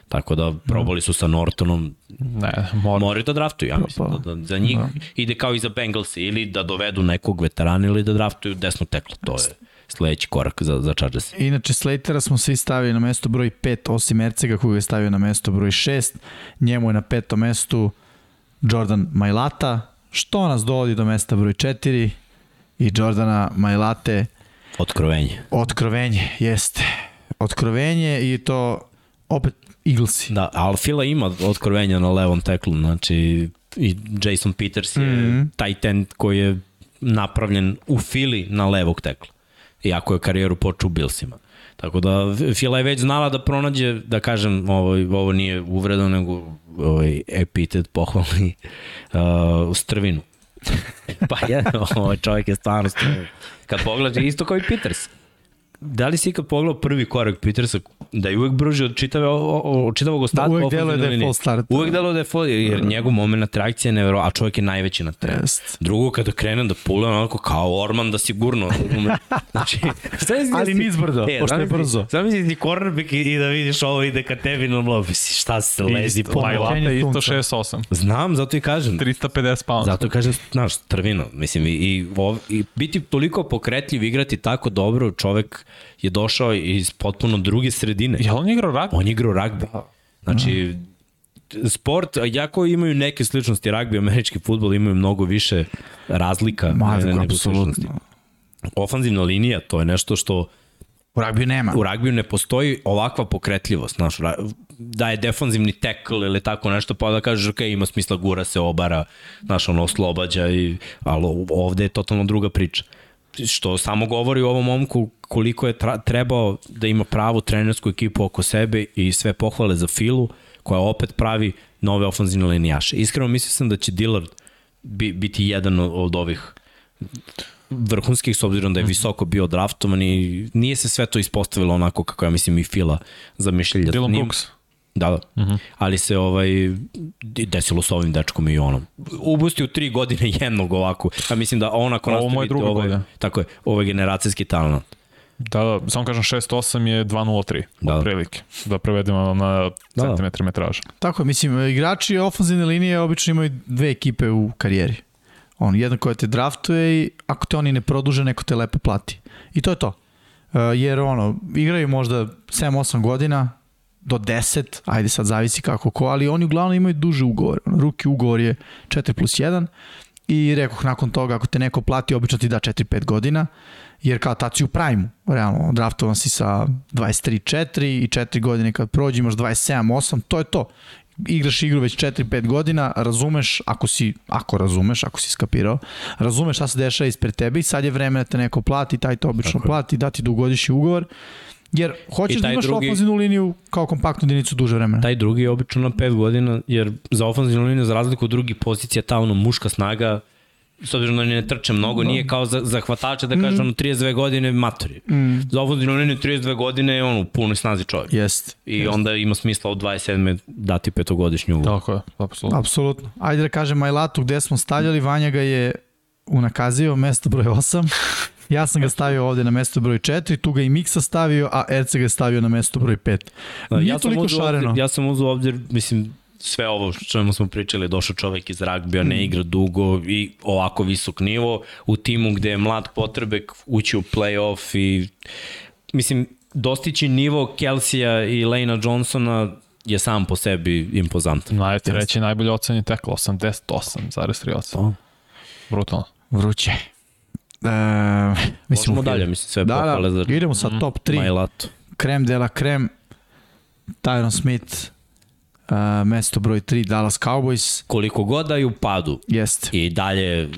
Tako da probali su sa Nortonom, ne, mora. moraju da draftuju, ja pa, mislim, da, da za njih da. ide kao i za Bengals ili da dovedu nekog veterana ili da draftuju desno teklo, to je sledeći korak za, za Chargers. Inače, Slatera smo svi stavili na mesto broj 5, osim Ercega koga je stavio na mesto broj 6, njemu je na petom mestu Jordan Mailata, što nas dovodi do mesta broj 4 i Jordana Mailate. Otkrovenje. Otkrovenje, jeste. Otkrovenje i to opet Eaglesi. Da, ali Fila ima otkrovenja na levom teklu, znači i Jason Peters je mm -hmm. taj ten koji je napravljen u Fili na levog tekla. Iako je karijeru počeo u Billsima. Tako da Fila je već znala da pronađe, da kažem, ovo, ovo nije uvredo, nego ovaj epitet pohvalni uh, strvinu. [LAUGHS] pa je, ovaj čovjek je stvarno strvinu. Kad pogledaš, isto kao i Peters da li si ikad pogledao prvi korak Petersa da je uvek brže od, čitave, od čitavog ostatka? Da, uvek deluje da je full start. Uvek deluje da je full, jer njegov moment reakcije je nevero, a čovjek je najveći na terenu. Yes. Drugo, kada krene da pule, onako kao Orman da sigurno. [LAUGHS] znači, Ali nizbrdo, e, pošto je brzo. Znam misli ti cornerback i da vidiš ovo ide ka tebi na lob, šta se lezi po je isto 6-8. Znam, zato i kažem. 350 pounds. Zato kažem, znaš, trvino. Mislim, i, i, i biti toliko pokretljiv, igrati tako dobro, čovek je došao iz potpuno druge sredine. Ja, on je igrao ragbi? On je igrao ragbi. Da. Znači, sport, jako imaju neke sličnosti, ragbi američki futbol imaju mnogo više razlika Ma, ne, nego sličnosti. Ofanzivna linija, to je nešto što U ragbiju nema. U ragbiju ne postoji ovakva pokretljivost. Znaš, da je defanzivni tekl ili tako nešto, pa da kažeš, ok, ima smisla, gura se, obara, znaš, ono, oslobađa, i, ali ovde je totalno druga priča što samo govori o ovom momku koliko je trebao da ima pravu trenersku ekipu oko sebe i sve pohvale za Filu, koja opet pravi nove ofanzivne linijaše. Iskreno mislio sam da će Dillard biti jedan od ovih vrhunskih s obzirom da je mhm. visoko bio draftovan i nije se sve to ispostavilo onako kako ja mislim i Fila zamišljali. Dylan Brooks. Da, da. Uh mhm. -huh. Ali se ovaj desilo sa ovim dečkom i onom. Ubusti u tri godine [LAUGHS] jednog ovako. Ja mislim da on ako nastavi... Ovo je druga ovaj, godina. Tako je, ovo je generacijski talent. Da, da, samo kažem 6-8 je 2-0-3, da. otprilike, da prevedemo na da, centimetre metraža. Tako, mislim, igrači ofenzivne linije obično imaju dve ekipe u karijeri. On, jedna koja te draftuje i ako te oni ne produže, neko te lepo plati. I to je to. Uh, jer ono, igraju možda 7-8 godina, do 10, ajde sad zavisi kako ko, ali oni uglavnom imaju duže ugovore. Ruki ugovor je 4 plus 1 i rekoh nakon toga ako te neko plati obično ti da 4-5 godina jer kao tad si u prime realno, draftovan si sa 23-4 i 4 godine kad prođe imaš 27-8, to je to. Igraš igru već 4-5 godina, razumeš, ako si, ako razumeš, ako si skapirao, razumeš šta se dešava ispred tebe i sad je vreme da te neko plati, taj to obično Tako plati, da ti dugogodišnji ugovor Jer hoćeš da imaš drugi, ofenzivnu liniju kao kompaktnu jedinicu duže vremena. Taj drugi je obično na 5 godina, jer za ofenzivnu liniju, za razliku od drugih pozicija, ta ono muška snaga, s obzirom da ne trče mnogo, da. nije kao za, za hvatača da kaže mm. ono 32 godine matori. Mm. Za ofenzivnu liniju 32 godine je on u punoj snazi čovjek. Jest. I jest. onda ima smisla od 27. dati petogodišnju. Tako je, apsolutno. Apsolutno. Ajde da kažem Majlatu gde smo stavljali, Vanja ga je unakazio mesto broj 8. [LAUGHS] Ja sam ga stavio ovde na mesto broj 4, tu ga i Miksa stavio, a Erce ga je stavio na mesto broj 5. Da, Nije ja toliko šareno. Obzir, ja sam uzao obzir, mislim, sve ovo što smo pričali, došao čovek iz ragbija, ne igra dugo i ovako visok nivo u timu gde je mlad potrebek ući u play-off i mislim, dostići nivo Kelsija i Lejna Johnsona je sam po sebi impozantan. Najte reći najbolje ocenje tekla, 88,3 ocen. Brutalno. Vruće. E, [LAUGHS] mislim, Možemo dalje, mislim, sve da, pohvale da, za... Idemo sa top 3. Majlato. Krem de la krem, Tyron Smith, uh, mesto broj 3 Dallas Cowboys. Koliko god da je u padu. Jeste. I dalje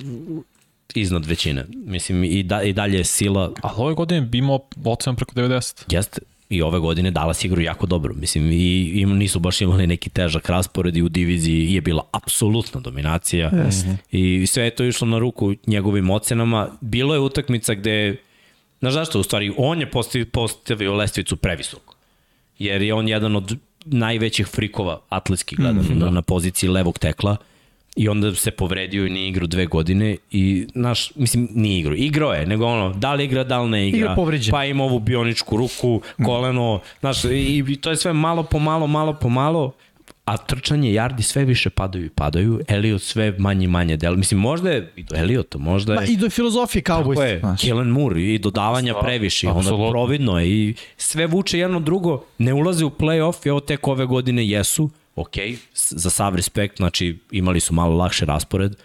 iznad većine. Mislim, i, da, i dalje je sila. Ali ove godine bi imao ocenu preko 90. Jeste. I ove godine Dallas igru jako dobro. Mislim, i, i nisu baš imali neki težak raspored i u diviziji je bila apsolutna dominacija. Jeste. I sve je to išlo na ruku njegovim ocenama. Bilo je utakmica gde, znaš zašto, u stvari, on je postavio lestvicu previsoko. Jer je on jedan od najvećih frikova atletskih gledano mm, da. na, na poziciji levog tekla i onda se povredio i nije igrao dve godine i naš, mislim, nije igrao. Igrao je, nego ono, da li igra, da li ne igra. Igra povređen. Pa ima ovu bioničku ruku, koleno, znaš, i, i to je sve malo po malo, malo po malo a trčanje, jardi sve više padaju i padaju, Elliot sve manje i manje del. Mislim, možda je i do Elliota, možda je... Ma, I do filozofije kao Tako je, Kellen Moore i dodavanja previše, onda providno je i sve vuče jedno drugo, ne ulaze u play-off i ovo tek ove godine jesu, ok, za sav respekt, znači imali su malo lakše raspored,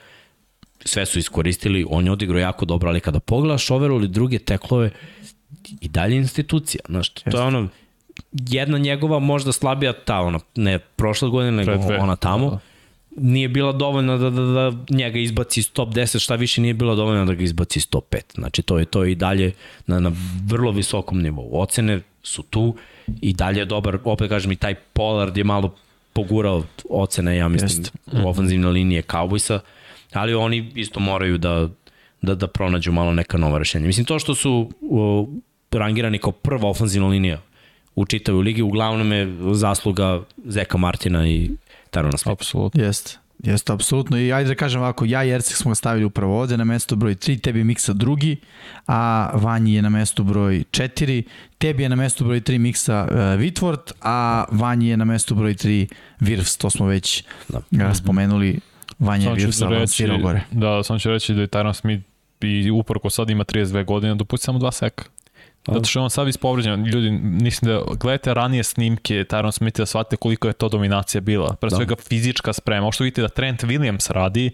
sve su iskoristili, on je odigrao jako dobro, ali kada pogledaš overall i druge teklove, i dalje institucija, znaš, to je ono, jedna njegova možda slabija ta, ona, ne prošle godine, nego ona tamo, da. nije bila dovoljna da, da, da njega izbaci iz top 10, šta više nije bila dovoljna da ga izbaci iz top 5. Znači to je to i dalje na, na vrlo visokom nivou. Ocene su tu i dalje je dobar, opet kažem i taj Pollard je malo pogurao ocene, ja mislim, Jest. u ofenzivne linije Cowboysa, ali oni isto moraju da, da, da pronađu malo neka nova rešenja. Mislim, to što su uh, rangirani kao prva ofenzivna linija u čitavoj ligi, uglavnom je zasluga Zeka Martina i Tarona Smitha. Apsolutno. Jeste. Jeste, apsolutno. I ajde da kažem ovako, ja i Ercik smo ga stavili upravo ovde na mesto broj 3, tebi je Miksa drugi, a Vanji je na mesto broj 4, tebi je na mesto broj 3 Miksa uh, Whitworth, a Vanji je na mesto broj 3 Virfs, to smo već da. uh, spomenuli. Vanja je Virfs avansirao gore. Da, sam ću reći da je Tyron Smith i uporko sad ima 32 godine, dopusti samo dva seka. Zato što je on sad ispovređen. Ljudi, mislim da gledajte ranije snimke Tyron Smitha da shvatite koliko je to dominacija bila. Pre da. svega da. fizička sprema. Ovo što vidite da Trent Williams radi,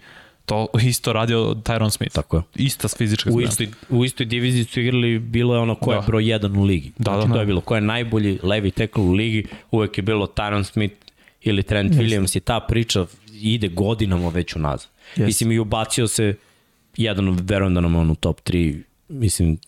to isto radio Tyron Smith. Tako je. Ista fizička sprema. U istoj, u istoj diviziji su igrali, bilo je ono ko je da. broj 1 u ligi. Da, znači, da, to je bilo ko je najbolji levi tackle u ligi, uvek je bilo Tyron Smith ili Trent Jeste. Williams i ta priča ide godinama već unazad. Jeste. Mislim i ubacio se jedan, verujem da nam on u top 3, mislim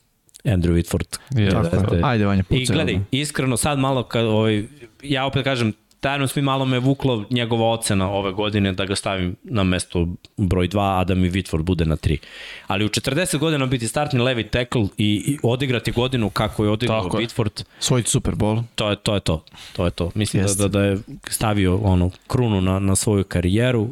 Andrew Whitford. Yeah, Tako, da. Ajde, Vanja, pucaj. I gledaj, iskreno sad malo, kad, ovaj, ja opet kažem, Tyron Smith malo me vuklo njegova ocena ove godine da ga stavim na mesto broj 2, a da mi Whitford bude na 3. Ali u 40 godina biti startni levi tackle i, i odigrati godinu kako je odigrao Tako Whitford. Svoj Super Bowl. To je to. Je to. to, je to. Mislim da, da, da je stavio ono, krunu na, na svoju karijeru,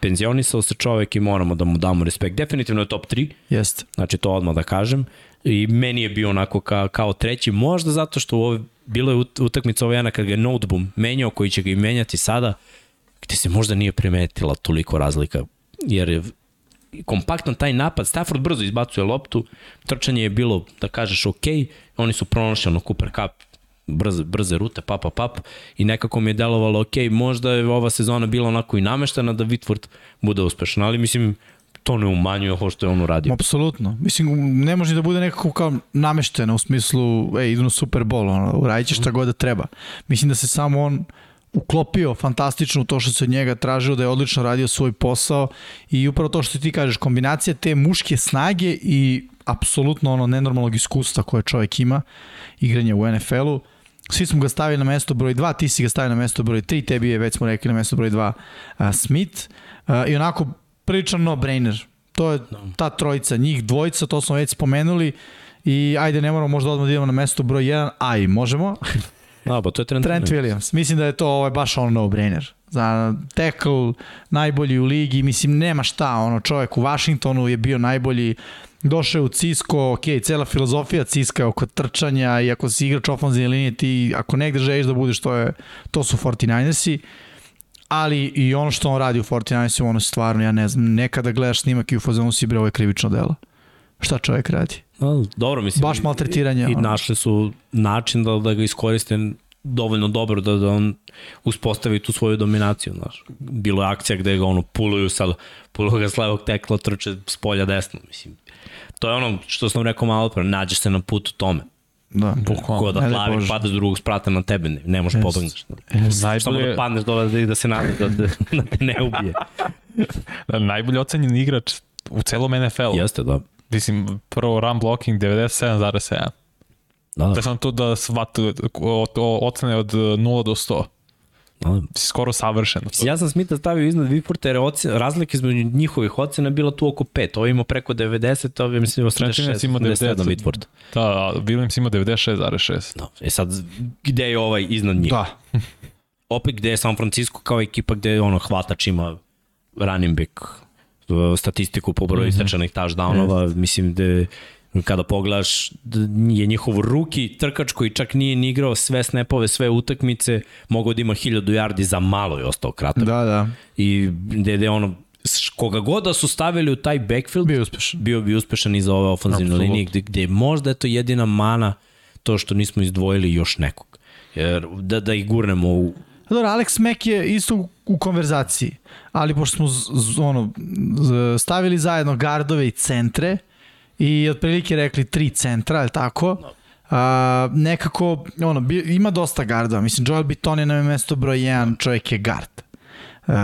penzionisao se čovek i moramo da mu damo respekt. Definitivno je top 3. Jeste. Znači to odmah da kažem i meni je bio onako ka, kao treći, možda zato što u ovoj, bilo je utakmica ovo jana kad ga je Noteboom menjao, koji će ga i menjati sada, gde se možda nije primetila toliko razlika, jer je kompaktan taj napad, Stafford brzo izbacuje loptu, trčanje je bilo, da kažeš, ok, oni su pronašli ono Cooper Cup, brze, brze rute, pap, pap, pap, i nekako mi je delovalo, ok, možda je ova sezona bila onako i nameštena da Whitford bude uspešan, ali mislim, to ne umanjuje ovo što je on uradio. Apsolutno. Mislim, ne može da bude nekako kao namešteno u smislu, ej, idu na Super Bowl, ono, uradit će šta god da treba. Mislim da se samo on uklopio fantastično to što se od njega tražilo da je odlično radio svoj posao i upravo to što ti kažeš, kombinacija te muške snage i apsolutno ono nenormalnog iskustva koje čovjek ima, igranje u NFL-u, svi smo ga stavili na mesto broj 2, ti si ga stavio na mesto broj 3, tebi je, već smo rekli, na mesto broj 2 uh, Smith. I onako priličan no-brainer. To je da. ta trojica, njih dvojica, to smo već spomenuli i ajde ne moramo možda odmah da idemo na mesto broj 1, a i možemo. [LAUGHS] Da, pa to je Trent, Trent Williams. Mislim da je to ovaj, baš on no-brainer. Za tackle, najbolji u ligi, mislim nema šta, ono čovjek u Washingtonu je bio najbolji, došao je u Cisco, ok, cela filozofija Ciska je oko trčanja i ako si igrač ofenzivne linije, ti ako negde želiš da budeš, to, je, to su 49ersi ali i ono što on radi u 49 ono stvarno, ja ne znam, nekada gledaš snimak i u fazonu si bre, ovo je krivično delo. Šta čovjek radi? No, dobro, mislim. Baš maltretiranje. I, i našli su način da, da ga iskoriste dovoljno dobro da, da on uspostavi tu svoju dominaciju. Znaš. Bilo je akcija gde ga ono puluju sad, puluju ga s levog tekla, trče s polja desno. Mislim, to je ono što sam rekao malo pre, nađeš se na putu tome. Da, bukvalno. Ko da plavi, pada s drugog sprata na tebe, ne, ne možeš pobegneš. Najbolje... Samo da padneš dole da, da se nada da, da, [LAUGHS] da te ne ubije. da, najbolje ocenjen igrač u celom NFL-u. Jeste, da. Mislim, prvo run blocking 97,7. Da, da. da sam tu da shvatu ocene od 0 do 100. Da. Skoro savršeno. Ja sam Smitha stavio iznad Viforta jer ocen, razlika između njihovih ocena bila tu oko 5. Ovo ima preko 90, ovo je mislim 86, ima 97 Whitford. Da, Williams ima 96,6. Da. E sad, gde je ovaj iznad njih? Da. [LAUGHS] Opet gde je San Francisco kao ekipa gde ono hvatač ima running back statistiku po broju mm -hmm. istračanih touchdownova, yes. mislim da kada pogledaš je njihov ruki trkač koji čak nije ni igrao sve snapove, sve utakmice, mogao da ima 1000 yardi za malo je ostao kratak. Da, da. I gde, ono, koga god da su stavili u taj backfield, bio uspešan. Bio bi uspešan i za ove ofenzivne linije, gde, gde možda je to jedina mana to što nismo izdvojili još nekog. Jer da, da ih gurnemo u, Dobro, Alex Mack je isto u konverzaciji, ali pošto smo z, z, ono, z, stavili zajedno gardove i centre, i otprilike rekli tri centra, je tako? No. A, nekako, ono, bi, ima dosta gardova. Mislim, Joel Biton je na mesto broj 1, čovjek je gard. Uh,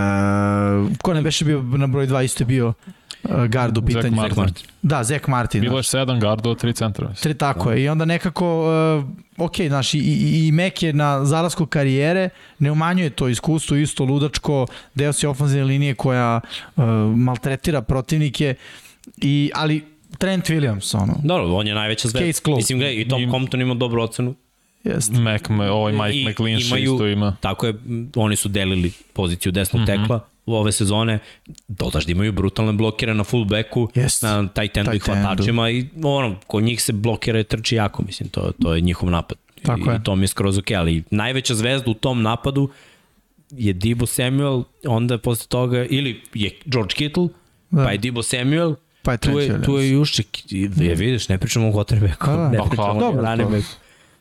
ko ne beše bio na broj 2, isto je bio gard u pitanju. Zach Martin. Da, Zach Martin. Bilo je sedam gardova, tri centra. Tri, tako da. je. I onda nekako, uh, ok, znaš, i, i, i Mek je na zalasku karijere, ne umanjuje to iskustvo, isto ludačko, deo si ofenzivne linije koja uh, maltretira protivnike, i, ali Trent Williams, ono. Dobro, on je najveća zvezda. Case close. Mislim, gledaj, i Tom I... Compton ima dobru ocenu. Jeste. Mac, ovaj Mike I, McLinch imaju, isto ima. Tako je, oni su delili poziciju desnog mm -hmm. tekla u ove sezone. Dodaš da imaju brutalne blokire na fullbacku, yes. na taj tendu i hvatačima i ono, kod njih se blokira i trči jako, mislim, to, to je njihov napad. Tako I, je. I to mi je skroz ok, ali najveća zvezda u tom napadu je Dibo Samuel, onda posle toga, ili je George Kittle, da. pa je Dibo Samuel, Pa je tu je, tu je Jušček, je, vidiš, ne pričamo o Quarterbacku, da, ne pričamo dobro, o backu.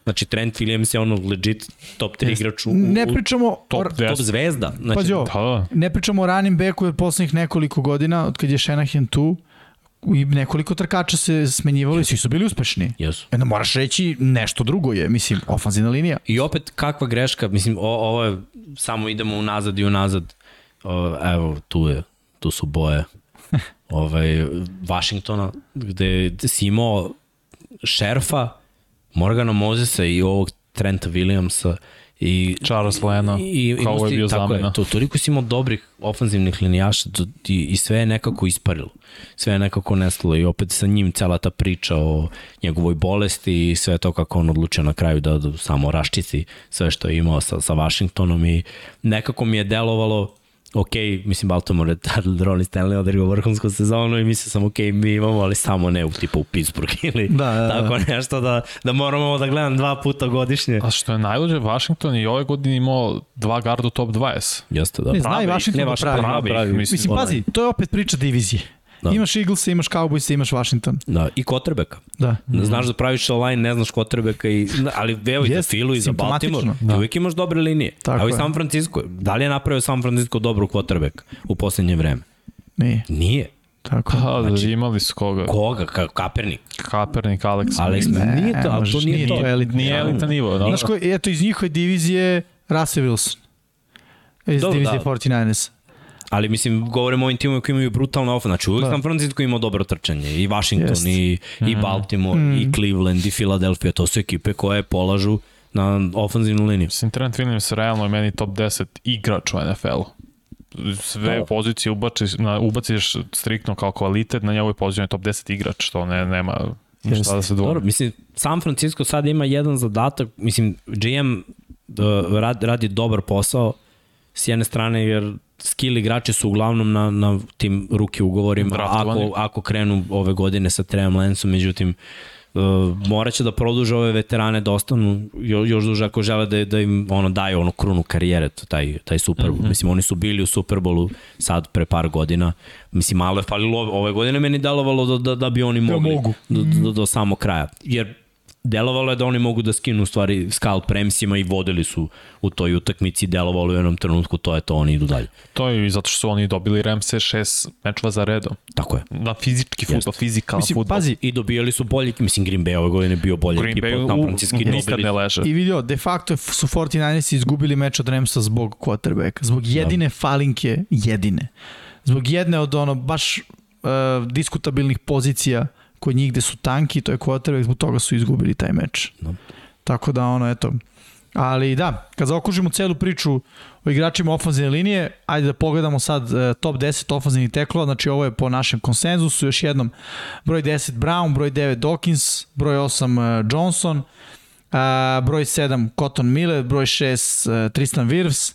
Znači Trent Williams je ono legit top 3 igrač u, ne pričamo top, top zvezda. Znači, Pazi da. ne pričamo o running backu od poslednjih nekoliko godina, od kad je Shanahan tu, i nekoliko trkača se smenjivali, svi su bili uspešni. Jesu. Jedno moraš reći nešto drugo je, mislim, ofanzivna linija. I opet kakva greška, mislim, o, ovo je, samo idemo unazad i unazad. O, evo, tu je, tu su boje ovaj, Washingtona, gde, si imao šerfa, Morgana Mosesa i ovog Trenta Williamsa i Charles Lena, i, i, kao je bio tako zamena. Je, to, toliko si imao dobrih ofanzivnih linijaša i, i sve je nekako isparilo. Sve je nekako nestalo i opet sa njim cela ta priča o njegovoj bolesti i sve to kako on odlučio na kraju da, da samo raščici sve što je imao sa, sa Washingtonom i nekako mi je delovalo ok, mislim Baltimore je tad Ronnie Stanley odigrao vrhunsku sezonu i mislio sam ok, mi imamo, ali samo ne u tipu u Pittsburgh [LAUGHS] ili da, da, da. tako nešto da, da moramo da gledam dva puta godišnje. A što je najluđe, Washington i ove godine imao dva garda top 20. Jeste, da. Ne, zna i Washington da pravi. pravi, pravi. Mislim, mislim pazi, to je opet priča divizije. Da. Imaš Eagles, imaš Cowboys, imaš Washington. Da, i Kotrbeka. Da. Znaš da praviš line, ne znaš Kotrbeka, i, ali evo i za Filu i za Baltimore. Da. Uvijek imaš dobre linije. Tako evo i San Francisco. Da li je napravio San Francisco dobru Kotrbeka u poslednje vreme? Nije. Nije. Tako. Pa, znači, imali su koga? Koga? Ka Kapernik. Kapernik, Alex. Alex, ne, nije to, ali to nije, nije to. Elit, nije elita nivo. Da. Znaš ko, eto iz njihove divizije Russell Wilson. Iz Dobro, divizije da. 49ers. Ali mislim, govorimo o ovim timima koji imaju brutalno ofa. Znači, uvijek da. San Francisco ima dobro trčanje. I Washington, Jest. i, i mhm. Baltimore, mm. i Cleveland, i Philadelphia. To su ekipe koje polažu na ofenzivnu liniju. Mislim, Trent Williams realno je meni top 10 igrač u NFL-u sve da. pozicije ubaciš, na, ubaciš striktno kao kvalitet, na njegovoj poziciji je top 10 igrač, što ne, nema šta da se dvoje. Dobro, mislim, San Francisco sad ima jedan zadatak, mislim, GM uh, rad, radi dobar posao s jedne strane, jer skill igrači su uglavnom na, na tim ruki ugovorima, ako, ako krenu ove godine sa Trevom Lensom, međutim, Uh, moraće da produže ove veterane da ostanu jo, još duže ako žele da, da im ono daju onu krunu karijere, taj, taj Super Bowl. Mm -hmm. Mislim, oni su bili u Super Bowlu sad pre par godina. Mislim, malo je falilo ove godine meni delovalo da, da, da bi oni mogli da mogu. do, do, do samog kraja. Jer delovalo je da oni mogu da skinu u stvari scalp Ramsima i vodili su u toj utakmici, delovalo u jednom trenutku, to je to, oni idu dalje. To je i zato što su oni dobili Ramse šest mečeva za redom. Tako je. Na fizički futbol, fizikalan Mislim, futbol. pazi, I dobijali su bolji, mislim Green Bay ove godine bio bolji Green ekipa Bay od San u, Francisco. nikad ne leže. I vidio, de facto su 49ers izgubili meč od Ramsa zbog quarterbacka, zbog jedine da. falinke, jedine. Zbog jedne od ono baš uh, diskutabilnih pozicija kod njih gde su tanki, to je quarterback, zbog toga su izgubili taj meč. Da. Tako da ono, eto. Ali da, kad zaokružimo celu priču o igračima ofenzivne linije, ajde da pogledamo sad uh, top 10 ofenzivnih teklova, znači ovo je po našem konsenzusu, još jednom broj 10 Brown, broj 9 Dawkins, broj 8 uh, Johnson, uh, broj 7 Cotton Miller, broj 6 uh, Tristan Wirfs,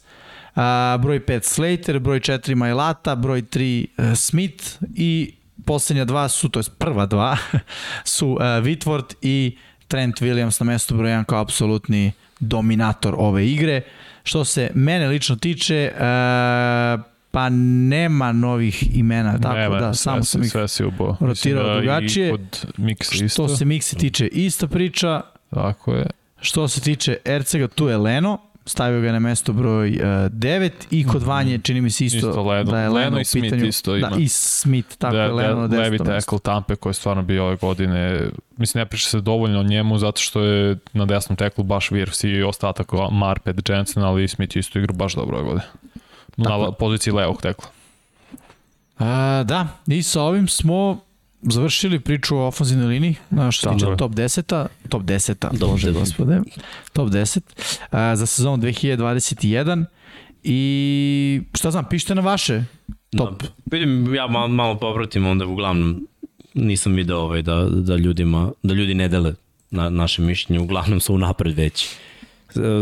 uh, broj 5 Slater, broj 4 Majlata, broj 3 uh, Smith i poslednja dva su, to je prva dva, [LAUGHS] su uh, Whitworth i Trent Williams na mestu broj 1 kao apsolutni dominator ove igre. Što se mene lično tiče, uh, pa nema novih imena, tako Nema, da, samo sam ih rotirao da drugačije. Miksa isto. Što se Mixi tiče, ista priča. Tako je. Što se tiče Ercega, tu je Leno, stavio ga na mesto broj uh, 9 i kod Vanje čini mi se isto, Isto Leno. da je Leno, Leno i Smith pitanju. isto ima. Da, i Smith, tako da, je Leno na da, levi 10. mesto. tackle Tampe koji je stvarno bio ove godine. Mislim, ne priča se dovoljno o njemu zato što je na desnom teklu baš Wirfs i ostatak Marpet Jensen, ali Smith isto igra baš dobro ove godine. Na Tako. poziciji levog tekla. A, da, i sa ovim smo završili priču o ofenzivnoj liniji, na što se tiče top 10-a, top 10-a, Top bože 10. gospode, top 10, a, za sezonu 2021 i šta znam, pišite na vaše top. Da, vidim, ja malo, malo popratim onda uglavnom nisam video ovaj, da, da, ljudima, da ljudi ne dele na naše mišljenje, uglavnom su unapred već e,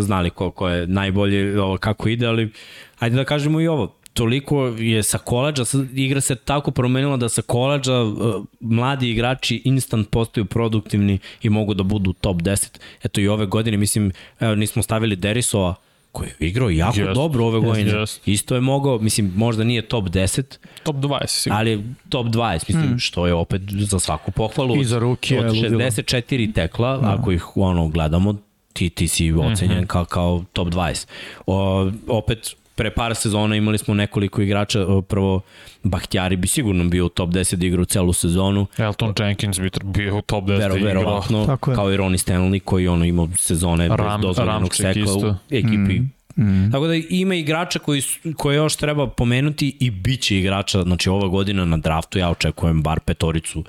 znali ko, ko je najbolji, ovo, kako ide, ali ajde da kažemo i ovo, toliko je sa koleđa, igra se tako promenila da sa koleđa uh, mladi igrači instant postaju produktivni i mogu da budu top 10. Eto i ove godine, mislim, evo, nismo stavili Derisova, koji je igrao jako Jest. dobro ove godine. Jest. Isto je mogao, mislim, možda nije top 10, Top 20 sigurno. ali top 20, mislim, mm. što je opet za svaku pohvalu. I za ruke Od je ludilo. 64 tekla, da. ako ih ono gledamo, ti, ti si ocenjen mm -hmm. kao, kao top 20. O, opet, pre par sezona imali smo nekoliko igrača, o, prvo Bahtjari bi sigurno bio u top 10 da igra u celu sezonu, Elton Jenkins bi bio u top 10 Vero, da igrao. verovatno, kao i Ronnie Stanley koji ono imao sezone Ram- bez dozvoljenog sekla isto. u ekipi. Mm. Mm. Tako da ima igrača koji, koje još treba pomenuti i bit će igrača, znači ova godina na draftu ja očekujem bar petoricu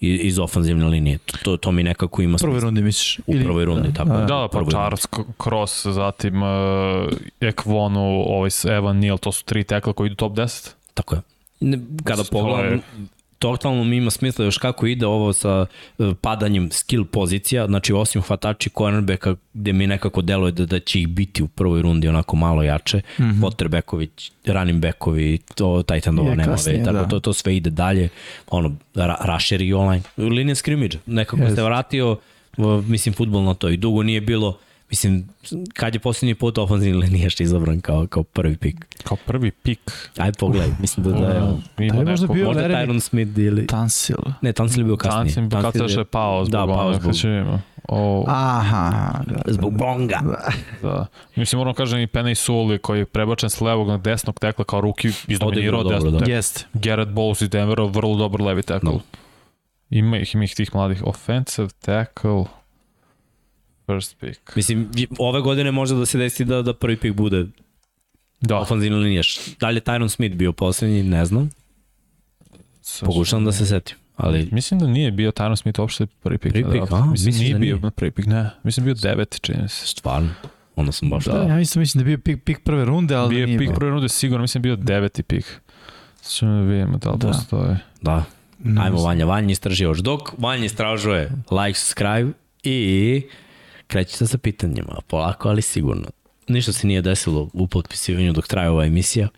iz ofanzivne linije. To, to, to mi nekako ima U prvoj smisla. rundi misliš? U prvoj rundi, tako je. Da, da, pa Charles Cross, zatim uh, Ekvonu, ovaj Evan Neal, to su tri tekla koji idu top 10. Tako je. Kada pogledam, totalno mi ima smisla još kako ide ovo sa e, padanjem skill pozicija, znači osim hvatači cornerbacka gde mi nekako deluje da, da će ih biti u prvoj rundi onako malo jače, mm -hmm. quarterbackovi, running backovi, to Je nema kasnije, ve, tako da. to, to sve ide dalje, ono, ra, rusher i online, linija scrimmage, nekako Jeste. se vratio, mislim, futbol na to i dugo nije bilo, mislim, kad je posljednji put ofenzivni linijaš izabran kao, kao prvi pik. Kao prvi pik. Ajde pogledaj, [LAUGHS] mislim da, da je, Da li možda bio možda Tyron Smith ili... Tansil. Ne, Tansil je bio kasnije. Tancin, kad Tansil se je pao zbog Da, pao zbog. O, Aha, da. zbog bonga. da. Mislim, moram kažem i Penny Suli koji je prebačen s levog na desnog tekla kao ruki izdominirao desnog da. tekla. Jeste. Garrett Bowles iz Denvera, vrlo dobar levi tackle. Da. Ima ih, ima ih tih mladih. Offensive tackle, first pick. Mislim, ove godine može da se desi da, da prvi pik bude Da, ofanzivni linijaš. Da li je Tyron Smith bio poslednji, ne znam. sad Pokušavam da se setim. Ali Mislim da nije bio Tyron Smith uopšte prvi pik. Prvi pik, draftu. a? Mislim, nije da bio nije? na prvi pik, ne. Mislim bio deveti, čini se. stvarno, onda sam baš... Da. Da, ja isto mislim da je bio pik, pik prve runde, ali Bio da je nije pik bio. prve runde sigurno, mislim bio deveti pik. Sad ćemo da vidimo da li Da. postoje. Da. Ajmo. Vanja, Vanja istraži još. Dok Vanja istražuje, like, subscribe i krećete sa pitanjima. Polako, ali sigurno. Ništa se nije desilo u potpisivanju dok traje ova emisija.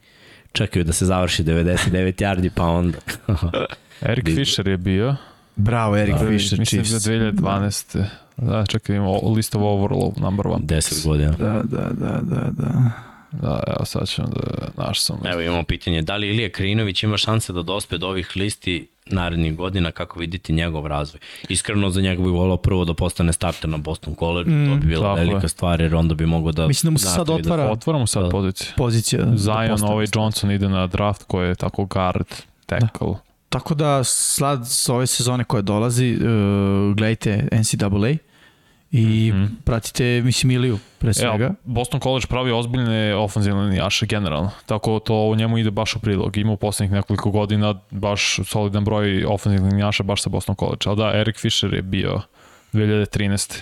Čekaju da se završi 99 yardi, pa onda... [LAUGHS] Eric Di- Fisher je bio. Bravo, Erik Da, Fisher, Mislim Chiefs. da je 2012. Da, čekaj, imamo list of overall number one. 10 godina. Da, da, da, da, da. Da, evo sad ćemo da naš sam. Evo imamo pitanje, da li Ilija Krinović ima šanse da dospe do ovih listi narednih godina, kako vidite njegov razvoj? Iskreno za njega bih volao prvo da postane starter na Boston College, mm, to bi bila tako velika je. stvar jer onda bi mogao da... Mislim da mu se sad nastavi otvara Otvaramo sad Da. poziciju. pozicija. da Zion, postane ovaj. Johnson ide na draft koji je tako guard, tackle. Tako da slad s ove sezone koje dolazi, uh, gledajte NCAA i mm Mhm. -hmm. pratite, mislim, Iliju pre svega. Evo, Boston College pravi ozbiljne ofenzivne linijaše generalno, tako to u njemu ide baš u prilog. Ima u poslednjih nekoliko godina baš solidan broj ofenzivnih linijaša baš sa Boston College. Ali da, Eric Fisher je bio 2013.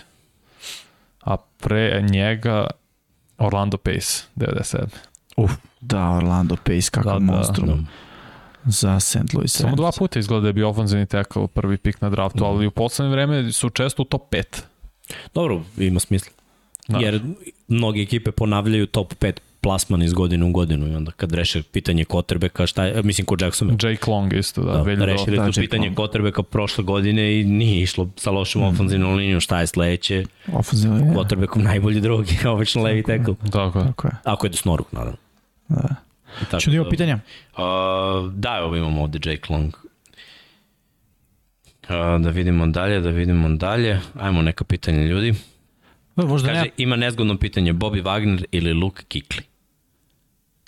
A pre njega Orlando Pace, 97. Uf, da, Orlando Pace, kakav Da, da, da, monstrum Da. za St. Louis Samo dva puta izgleda da je bio ofenzivni tackle, prvi pik na draftu, ali u poslednje vreme su često u top 5. Dobro, ima smisla. Da. Jer mnoge ekipe ponavljaju top 5 plasman iz godine u godinu i onda kad reše pitanje Kotrbeka, šta je, mislim ko Jackson Jake Long isto, da. Da, 2008. rešili Da, Jack pitanje Long. Kotrbeka prošle godine i nije išlo sa lošom mm. ofenzivnom linijom, šta je sledeće, Ofenzivna linija. Kotrbekov najbolji drugi, [LAUGHS] obično levi tackle. Tako je. Tako je. Ako je do snoruk, naravno. Da. I Tako Ču da imamo pitanja? Uh, da, evo imamo ovde Jake Long. Da vidimo dalje, da vidimo dalje. Ajmo neka pitanja ljudi. Da, možda Kaže, ne. ima nezgodno pitanje, Bobby Wagner ili Luke Kikli?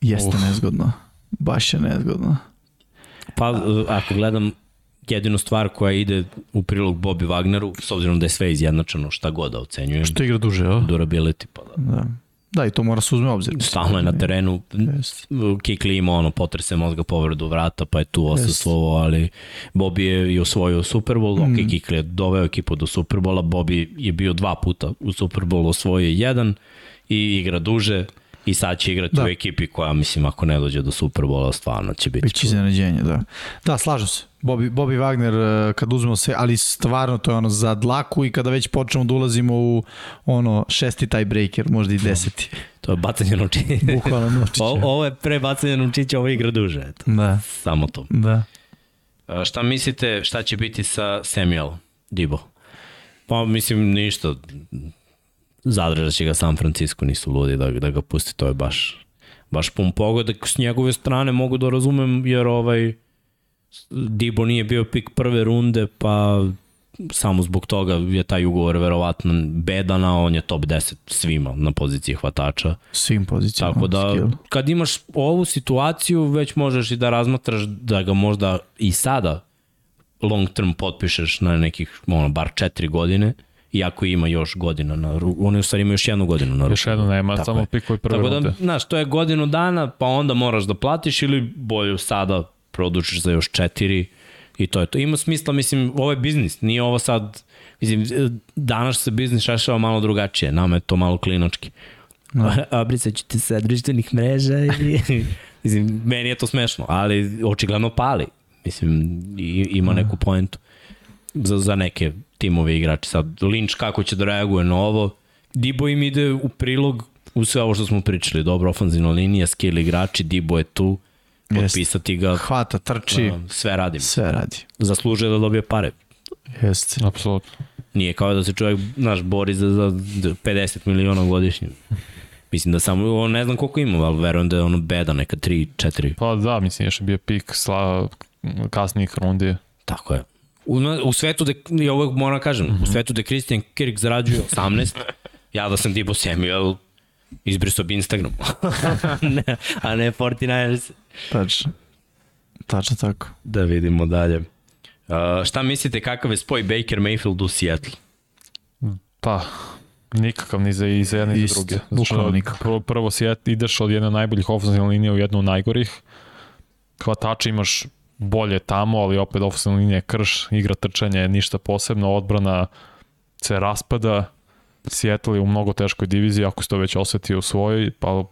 Jeste Uf. nezgodno. Baš je nezgodno. Pa, ako gledam jedinu stvar koja ide u prilog Bobby Wagneru, s obzirom da je sve izjednačeno, šta god da ocenjujem, Što igra duže, o? durability, pa da. Da. Da, i to mora se uzme obzir. Stalno je na terenu, Jeste. Kikli ima ono potrese mozga povredu vrata, pa je tu osustvovao, ali Bobby je i osvojio Super Bowl, mm. ok, Kikli je doveo ekipu do Super Bowla, Bobby je bio dva puta u Super Bowlu, osvojio je jedan i igra duže i sad će igrati Da. u ekipi koja, mislim, ako ne dođe do Super Bowla, stvarno će biti. Biće iznenađenje, da. Da, slažem se. Bobby, Bobby Wagner, eh, kad uzmemo sve, ali stvarno to je ono za dlaku i kada već počnemo da ulazimo u ono šesti tiebreaker, možda i deseti. To je bacanje novčića. [LAUGHS] Bukvalno novčića. O, ovo je pre bacanja novčića, ovo igra duže. Eto. Da, Samo to. da. A, šta mislite, šta će biti sa Samuel Dibo? Pa mislim ništa. Zadržat će ga San Francisco, nisu ludi da, da ga pusti, to je baš baš pun pogodak. S njegove strane mogu da razumem, jer ovaj Dibo nije bio pik prve runde, pa samo zbog toga je taj ugovor verovatno bedan, a on je top 10 svima na poziciji hvatača. Svim pozicijama. Tako da, skill. kad imaš ovu situaciju, već možeš i da razmatraš da ga možda i sada long term potpišeš na nekih, ono, bar četiri godine, iako ima još godina na. Oni u stvari imaju još jednu godinu na ruku. Još jedno nema, Tako samo je. pikovi prve Tako da, znaš, to je godinu dana, pa onda moraš da platiš ili bolje sada produčiš za još četiri i to je to. Ima smisla, mislim, ovo je biznis, nije ovo sad, mislim, danas se biznis rešava malo drugačije, nama je to malo klinočki. No. [LAUGHS] Obrisat ću te sa društvenih mreža i, [LAUGHS] mislim, meni je to smešno, ali očigledno pali. Mislim, i, ima neku poentu za, za neke timove igrače. Sad, Lynch kako će da reaguje na ovo, Dibo im ide u prilog u sve ovo što smo pričali, dobro ofanzivna linija, skill igrači, Dibo je tu, potpisati ga, Hvata, trči, a, sve radim. sve radi. Zaslužuje da dobije pare. Jeste. Apsolutno. Nije kao da se čovjek, znaš, bori za, za 50 miliona godišnje. Mislim da samo, on ne znam koliko ima, ali verujem da je ono beda, neka 3, 4. Pa da, mislim, još je bio pik sla, kasnijih rundi. Tako je. U, u svetu da, ja uvek moram da kažem, mm -hmm. u svetu da Christian Kirk zarađuje 18, [LAUGHS] ja da sam Dibo Samuel, izbrisao bi Instagram. [LAUGHS] ne, a ne 49ers. Tačno. Tačno tako. Da vidimo dalje. Uh, šta mislite kakav je spoj Baker Mayfield u Seattle? Pa, nikakav ni za, i za jedne i za druge. bukvalno Znači, nikakav. Prvo, prvo si et- ideš od jedne najboljih ofenzivne linije u jednu najgorih. Hvatače imaš bolje tamo, ali opet ofenzivna linija je krš, igra trčanje, ništa posebno, odbrana se raspada. Seattle je u mnogo teškoj diviziji, ako se to već osetio u svojoj, pa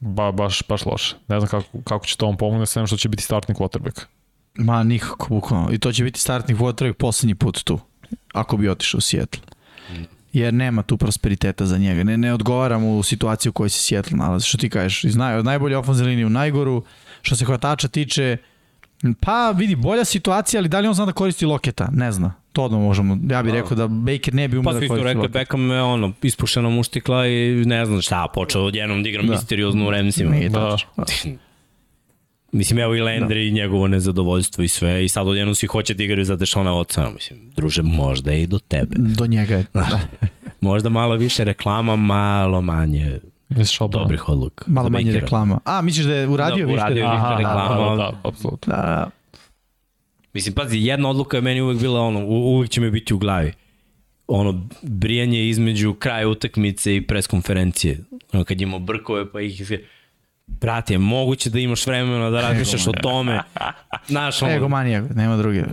ba, baš, baš loše. Ne znam kako, kako će to on pomogne, sem što će biti startni quarterback. Ma nikako, bukvalno. I to će biti startni quarterback poslednji put tu, ako bi otišao u Seattle. Jer nema tu prosperiteta za njega. Ne, ne odgovara mu u situaciju u kojoj se Seattle nalazi. Što ti kažeš, iz naj, najbolje ofenzivne linije u najgoru. Što se hvatača tiče, Pa vidi, bolja situacija, ali da li on zna da koristi loketa? Ne zna. To da možemo, ja bih rekao da Baker ne bi umeo pa, da koristi loketa. Pa svi su rekli, Beckham je ono, ispušena muštikla i ne znam šta, počeo odjednom da igra da. misteriozno u Remsima. Nije da. [LAUGHS] Mislim, evo i Landry da. i njegovo nezadovoljstvo i sve, i sad odjednom svi hoće da igraju za Dešona Watsona, mislim, druže, možda i do tebe. Do njega je. [LAUGHS] Da. možda malo više reklama, malo manje dobrih odluka. Malo manje reklama. A, misliš da je uradio da, više? Uradio više Aha, reklama. Da, da, apsolutno. Da, da. Mislim, pazi, jedna odluka je meni uvek bila ono, uvek će mi biti u glavi. Ono, brijanje između kraja utakmice i preskonferencije. Ono, kad imamo brkove pa ih Brate, moguće da imaš vremena da razmišljaš o tome. Znaš, ono, Egomanija, nema druge.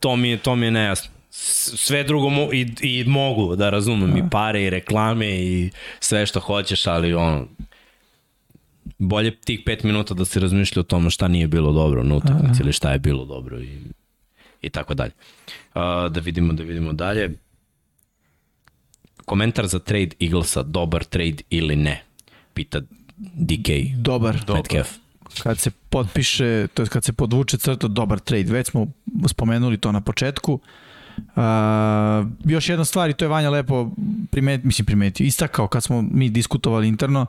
To mi je, to mi je nejasno. Sve drugo mo i, i mogu da razumem, da. i pare, i reklame, i sve što hoćeš, ali ono, bolje tih pet minuta da se razmišlja o tome šta nije bilo dobro na utakmici ili šta je bilo dobro i, i tako dalje. Uh, da vidimo, da vidimo dalje. Komentar za trade Eaglesa, dobar trade ili ne? Pita DK. Dobar. Metcalf. Kad se potpiše, to je kad se podvuče crta, dobar trade. Već smo spomenuli to na početku. Uh, još jedna stvar i to je Vanja lepo primet, mislim primetio, istakao kad smo mi diskutovali interno, uh,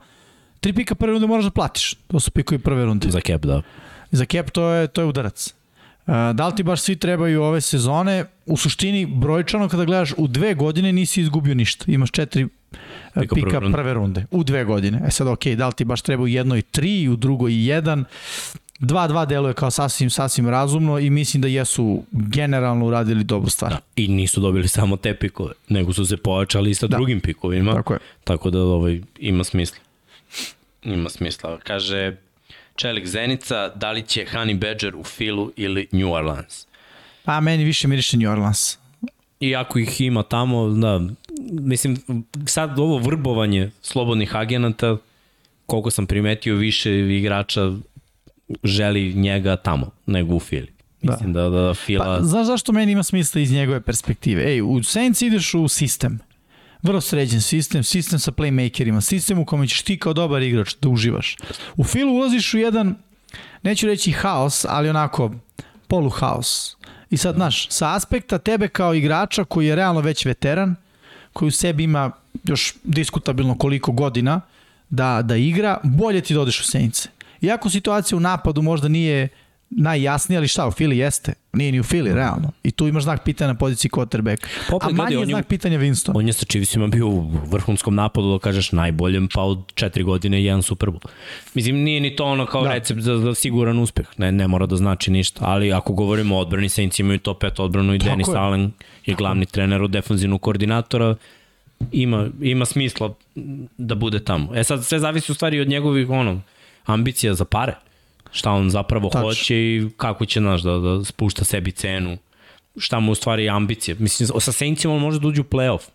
tri pika prve runde moraš da platiš. To su pikovi prve runde. Za cap, da. Za cap to je, to je udarac. Uh, da li ti baš svi trebaju ove sezone? U suštini, brojčano kada gledaš, u dve godine nisi izgubio ništa. Imaš četiri uh, pika, pika prve, runde. prve runde. U dve godine. E sad, ok, da li ti baš treba u jednoj tri, u drugoj jedan? 2-2 deluje kao sasvim, sasvim razumno i mislim da jesu generalno uradili dobru stvar. Da, I nisu dobili samo te pikove, nego su se pojačali i sa da. drugim pikovima. Tako je. Tako da ovaj, ima smisla. Ima smisla. Kaže, Čelik Zenica, da li će Honey Badger u Filu ili New Orleans? Pa meni više miriše New Orleans. Iako ih ima tamo, da, mislim, sad ovo vrbovanje slobodnih agenata, koliko sam primetio, više igrača želi njega tamo, nego u Fili. Da. Mislim da, da, da Fila... Pa, znaš zašto meni ima smisla iz njegove perspektive? Ej, u Saints ideš u sistem vrlo sređen sistem, sistem sa playmakerima, sistem u kome ćeš ti kao dobar igrač da uživaš. U filu ulaziš u jedan, neću reći haos, ali onako polu haos. I sad, znaš, sa aspekta tebe kao igrača koji je realno već veteran, koji u sebi ima još diskutabilno koliko godina da, da igra, bolje ti da odeš u Senice. Iako situacija u napadu možda nije najjasnije, ali šta, u Fili jeste. Nije ni u Fili, realno. I tu imaš znak pitanja na poziciji quarterback. A manje je znak pitanja Winston. On je sa Chiefsima bio u vrhunskom napadu, da kažeš najboljem, pa od četiri godine jedan Super Bowl. Mislim, nije ni to ono kao da. recept za, za siguran uspeh. Ne, ne mora da znači ništa. Ali ako govorimo o odbrani, Saints imaju top 5 odbranu i Tako je. Allen je glavni trener od defanzivnog koordinatora ima, ima smisla da bude tamo. E sad, sve zavisi u stvari od njegovih ono, ambicija za pare šta on zapravo Tač. hoće i kako će naš da, da spušta sebi cenu, šta mu u stvari ambicije. Mislim, sa Saintsima on može da uđe u playoff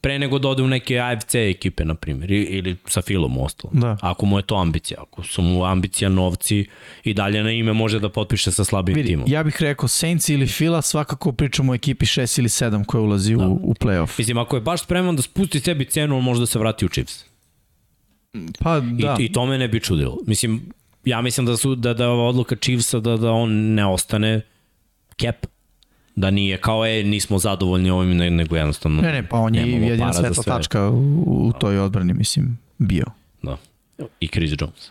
pre nego da ode u neke AFC ekipe, na primjer, ili sa Filom ostalo. Da. Ako mu je to ambicija, ako su mu ambicija novci i dalje na ime može da potpiše sa slabim Vidi, timom. Ja bih rekao Saints ili Fila, svakako pričamo o ekipi 6 ili 7 koja ulazi da. u, u playoff. Mislim, ako je baš spreman da spusti sebi cenu, on može da se vrati u Chiefs. Pa da. I, I to me ne bi čudilo. Mislim, ja mislim da su da da ova odluka Chiefsa da da on ne ostane cap da nije kao je nismo zadovoljni ovim nego jednostavno ne ne pa on je jedina svetla tačka u, u toj odbrani mislim bio. Da. I Chris Jones.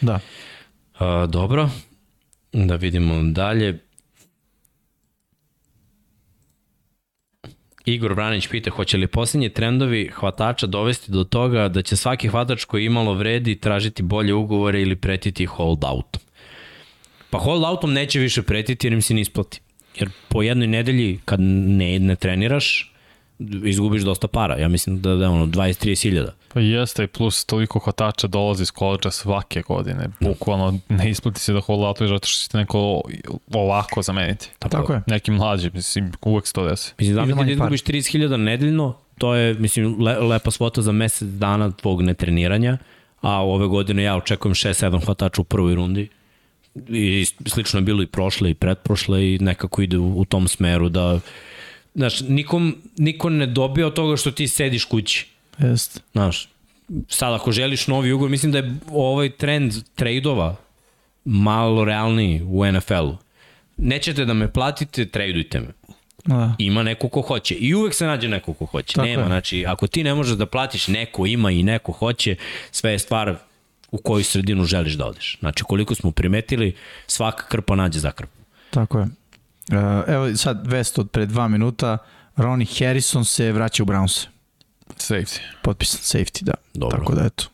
Da. A, dobro da vidimo dalje Igor Vranić pita hoće li posljednji trendovi hvatača dovesti do toga da će svaki hvatač koji imalo vredi tražiti bolje ugovore ili pretiti hold out. Pa hold outom neće više pretiti jer im se ne isplati. Jer po jednoj nedelji kad ne, ne treniraš, izgubiš dosta para. Ja mislim da da ono 20-30 hiljada. Pa jeste i plus toliko hvatača dolazi iz koleđa svake godine. Bukvalno ne isplati se da holautuješ zato što će neko ovako zameniti. Tako, Tako je. Neki mlađi, mislim, uvek se to desi. Mislim, znam da izgubiš 30.000 nedeljno, to je, mislim, le, lepa svota za mesec dana tvog netreniranja, a ove godine ja očekujem 6-7 hvatača u prvoj rundi i slično je bilo i prošle i pretprošle i nekako ide u, u tom smeru da znaš, nikom, niko ne dobija od toga što ti sediš kući. Jest. Znaš, sad ako želiš novi ugovor, mislim da je ovaj trend trejdova malo realniji u NFL-u. nećete da me platite, tradujte me. Da. Ima neko ko hoće. I uvek se nađe neko ko hoće. Tako Nema, je. znači, ako ti ne možeš da platiš, neko ima i neko hoće, sve je stvar u koju sredinu želiš da odeš. Znači, koliko smo primetili, svaka krpa nađe za krpu. Tako je. Uh, evo sad vest od pre dva minuta. Ronnie Harrison se vraća u Browns. Safety. Potpisan safety, da. Dobro. Tako da eto.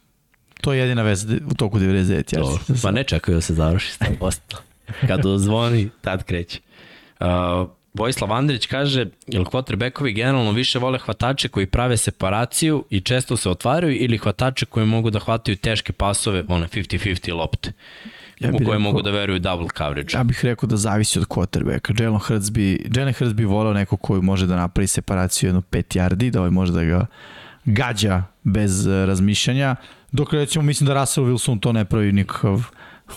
To je jedina veza u toku 99 Dobro. yardi. Pa ne čekaju da se završi 100%. [LAUGHS] Kad zvoni, tad kreće. Uh, Vojislav Andrić kaže, jel quarterbackovi generalno više vole hvatače koji prave separaciju i često se otvaraju ili hvatače koji mogu da hvataju teške pasove, one 50-50 lopte, Ja u koje rekao- mogu da veruju double coverage. Ja bih rekao da zavisi od quarterbacka. Jalen Hurts bi, Jalen Hurts bi volao neko koji može da napravi separaciju jedno 5 yardi, da ovaj može da ga gađa bez eh, razmišljanja, dok recimo mislim da Russell Wilson to ne pravi nikakav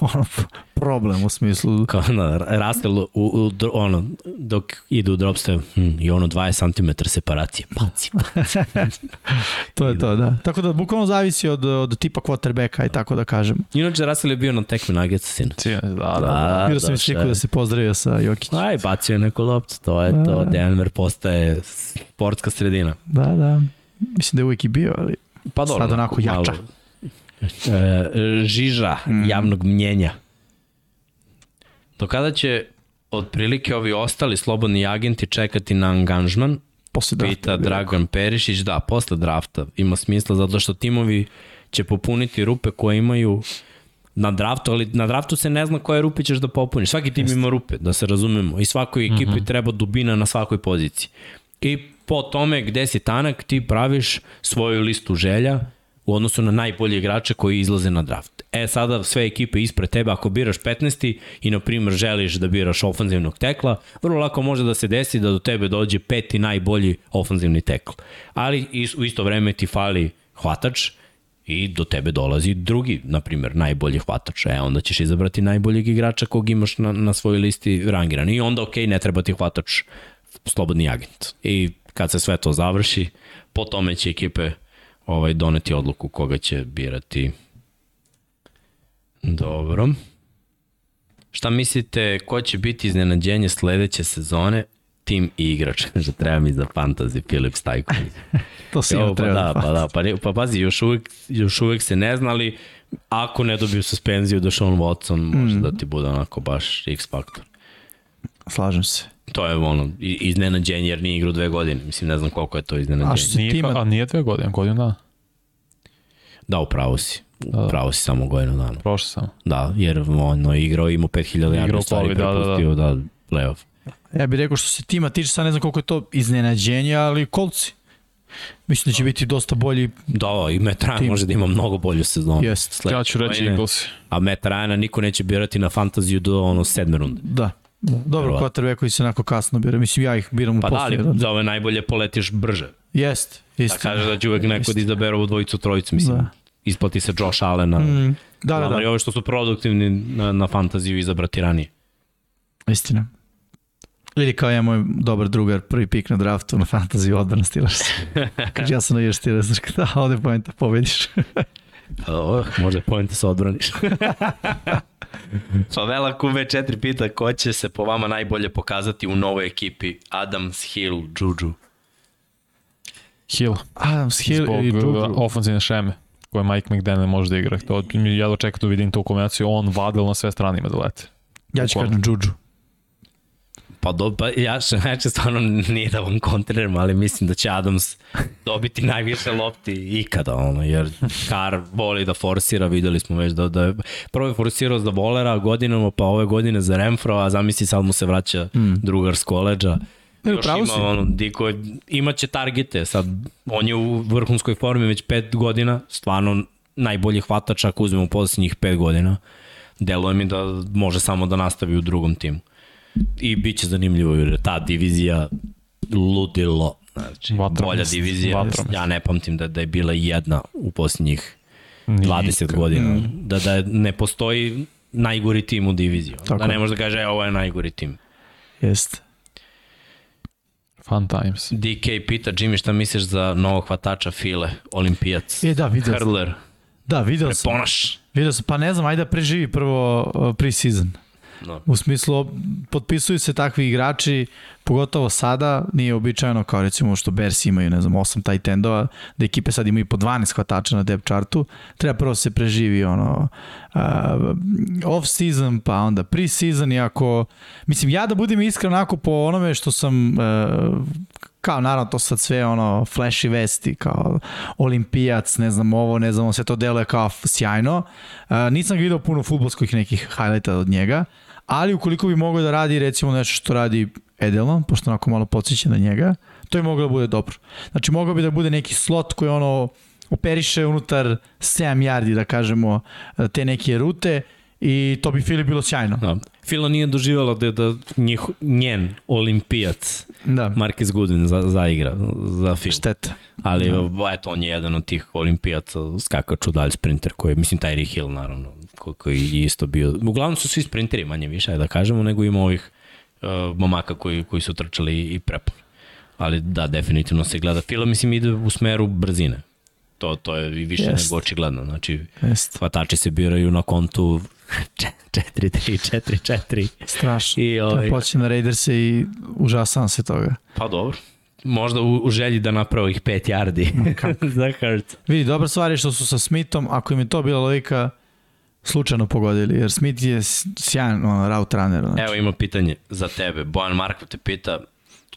[LAUGHS] ono, problem u smislu Kao na Russell u, u, ono, dok ide u dropstep hm, i ono 20 cm separacije. Paci, [LAUGHS] to je to, da. Tako da bukvalno zavisi od, od tipa quarterbacka i tako da kažem. Inače, Russell je bio na tekmi Nuggetsa sinoć. Cijene, da, da. da. Vidio sam sliku da se pozdravio sa Jokić. Aj, bacio je neku loptu, to je to. Da. Denver postaje sportska sredina. Da, da. Mislim da je uvijek i bio, ali Pa dobro. Sad onako jača. E, žiža Mhm. javnog mnjenja. Do kada će otprilike ovi ostali slobodni agenti čekati na angažman, posle drafta. pita Dragan Perišić, da, posle drafta ima smisla, zato što timovi će popuniti rupe koje imaju na draftu, ali na draftu se ne zna koje rupe ćeš da popuniš. Svaki tim ima rupe, da se razumemo. I svakoj ekipi mm -hmm. treba dubina na svakoj poziciji. I po tome gde si tanak, ti praviš svoju listu želja u odnosu na najbolje igrače koji izlaze na draft. E sada sve ekipe ispred tebe, ako biraš 15. i na primjer želiš da biraš ofanzivnog tekla, vrlo lako može da se desi da do tebe dođe peti najbolji ofanzivni tekl. Ali is- u isto vreme ti fali hvatač i do tebe dolazi drugi, na primjer, najbolji hvatač. E, onda ćeš izabrati najboljeg igrača kog imaš na, na svojoj listi rangiran. I onda, ok, ne treba ti hvatač slobodni agent. I kad se sve to završi, po tome će ekipe ovaj, doneti odluku koga će birati. Dobro. Šta mislite, ko će biti iznenađenje sledeće sezone? Tim i igrač. [LAUGHS] Že treba mi za fantasy Filip Stajković. [LAUGHS] To sigurno Jo, pa treba. da, pa da, pa, ne- pa pazi, još uvek, još uvek se ne zna, ali ako ne dobiju suspenziju da Sean Watson može mm. da ti bude onako baš X faktor. Slažem se. To je ono, iznenađenje jer nije igrao dve godine. Mislim, ne znam koliko je to iznenađenje. A što se Nije, a nije dve godine, godinu dana. Da, upravo si. Upravo si samo godinu dana. Prošlo sam. Da, jer ono, igrao imao 5000 Igrao yardi stvari da, da, da. propustio da, playoff. Ja bih rekao što se tima tiče, sad ne znam koliko je to iznenađenje, ali kolci. Mislim da će biti dosta bolji. Da, i Matt Ryan Tim. može da ima mnogo bolju sezonu. Jest. Sledeće Ja ću reći. Eagles. A Matt Ryana niko neće birati na fantaziju do ono sedme runde. Da. Dobro, quarterback koji se onako kasno bira. Mislim, ja ih biram u Pa da, ali za ove najbolje poletiš brže. Jest, Da isto. kaže da će uvek neko da izabere ovu dvojicu, trojicu, mislim. Da. Isplati se Josh Allen. Mm, da, da, da, ove što su produktivni na, na fantaziju izabrati ranije. istina. Ili kao ja moj dobar drugar, prvi pik na draftu na fantasy odbrana Steelers. [LAUGHS] Kaže, ja sam na Steelers, kada ode pojenta, pobediš. Oh, može pojente se odbraniš. [LAUGHS] Favela QV4 pita ko će se po vama najbolje pokazati u novoj ekipi Adams, Hill, Juju. Hill. Adams, Hill Zbog i Juju. ofenzivne šeme koje Mike McDaniel može da igra. To mi jedno čekam da vidim tu kombinaciju. On vadil na sve strane ima da lete. Ja ću kažem Juju. Pa, do, pa ja što znači stvarno nije da vam kontriram, ali mislim da će Adams dobiti najviše lopti ikada, ono, jer Carr voli da forsira, videli smo već da, da je prvo je forsirao za Volera godinama, pa ove godine za Renfro, a zamisli sad mu se vraća mm. drugar s koleđa. Ne, Još ima, si. ono, diko, imaće targete, sad on je u vrhunskoj formi već pet godina, stvarno najbolji hvatač ako uzmemo poslednjih pet godina. Deluje mi da može samo da nastavi u drugom timu. I bit će zanimljivo jer je ta divizija ludilo. Znači, Vatromest, bolja divizija. Ja ne pamtim da, da je bila jedna u posljednjih Nikad. 20 godina. Da, da ne postoji najgori tim u diviziji. Tako da ne može da kaže, e, ovo je najgori tim. Jest. Fun times. DK pita, Jimmy, šta misliš za novog hvatača File, olimpijac, E, da, vidio hurler, Da, vidio sam. preponaš. Vidio sam, pa ne znam, ajde da preživi prvo uh, pre-season. No. U smislu, potpisuju se takvi igrači, pogotovo sada, nije običajno kao recimo što Bears imaju, ne znam, 8 tight endova, da ekipe sad imaju po 12 hvatača na depth chartu, treba prvo se preživi ono uh, off season, pa onda pre season i ako, mislim, ja da budem iskren onako po onome što sam uh, kao naravno to sad sve ono flashy vesti kao olimpijac, ne znam ovo, ne znam, sve to deluje kao sjajno. Uh, nisam vidio puno futbolskih nekih highlighta od njega, ali ukoliko bi mogao da radi recimo nešto što radi Edelman, pošto onako malo podsjeća na njega, to je moglo da bude dobro. Znači mogao bi da bude neki slot koji ono operiše unutar 7 yardi, da kažemo, te neke rute i to bi Fili bilo sjajno. Da. Fila nije doživjela da, da njih, njen olimpijac da. Marcus Goodwin za, zaigra za Fila. Šteta. Ali da. eto, on je jedan od tih olimpijaca skakaču dalj sprinter koji, mislim, Tyreek Hill naravno, koji je isto bio. Uglavnom su svi sprinteri manje više, da kažemo, nego ima ovih uh, momaka koji, koji su trčali i prepali. Ali da, definitivno se gleda. Fila, mislim, ide u smeru brzine to, to je i više Jest. nego očigledno. Znači, Jest. hvatači se biraju na kontu [LAUGHS] 4-3-4-4. Strašno. I, ovaj... Počne na Raiderse i užasavam se toga. Pa dobro. Možda u, u želji da napravo ih 5 yardi [LAUGHS] za Hurts. Vidi, dobra stvar je što su sa Smithom, ako im je to bila logika, slučajno pogodili, jer Smith je sjajan ono, route runner. Znači. Evo ima pitanje za tebe. Bojan Markov te pita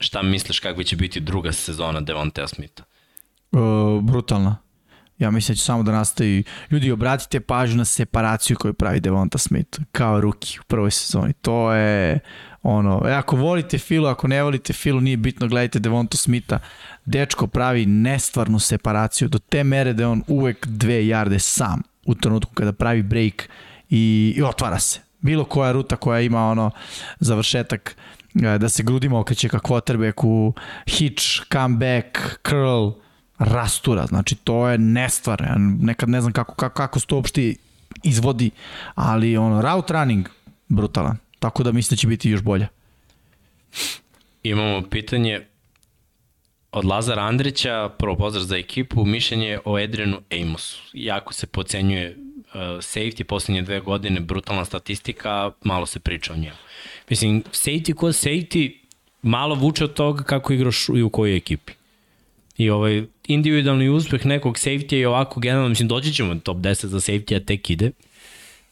šta misliš kakva će biti druga sezona Devontea Smitha? Uh, brutalna. Ja mislim da će samo da nastavi. Ljudi, obratite pažnju na separaciju koju pravi Devonta Smith kao ruki u prvoj sezoni. To je ono, e, ako volite Filu, ako ne volite Filu, nije bitno, gledajte Devonta Smitha. Dečko pravi nestvarnu separaciju do te mere da je on uvek dve jarde sam u trenutku kada pravi break i, i otvara se. Bilo koja ruta koja ima ono završetak e, da se grudima okreće ka quarterbacku, hitch, comeback, curl, rastura, znači to je nestvar, nekad ne znam kako, kako, kako se to uopšte izvodi, ali ono, route running, brutalan, tako da mislim da će biti još bolje. Imamo pitanje od Lazara Andrića, prvo pozdrav za ekipu, mišljenje o Adrianu Amosu. Jako se pocenjuje uh, safety poslednje dve godine, brutalna statistika, malo se priča o njemu. Mislim, safety ko safety, malo vuče od toga kako igraš i u kojoj ekipi. I ovaj individualni uspeh nekog safety je ovako generalno, mislim doći ćemo top 10 za safety, a tek ide.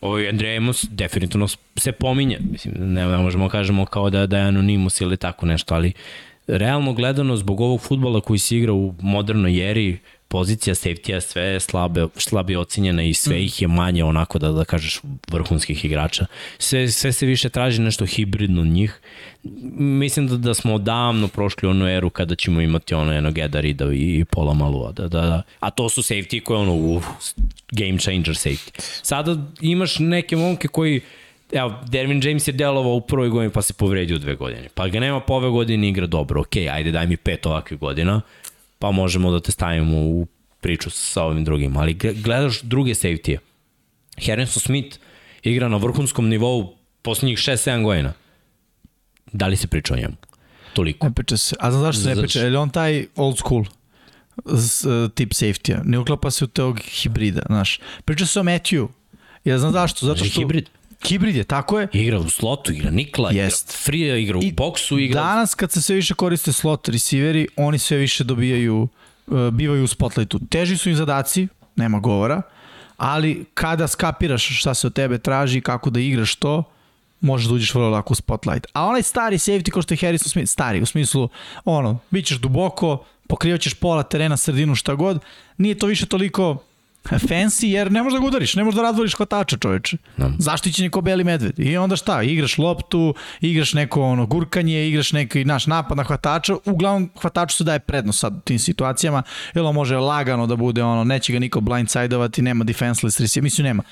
Ovaj Andre Amos definitivno se pominje, mislim ne, ne možemo kažemo kao da da je anonimus ili tako nešto, ali realno gledano zbog ovog futbala koji se igra u modernoj eri, pozicija safety-a sve je slabe, slabe ocenjena i sve mm. ih je manje onako da, da kažeš vrhunskih igrača. Sve, sve se više traži nešto hibridno njih. Mislim da, da smo odavno prošli onu eru kada ćemo imati ono jednog Eda Rida i, i Pola Malua. Da, da, da. A to su safety koje ono, uf, game changer safety. Sada imaš neke momke koji Evo, Dervin James je delovao u prvoj godini pa se povredio u dve godine. Pa ga nema po ove godine igra dobro. Ok, ajde daj mi pet ovakvih godina pa možemo da te stavimo u priču sa ovim drugim. Ali gledaš druge safety-e. Harrison Smith igra na vrhunskom nivou poslednjih 6-7 godina. Da li se priča o njemu? Toliko. Ne priča se. A znaš zašto se ne priča? Je li on taj old school tip safety-a? Ne uklapa se u tog hibrida, znaš. Priča se o Matthew. Ja znam zašto. Zato što... Hibrid. Hibrid je, tako je. Igra u slotu, igra Nikla, Jest. igra Free, igra u I boksu. Igra... Danas kad se sve više koriste slot receiveri, oni sve više dobijaju, uh, bivaju u spotlightu. Teži su im zadaci, nema govora, ali kada skapiraš šta se od tebe traži, kako da igraš to, možeš da uđeš vrlo lako u spotlight. A onaj stari safety ko što je Harrison Smith, stari, u smislu, ono, bit ćeš duboko, pokrivaćeš pola terena, sredinu, šta god, nije to više toliko fancy jer ne možeš da ga udariš, ne možeš da razvoliš hvatača čoveče. No. Da. Zaštićen je ko beli medved. I onda šta, igraš loptu, igraš neko ono gurkanje, igraš neki naš napad na hvatača, uglavnom hvataču se daje prednost sad u tim situacijama, jer on može lagano da bude ono, neće ga niko blindsideovati, nema defenseless receiver, mislim nema.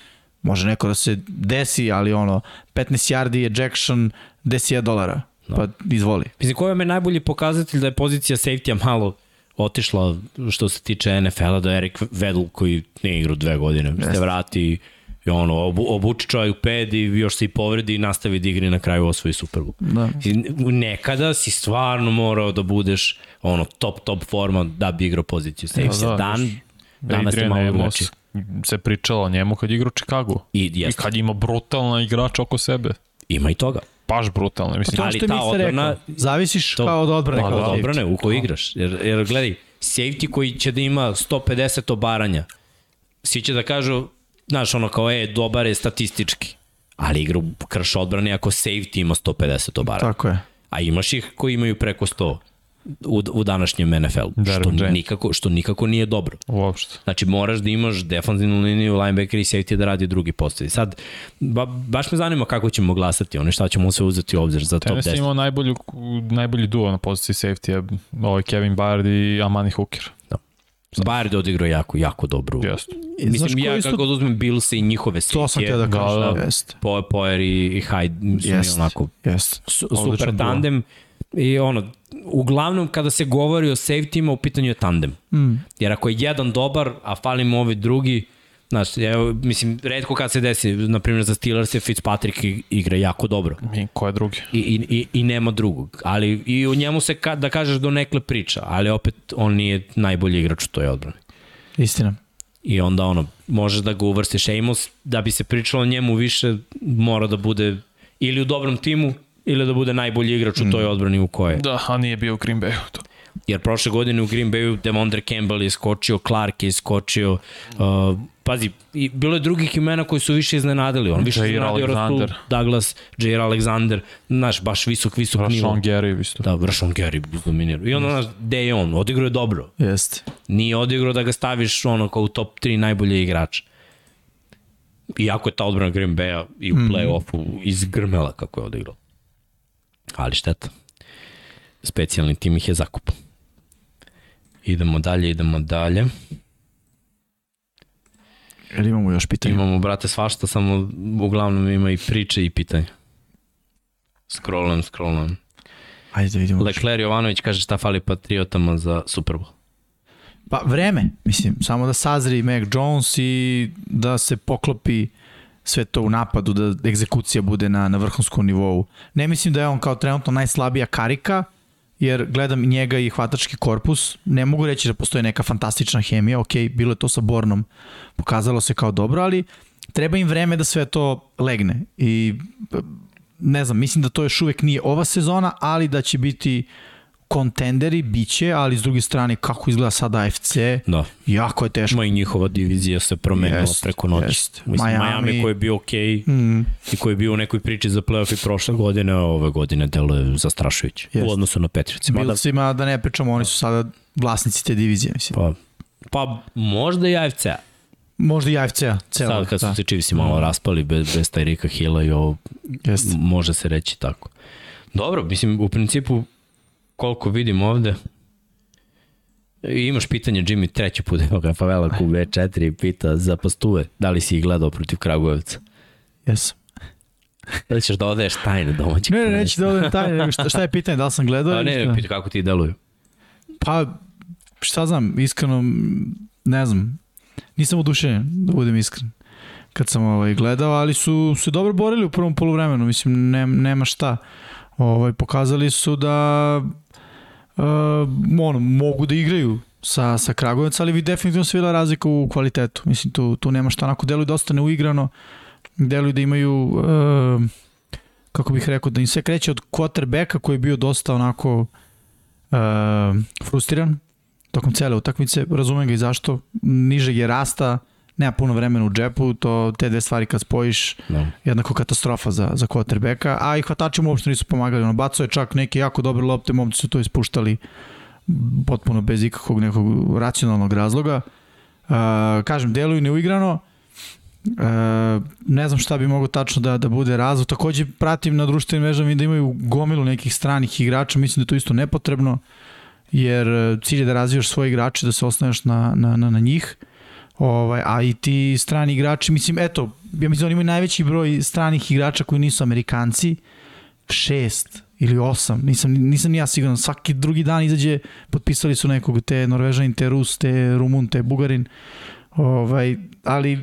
Može neko da se desi, ali ono, 15 yardi ejection, 10 dolara. No. Da. Pa izvoli. Mislim, koji vam je najbolji pokazatelj da je pozicija safety-a malo otišla što se tiče NFL-a do Erik Vedl koji nije igrao dve godine. Se vrati i ono, obu, obuči čovjek ped i još se i povredi i nastavi da igri na kraju osvoji Super Bowl. Da. I nekada si stvarno morao da budeš ono top top forma da bi igrao poziciju. Save da, da, Dan, danas je malo drugačije. Se pričalo o njemu kad igra u Chicago. I, I kad ima brutalna igrača oko sebe. Ima i toga. Baš brutalno. Mislim, to ali što ta mi se odbrana- rekao, zavisiš To- kao od odbrane. Pa, kao od safety. odbrane, u kojoj igraš. Jer, jer gledaj, safety koji će da ima 150 obaranja, svi će da kažu, znaš, ono kao, e, dobar je statistički. Ali igra u krš odbrane ako safety ima 150 obaranja. Tako je. A imaš ih koji imaju preko 100 u, u današnjem NFL-u, što Derwin James. nikako, što nikako nije dobro. uopšte. Znači moraš da imaš defanzivnu liniju, linebacker i safety da radi drugi postavi. Sad, ba, baš me zanima kako ćemo glasati, ono šta ćemo sve uzeti u obzir za top Tenis je 10. imao najbolju, najbolji duo na poziciji safety, ovaj Kevin Byard i Amani Hooker. Bayard je odigrao jako, jako dobro. Jeste. Znaš Mislim, ja isto- kako da uzmem Bills i njihove To sam safety, htio da kažem. Da, Da, da. Poer i, i Hyde su mi onako Jeste. su, super duo. I ono, uglavnom kada se govori o safety-ima u pitanju je tandem. Mm. Jer ako je jedan dobar, a fali mu ovi drugi, znaš, evo, mislim, redko kad se desi, na primjer za Steelers je Fitzpatrick igra jako dobro. I ko je drugi? I, i, i, i nema drugog. Ali i u njemu se, ka, da kažeš, do nekle priča, ali opet on nije najbolji igrač u toj odbrani. Istina. I onda ono, možeš da ga uvrstiš Amos, da bi se pričalo o njemu više, mora da bude ili u dobrom timu, ili da bude najbolji igrač u toj odbrani u kojoj. Da, a nije bio u Green Bayu. To. Jer prošle godine u Green Bayu Demondre Campbell je skočio, Clark je skočio, uh, pazi, i bilo je drugih imena koji su više iznenadili. On više Jair iznenadio Rasul, Alexander. Douglas, Jair Alexander, znaš, baš visok, visok nivo. Rashawn Gary isto. Da, Rashawn Gary dominirao. I onda, znaš, gde je on? Odigrao je dobro. Jeste. Nije odigrao da ga staviš ono kao u top 3 najbolje igrača. Iako je ta odbrana Green Bay-a i u play-offu izgrmela kako je odigrao. Ali šteta. Specijalni tim ih je zakupao. Idemo dalje, idemo dalje. Jel imamo još pitanje? Imamo, brate, svašta, samo uglavnom ima i priče i pitanja. Scrollam, scrollam. Ajde da vidimo. Lecler Jovanović kaže šta fali Patriotama za Super Bowl. Pa vreme, mislim, samo da sazri Mac Jones i da se poklopi sve to u napadu, da egzekucija bude na, na vrhunskom nivou. Ne mislim da je on kao trenutno najslabija karika, jer gledam njega i hvatački korpus, ne mogu reći da postoji neka fantastična hemija, ok, bilo je to sa Bornom, pokazalo se kao dobro, ali treba im vreme da sve to legne i ne znam, mislim da to još uvek nije ova sezona, ali da će biti kontenderi, biće, ali s druge strane kako izgleda sada AFC, Da. jako je teško. Ma i njihova divizija se promenila Jest, preko noći. jest. Mislim, Miami, Miami- koji je bio okej Mm, i koji je bio u nekoj priči za playoff i prošle godine, a ove godine deluje zastrašujuće Jest. u odnosu na Patriotsi. Mada, Bilcima, da ne pričamo, oni su sada vlasnici te divizije, mislim. pa, pa možda i AFC-a. Možda i AFC-a. Sad kad su da. se Chiefs malo raspali bez, bez Tyrika Hilla i ovo, Jeste. može se reći tako. Dobro, mislim, u principu, koliko vidim ovde, I imaš pitanje, Jimmy, treći put, evo ga, Favela QB4 pita za pastuve, da li si ih gledao protiv Kragujevca? Jesam. Da li ćeš da odaješ tajne domaćeg? Ne, ne, neću da odem taj, nego šta, šta je pitanje, da li sam gledao? Pa ne, šta? pita kako ti deluju. Pa, šta znam, iskreno, ne znam, nisam odušenjen, da budem iskren, kad sam ovaj, gledao, ali su se dobro borili u prvom poluvremenu, mislim, ne, nema šta. Ovaj, pokazali su da uh, ono, mogu da igraju sa, sa Kragujevca, ali vi definitivno se videla razlika u kvalitetu. Mislim, tu, tu nema šta, onako deluju dosta neuigrano, deluju da imaju, uh, kako bih rekao, da im sve kreće od quarterbacka koji je bio dosta onako uh, frustriran tokom cele utakmice, razumem ga i zašto, nižeg je rasta, nema puno vremena u džepu, to te dve stvari kad spojiš, No. jednako katastrofa za, za quarterbacka, a i hvatači mu uopšte nisu pomagali, ono, bacao je čak neke jako dobre lopte, momci su to ispuštali potpuno bez ikakvog nekog racionalnog razloga. Uh, kažem, deluju neuigrano, Uh, ne znam šta bi mogo tačno da, da bude razlog. Takođe pratim na društvenim mrežama i da imaju gomilu nekih stranih igrača, mislim da je to isto nepotrebno, jer e, cilj je da razvijaš svoje igrače, da se osnoveš na, na, na, na njih. Ovaj, a i ti strani igrači, mislim, eto, ja mislim da oni imaju najveći broj stranih igrača koji nisu Amerikanci, šest ili osam, nisam, nisam ni ja siguran, svaki drugi dan izađe, potpisali su nekog, te Norvežanin, te Rus, te Rumun, te Bugarin, ovaj, ali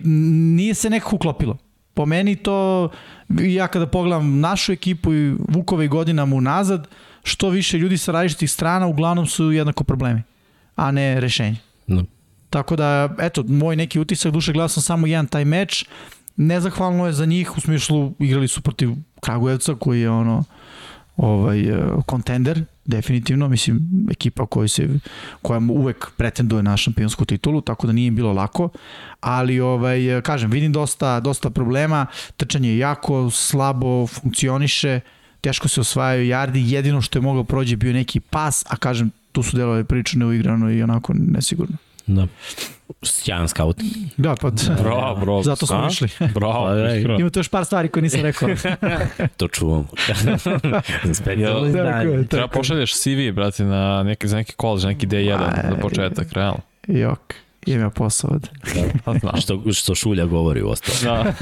nije se nekako uklopilo. Po meni to, ja kada pogledam našu ekipu i Vukove godinama unazad, što više ljudi sa različitih strana, uglavnom su jednako problemi, a ne rešenje. No. Tako da, eto, moj neki utisak, duše gledao sam samo jedan taj meč, nezahvalno je za njih, u smislu igrali su protiv Kragujevca koji je ono ovaj kontender definitivno, mislim, ekipa koja se koja uvek pretenduje na šampionsku titulu, tako da nije bilo lako, ali ovaj kažem, vidim dosta dosta problema, trčanje je jako slabo funkcioniše, teško se osvajaju jardi, jedino što je mogao prođe bio neki pas, a kažem, tu su delove prilično neuigrano i onako nesigurno. Da. Sjajan scout. Da, pa bravo, bravo. Zato smo išli. Bravo. Pa, Ima tu još par stvari koje nisam rekao. [LAUGHS] to čuvam. [LAUGHS] Specijalno izdanje. Treba pošalješ CV, brate, na neki, za neki college, neki D1 za početak, realno. Jok ima posao od. Da, [LAUGHS] što, što Šulja govori u ostalo. Da.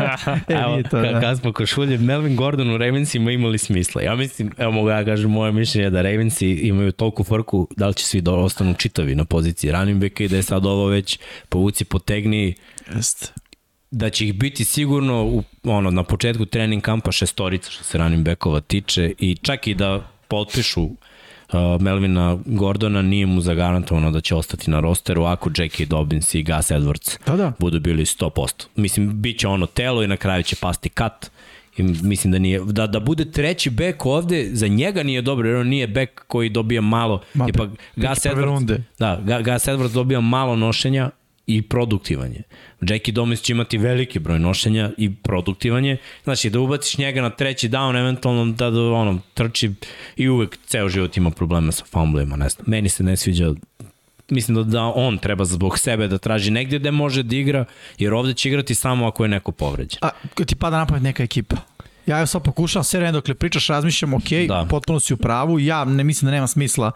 [LAUGHS] evo, to, da. kad smo ko Šulje, Melvin Gordon u Ravensima imali smisla. Ja mislim, evo mogu ja kažem, moje mišljenje da Ravensi imaju toliko frku da li će svi da ostanu čitavi na poziciji running backa i da je sad ovo već povuci potegni. Jeste da će ih biti sigurno u, ono, na početku trening kampa šestorica što se running backova tiče i čak i da potpišu Melvina Gordona nije mu zagarantovano da će ostati na rosteru ako J.K. Dobbins i Gus Edwards da, da. budu bili 100%. Mislim, bit će ono telo i na kraju će pasti kat. I mislim da nije da da bude treći bek ovde za njega nije dobro jer on nije bek koji dobija malo Ma, tipa Gus Edwards da Gus Edwards dobija malo nošenja i produktivan je. Jackie Domis će imati veliki broj nošenja i produktivan je. Znači, da ubaciš njega na treći down, eventualno da, da ono, trči i uvek ceo život ima problema sa fumblima, ne znam. Meni se ne sviđa mislim da, da on treba zbog sebe da traži negde gde može da igra, jer ovde će igrati samo ako je neko povređen. A ti pada napamet neka ekipa? Ja sad pokušavam sve vreme dokle pričaš, razmišljam, ok, da. potpuno si u pravu, ja ne mislim da nema smisla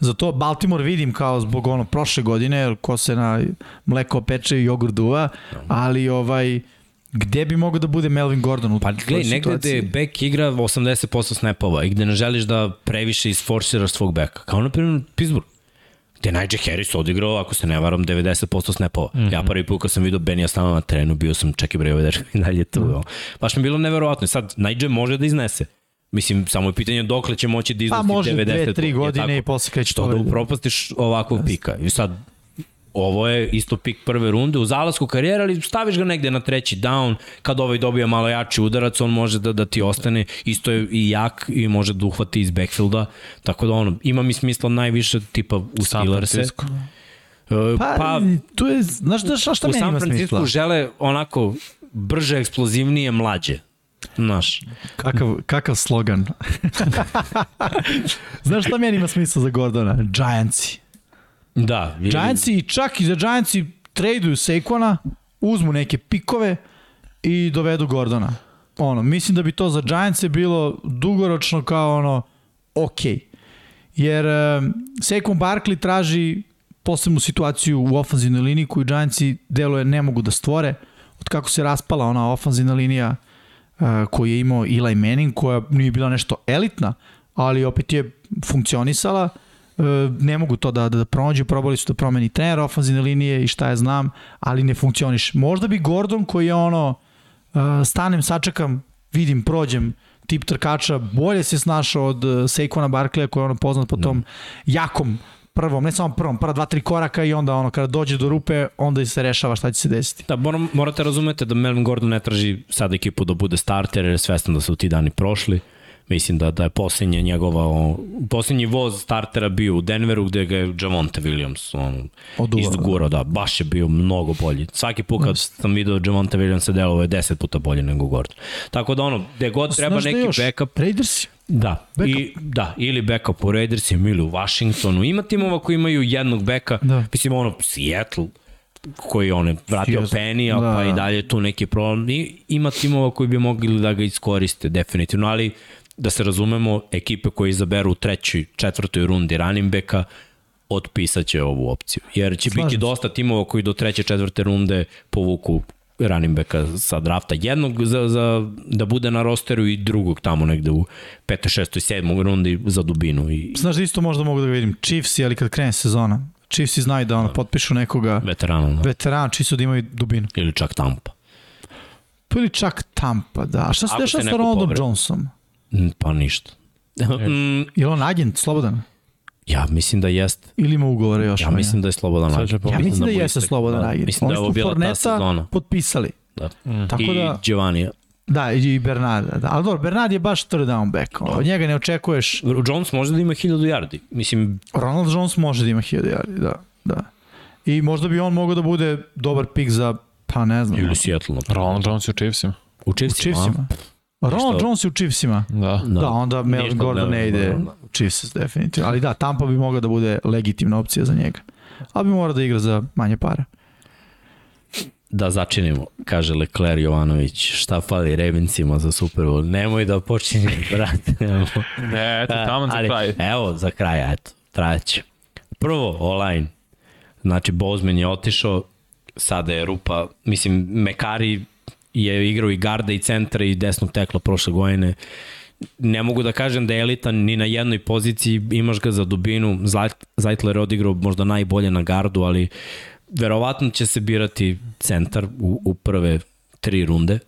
za to. Baltimore vidim kao zbog ono prošle godine, ko se na mleko peče i jogurt duva, ali ovaj, gde bi mogao da bude Melvin Gordon u Pa gledaj, negde gde bek igra 80% snapova i gde ne želiš da previše isforsiraš svog beka. Kao na primjer Pittsburgh gde Nigel Harris odigrao, ako se ne varam, 90% snapova. Mm -hmm. Ja prvi put kad sam vidio Benija stano na terenu, bio sam čekaj bre, ovaj dečko i dalje tu. Mm -hmm. Baš mi je bilo neverovatno. Sad, Nigel može da iznese. Mislim, samo je pitanje dokle će moći da iznosi 90. Pa može 2, 3 godine i posle kreće to. da upropastiš ovakvog pika. I sad, ovo je isto pik prve runde u zalasku karijera, ali staviš ga negde na treći down, kad ovaj dobija malo jači udarac, on može da, da ti ostane, isto je i jak i može da uhvati iz backfielda, tako da ono, ima mi smisla najviše tipa u Steelers-e. Uh, pa, pa, tu je, znaš da šta, šta meni ima smisla? U San Francisco žele onako brže, eksplozivnije, mlađe. Znaš. Kakav, kakav slogan. [LAUGHS] znaš šta meni ima smisla za Gordona? Giantsi. Da. Vidim. Giantsi čak i za Giantsi traduju Saquona, uzmu neke pikove i dovedu Gordona. Ono, mislim da bi to za Giantse bilo dugoročno kao ono, ok. Jer um, Saquon Barkley traži posebnu situaciju u ofanzivnoj liniji koju Giantsi deluje ne mogu da stvore. Od kako se raspala ona ofanzivna linija uh, koju je imao Eli Manning, koja nije bila nešto elitna, ali opet je funkcionisala. Uh, ne mogu to da, da, da pronađu, probali su da promeni trener ofanzivne linije i šta ja znam, ali ne funkcioniš. Možda bi Gordon koji je ono, e, stanem, sačekam, vidim, prođem, tip trkača, bolje se snašao od e, Saquona Barkleya koji je ono poznat po da. tom jakom prvom, ne samo prvom, prva dva, tri koraka i onda ono, kada dođe do rupe, onda se rešava šta će se desiti. Da, moram, morate razumete da Melvin Gordon ne traži sad ekipu da bude starter, jer je svestan da su ti dani prošli. Mislim da, da je posljednje njegova, posljednji voz startera bio u Denveru gde ga je Javonte Williams on, izgurao, da. da, baš je bio mnogo bolji. Svaki put kad sam video Javonte Williams delo je 10 puta bolje nego Gordon. Tako da ono, gde god treba neki još? backup. Raiders? Da, backup. i, da, ili backup u Raidersima ili u Washingtonu. Ima timova koji imaju jednog beka, da. mislim ono, Seattle, koji on je vratio Yes. Penny, da, pa i da. dalje tu neki problem. I ima timova koji bi mogli da ga iskoriste definitivno, ali da se razumemo, ekipe koje izaberu u trećoj, četvrtoj rundi running backa otpisat će ovu opciju. Jer će Slažim biti dosta timova koji do treće, četvrte runde povuku running backa sa drafta. Jednog za, za, da bude na rosteru i drugog tamo negde u 5. 6. 7. rundi za dubinu. I... Znaš da isto možda mogu da vidim Chiefs, ali kad krene sezona, Chiefs znaju da ono, potpišu nekoga veterana, da. veteran, čisto da imaju dubinu. Ili čak Tampa. Pa ili čak Tampa, da. A šta se dešava sa Ronaldom Johnsonom? Mm, pa ništa. mm, je on agent, slobodan? Ja mislim da jest. Ili ima ugovore još? Ja mislim da je slobodan agent. Ja mislim da, da jeste slobodan da, agent. Mislim da je ovo bila ta sezona. potpisali. Da. Mm. Tako I da... Giovanni. Da, i Bernard, da. Ali dobro, Bernard je baš third down back. Od njega ne očekuješ... Jones može da ima 1000 yardi. Mislim... Ronald Jones može da ima 1000 yardi, da. da. I možda bi on mogao da bude dobar pik za, pa ne znam. Ili Seattle. Ronald Jones je u Chiefsima. U Chiefsima? U Chiefsima. Ronald Jones je u Chiefsima. Da. Da, da onda Melvin Gordon ne ide u Chiefs, definitivno. Ali da, Tampa bi mogla da bude legitimna opcija za njega. Ali bi mora da igra za manje para. Da začinimo, kaže Lecler Jovanović, šta fali Ravencima za Super Bowl? Nemoj da počinje, [LAUGHS] brate. ne, eto, tamo za kraj. Evo, za kraj, eto, trajaće. Prvo, online. Znači, Bozman je otišao, sada je rupa, mislim, Mekari je igrao i garda i centra i desnog tekla prošle godine. Ne mogu da kažem da je elitan ni na jednoj poziciji, imaš ga za dubinu, Zajtler je odigrao možda najbolje na gardu, ali verovatno će se birati centar u, u prve tri runde.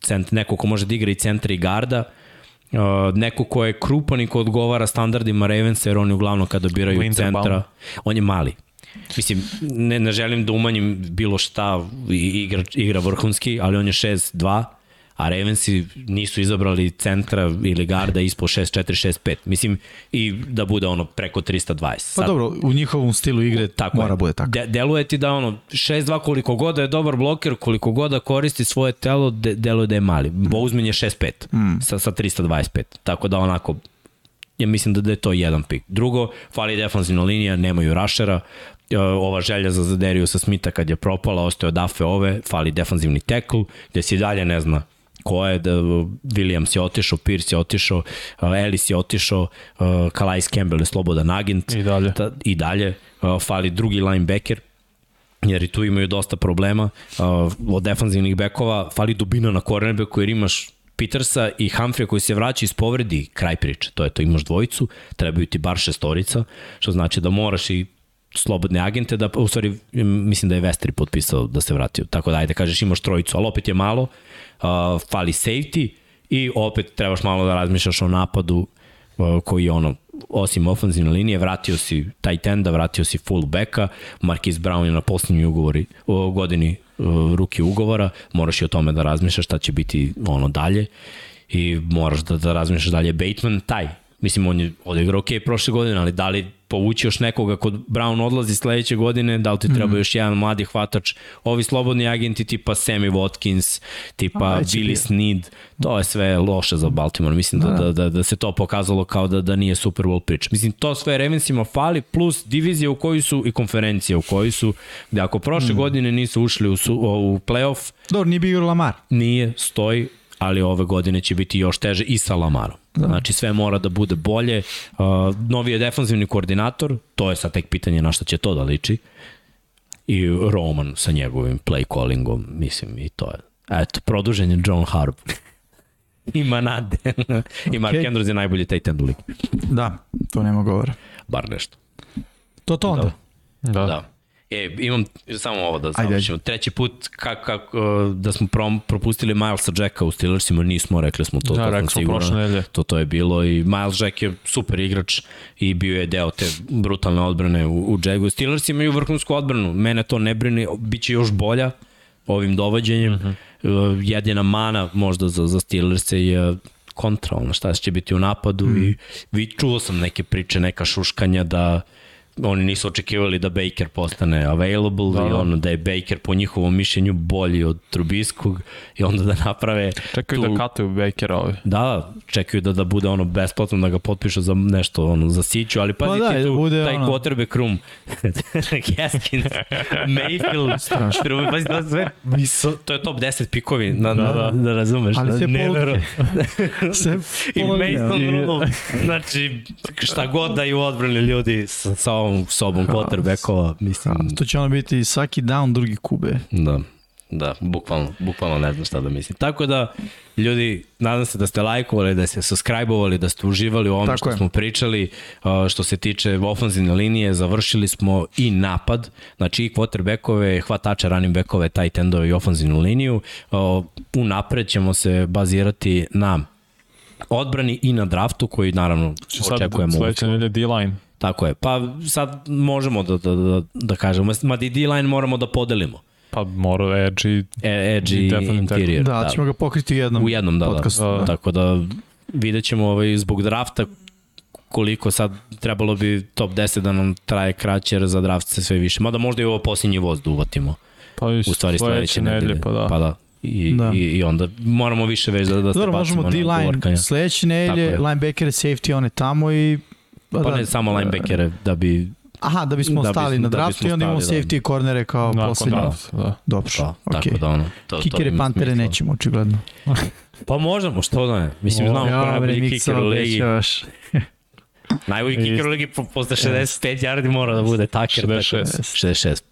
Cent, neko ko može da igra i centra i garda, uh, neko ko je krupan i ko odgovara standardima Ravensa, jer oni uglavnom kada biraju Winter centra, on je mali. Mislim, ne, ne želim da umanjim bilo šta, igra, igra vrhunski, ali on je 6-2, a Ravensi nisu izabrali centra ili garda ispod 6-4-6-5. Mislim, i da bude ono preko 320. Pa Sad, pa dobro, u njihovom stilu igre tako mora je. bude tako. De, deluje ti da ono, 6-2 koliko god da je dobar bloker, koliko god da koristi svoje telo, de, deluje da je mali. Bouzman je 6-5 mm. sa, sa 325. Tako da onako, ja mislim da, da je to jedan pik. Drugo, fali defanzivna linija, nemaju rašera, ova želja za Zaderiju sa Smita kad je propala, ostaje odafe ove, fali defanzivni tekl, gde se dalje ne zna ko je, da Williams je otišao, Pierce je otišao, uh, Ellis je otišao, uh, Calais Campbell je slobodan agent. I dalje. Ta, I dalje. Fali drugi linebacker, jer i tu imaju dosta problema od defanzivnih bekova. Fali dubina na cornerbacku jer imaš Petersa i Humphrey koji se vraća iz povredi, kraj priče. To je to, imaš dvojicu, trebaju ti bar šestorica, što znači da moraš i slobodne agente, da, u stvari mislim da je Vestri potpisao da se vratio, tako da ajde kažeš imaš trojicu, ali opet je malo, uh, fali safety i opet trebaš malo da razmišljaš o napadu uh, koji je ono, osim ofenzivne linije, vratio si tight enda, vratio si full backa, Marquis Brown je na posljednjoj ugovori, u godini uh, ruki ugovora, moraš i o tome da razmišljaš šta će biti ono dalje. I moraš da, da razmišljaš dalje. Bateman, taj, mislim on je odigrao ok prošle godine, ali da li povući još nekoga kod Brown odlazi sledeće godine, da li ti treba mm. još jedan mladi hvatač, ovi slobodni agenti tipa Sammy Watkins, tipa A, Billy Sneed, to je sve loše za Baltimore, mislim da, da, da, da, da se to pokazalo kao da, da nije Super Bowl priča. Mislim, to sve Ravensima fali, plus divizija u kojoj su i konferencija u kojoj su, gde ako prošle mm. godine nisu ušli u, u playoff, Dobro, nije bio Lamar. Nije, stoji, ali ove godine će biti još teže i sa Lamarom. Da. Znači sve mora da bude bolje. Uh, novi je defanzivni koordinator, to je sad tek pitanje na šta će to da liči. I Roman sa njegovim play callingom, mislim, i to je. Eto, produžen je John Harb. [LAUGHS] Ima nade. [LAUGHS] I Mark okay. Andrews je najbolji taj end u Da, to nema govora. Bar nešto. To to onda. Da. da. da. E, imam samo ovo da završimo. Treći put kako, kako, da smo prom, propustili Milesa Jacka u Steelersima, nismo, rekli smo to. Da, rekli smo prošle nedelje. To, to je bilo i Miles Jack je super igrač i bio je deo te brutalne odbrane u, u Jacku. Steelers imaju vrhunsku odbranu, mene to ne brini, bit će još bolja ovim dovođenjem. Uh mhm. -huh. Jedina mana možda za, za Steelers je kontra, ono šta će biti u napadu mm. i vi, čuo sam neke priče, neka šuškanja da oni nisu očekivali da Baker postane available da, i da. ono da je Baker po njihovom mišljenju bolji od Trubiskog i onda da naprave čekaju da tu... da kataju Bakera ovi da, čekaju da, da bude ono besplatno da ga potpišu za nešto ono, za siću, ali pazi pa da, ti tu bude taj ono... quarterback room [LAUGHS] Haskins, Mayfield Strašno. pazi to sve to je top 10 pikovi na, da, da. da razumeš ali sve polutke [LAUGHS] sve i Mason znači šta god da i u odbrani ljudi sa, sa ovom sobom quarterbackova, mislim. A, to će ono biti svaki down, drugi kube. Da. Da, bukvalno, bukvalno ne znam šta da mislim. Tako da, ljudi, nadam se da ste lajkovali, da ste subscribe-ovali, da ste uživali u ovom Tako što je. smo pričali, što se tiče ofenzivne linije, završili smo i napad, znači i quarterbackove, hvatače, running backove, tight endove i ofenzivnu liniju. U napred ćemo se bazirati na odbrani i na draftu koji naravno očekujemo. Sad sledeće nedelje D-line. Tako je. Pa sad možemo da, da, da, da kažemo, ma D-line moramo da podelimo. Pa mora Edge i... E, Edge i Interior. Da, da, ćemo ga pokriti u jednom U jednom, da, podcastu. da. da. Tako da vidjet ćemo ovaj, zbog drafta koliko sad trebalo bi top 10 da nam traje kraće, jer za draft se sve više. Mada možda i ovo posljednji voz da uvatimo. Pa u stvari sledeće nedelje, pa da. Pa da. I, da. i, i onda moramo više već da, da se Dobro, možemo D-line sledeće nedelje, linebacker safety, one tamo i... Pa, pa da, ne samo linebackere, da bi Aha, da bismo da stali na da draftu da i onda imamo da. safety i kornere kao da, poslednje. Da. Dobro, da, okay. tako da ono. To, Kikere, to pantere smisla. nećemo, očigledno. pa možemo, što da ne. Mislim, znamo ko [LAUGHS] najbolji kiker u ligi. Najbolji kiker u ligi posle 65 yardi mora da bude taker. 66. 66.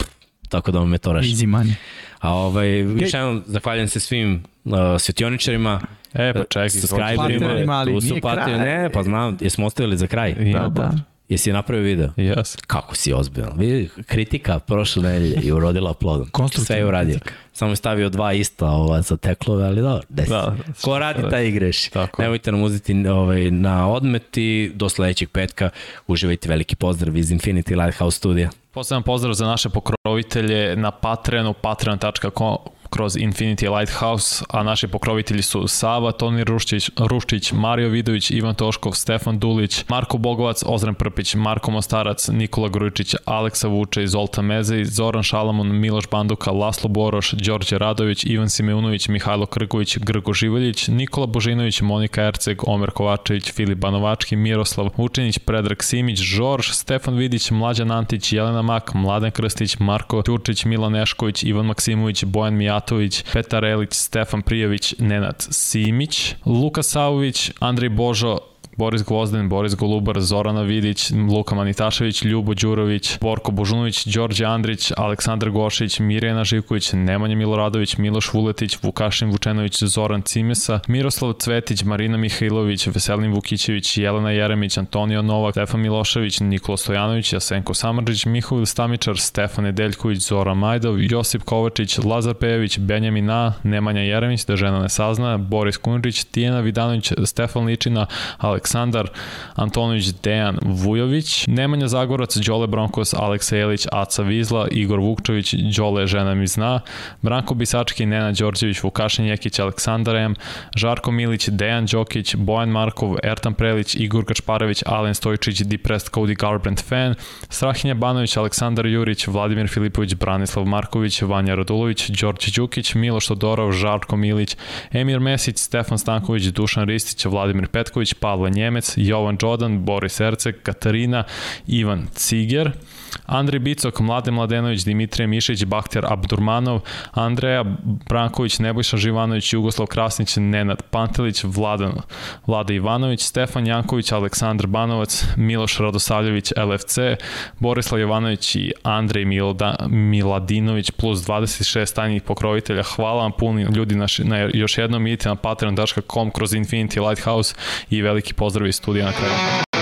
Tako da vam je to raši. Easy money. A ovaj, okay. više jednom, zahvaljujem se svim uh, svetioničarima. E, pa čekaj. Subscriberima. Tu su patili, ne, pa znam, jesmo ostavili za kraj. Da, da. Jesi napravio video? Yes. Kako si ozbiljan? Vidi, kritika prošle nedelje i urodila plodom. Sve je uradio. Kritika. Samo je stavio dva ista ova, za teklove, ali dobro, desi. Da, Ko radi, da, taj i greši. Tako. Nemojte nam uzeti ovaj, na odmeti. Do sledećeg petka uživajte veliki pozdrav iz Infinity Lighthouse studija. Poseban pozdrav za naše pokrovitelje na Patreonu, patreon.com kroz Infinity Lighthouse, a naši pokrovitelji su Sava, Toni Ruščić, Ruščić, Mario Vidović, Ivan Toškov, Stefan Dulić, Marko Bogovac, Ozren Prpić, Marko Mostarac, Nikola Grujičić, Aleksa Vuče, Zolta Mezej, Zoran Šalamun, Miloš Banduka, Laslo Boroš, Đorđe Radović, Ivan Simeunović, Mihajlo Krgović, Grgo Živaljić, Nikola Božinović, Monika Erceg, Omer Kovačević, Filip Banovački, Miroslav Vučinić, Predrag Simić, Žorž, Stefan Vidić, Mlađan Antić, Jelena Mak, Mladen Krstić, Marko Ćurčić, Milan Nešković, Ivan Maksimović, Bojan Mijat, Mijatović, Petar Elić, Stefan Prijović, Nenad Simić, Luka Savović, Andrej Božo, Boris Gvozden, Boris Golubar, Zorana Vidić, Luka Manitašević, Ljubo Đurović, Borko Božunović, Đorđe Andrić, Aleksandar Gošić, Mirjana Živković, Nemanja Miloradović, Miloš Vuletić, Vukašin Vučenović, Zoran Cimesa, Miroslav Cvetić, Marina Mihajlović, Veselin Vukićević, Jelena Jeremić, Antonio Novak, Stefan Milošević, Nikola Stojanović, Jasenko Samarđić, Mihovil Stamičar, Stefan Nedeljković, Zora Majdov, Josip Kovačić, Lazar Pejević, Benjamin A, Nemanja Jeremić, da žena ne sazna, Boris Kunđić, Tijena Vidanović, Stefan Ličina, Aleks Aleksandar Antonović, Dejan Vujović, Nemanja Zagorac, Đole Bronkos, Aleksa Jelić, Aca Vizla, Igor Vukčević, Đole žena mi zna, Branko Bisački, Nena Đorđević, Vukašin Jekić, Aleksandar M, Žarko Milić, Dejan Đokić, Bojan Markov, Ertan Prelić, Igor Kačparević, Alen Stojčić, Depressed Cody Garbrandt fan, Strahinja Banović, Aleksandar Jurić, Vladimir Filipović, Branislav Marković, Vanja Radulović, Đorđe Đukić, Miloš Todorov, Žarko Milić, Emir Mesić, Stefan Stanković, Dušan Ristić, Vladimir Petković, Pavle Njemec, Jovan Đodan, Boris Erceg, Katarina, Ivan Ciger, Andrej Bicok, Mlade Mladenović, Dimitrije Mišić, Bakter Abdurmanov, Andreja Branković, Nebojša Živanović, Jugoslav Krasnić, Nenad Pantelić, Vladan, Vlada Ivanović, Stefan Janković, Aleksandar Banovac, Miloš Radosavljević, LFC, Borislav Jovanović i Andrej Milda, Miladinović plus 26 tajnih pokrovitelja. Hvala vam puni ljudi na, na još jednom idite na patreon.com kroz Infinity Lighthouse i veliki pozdrav iz studija na kraju.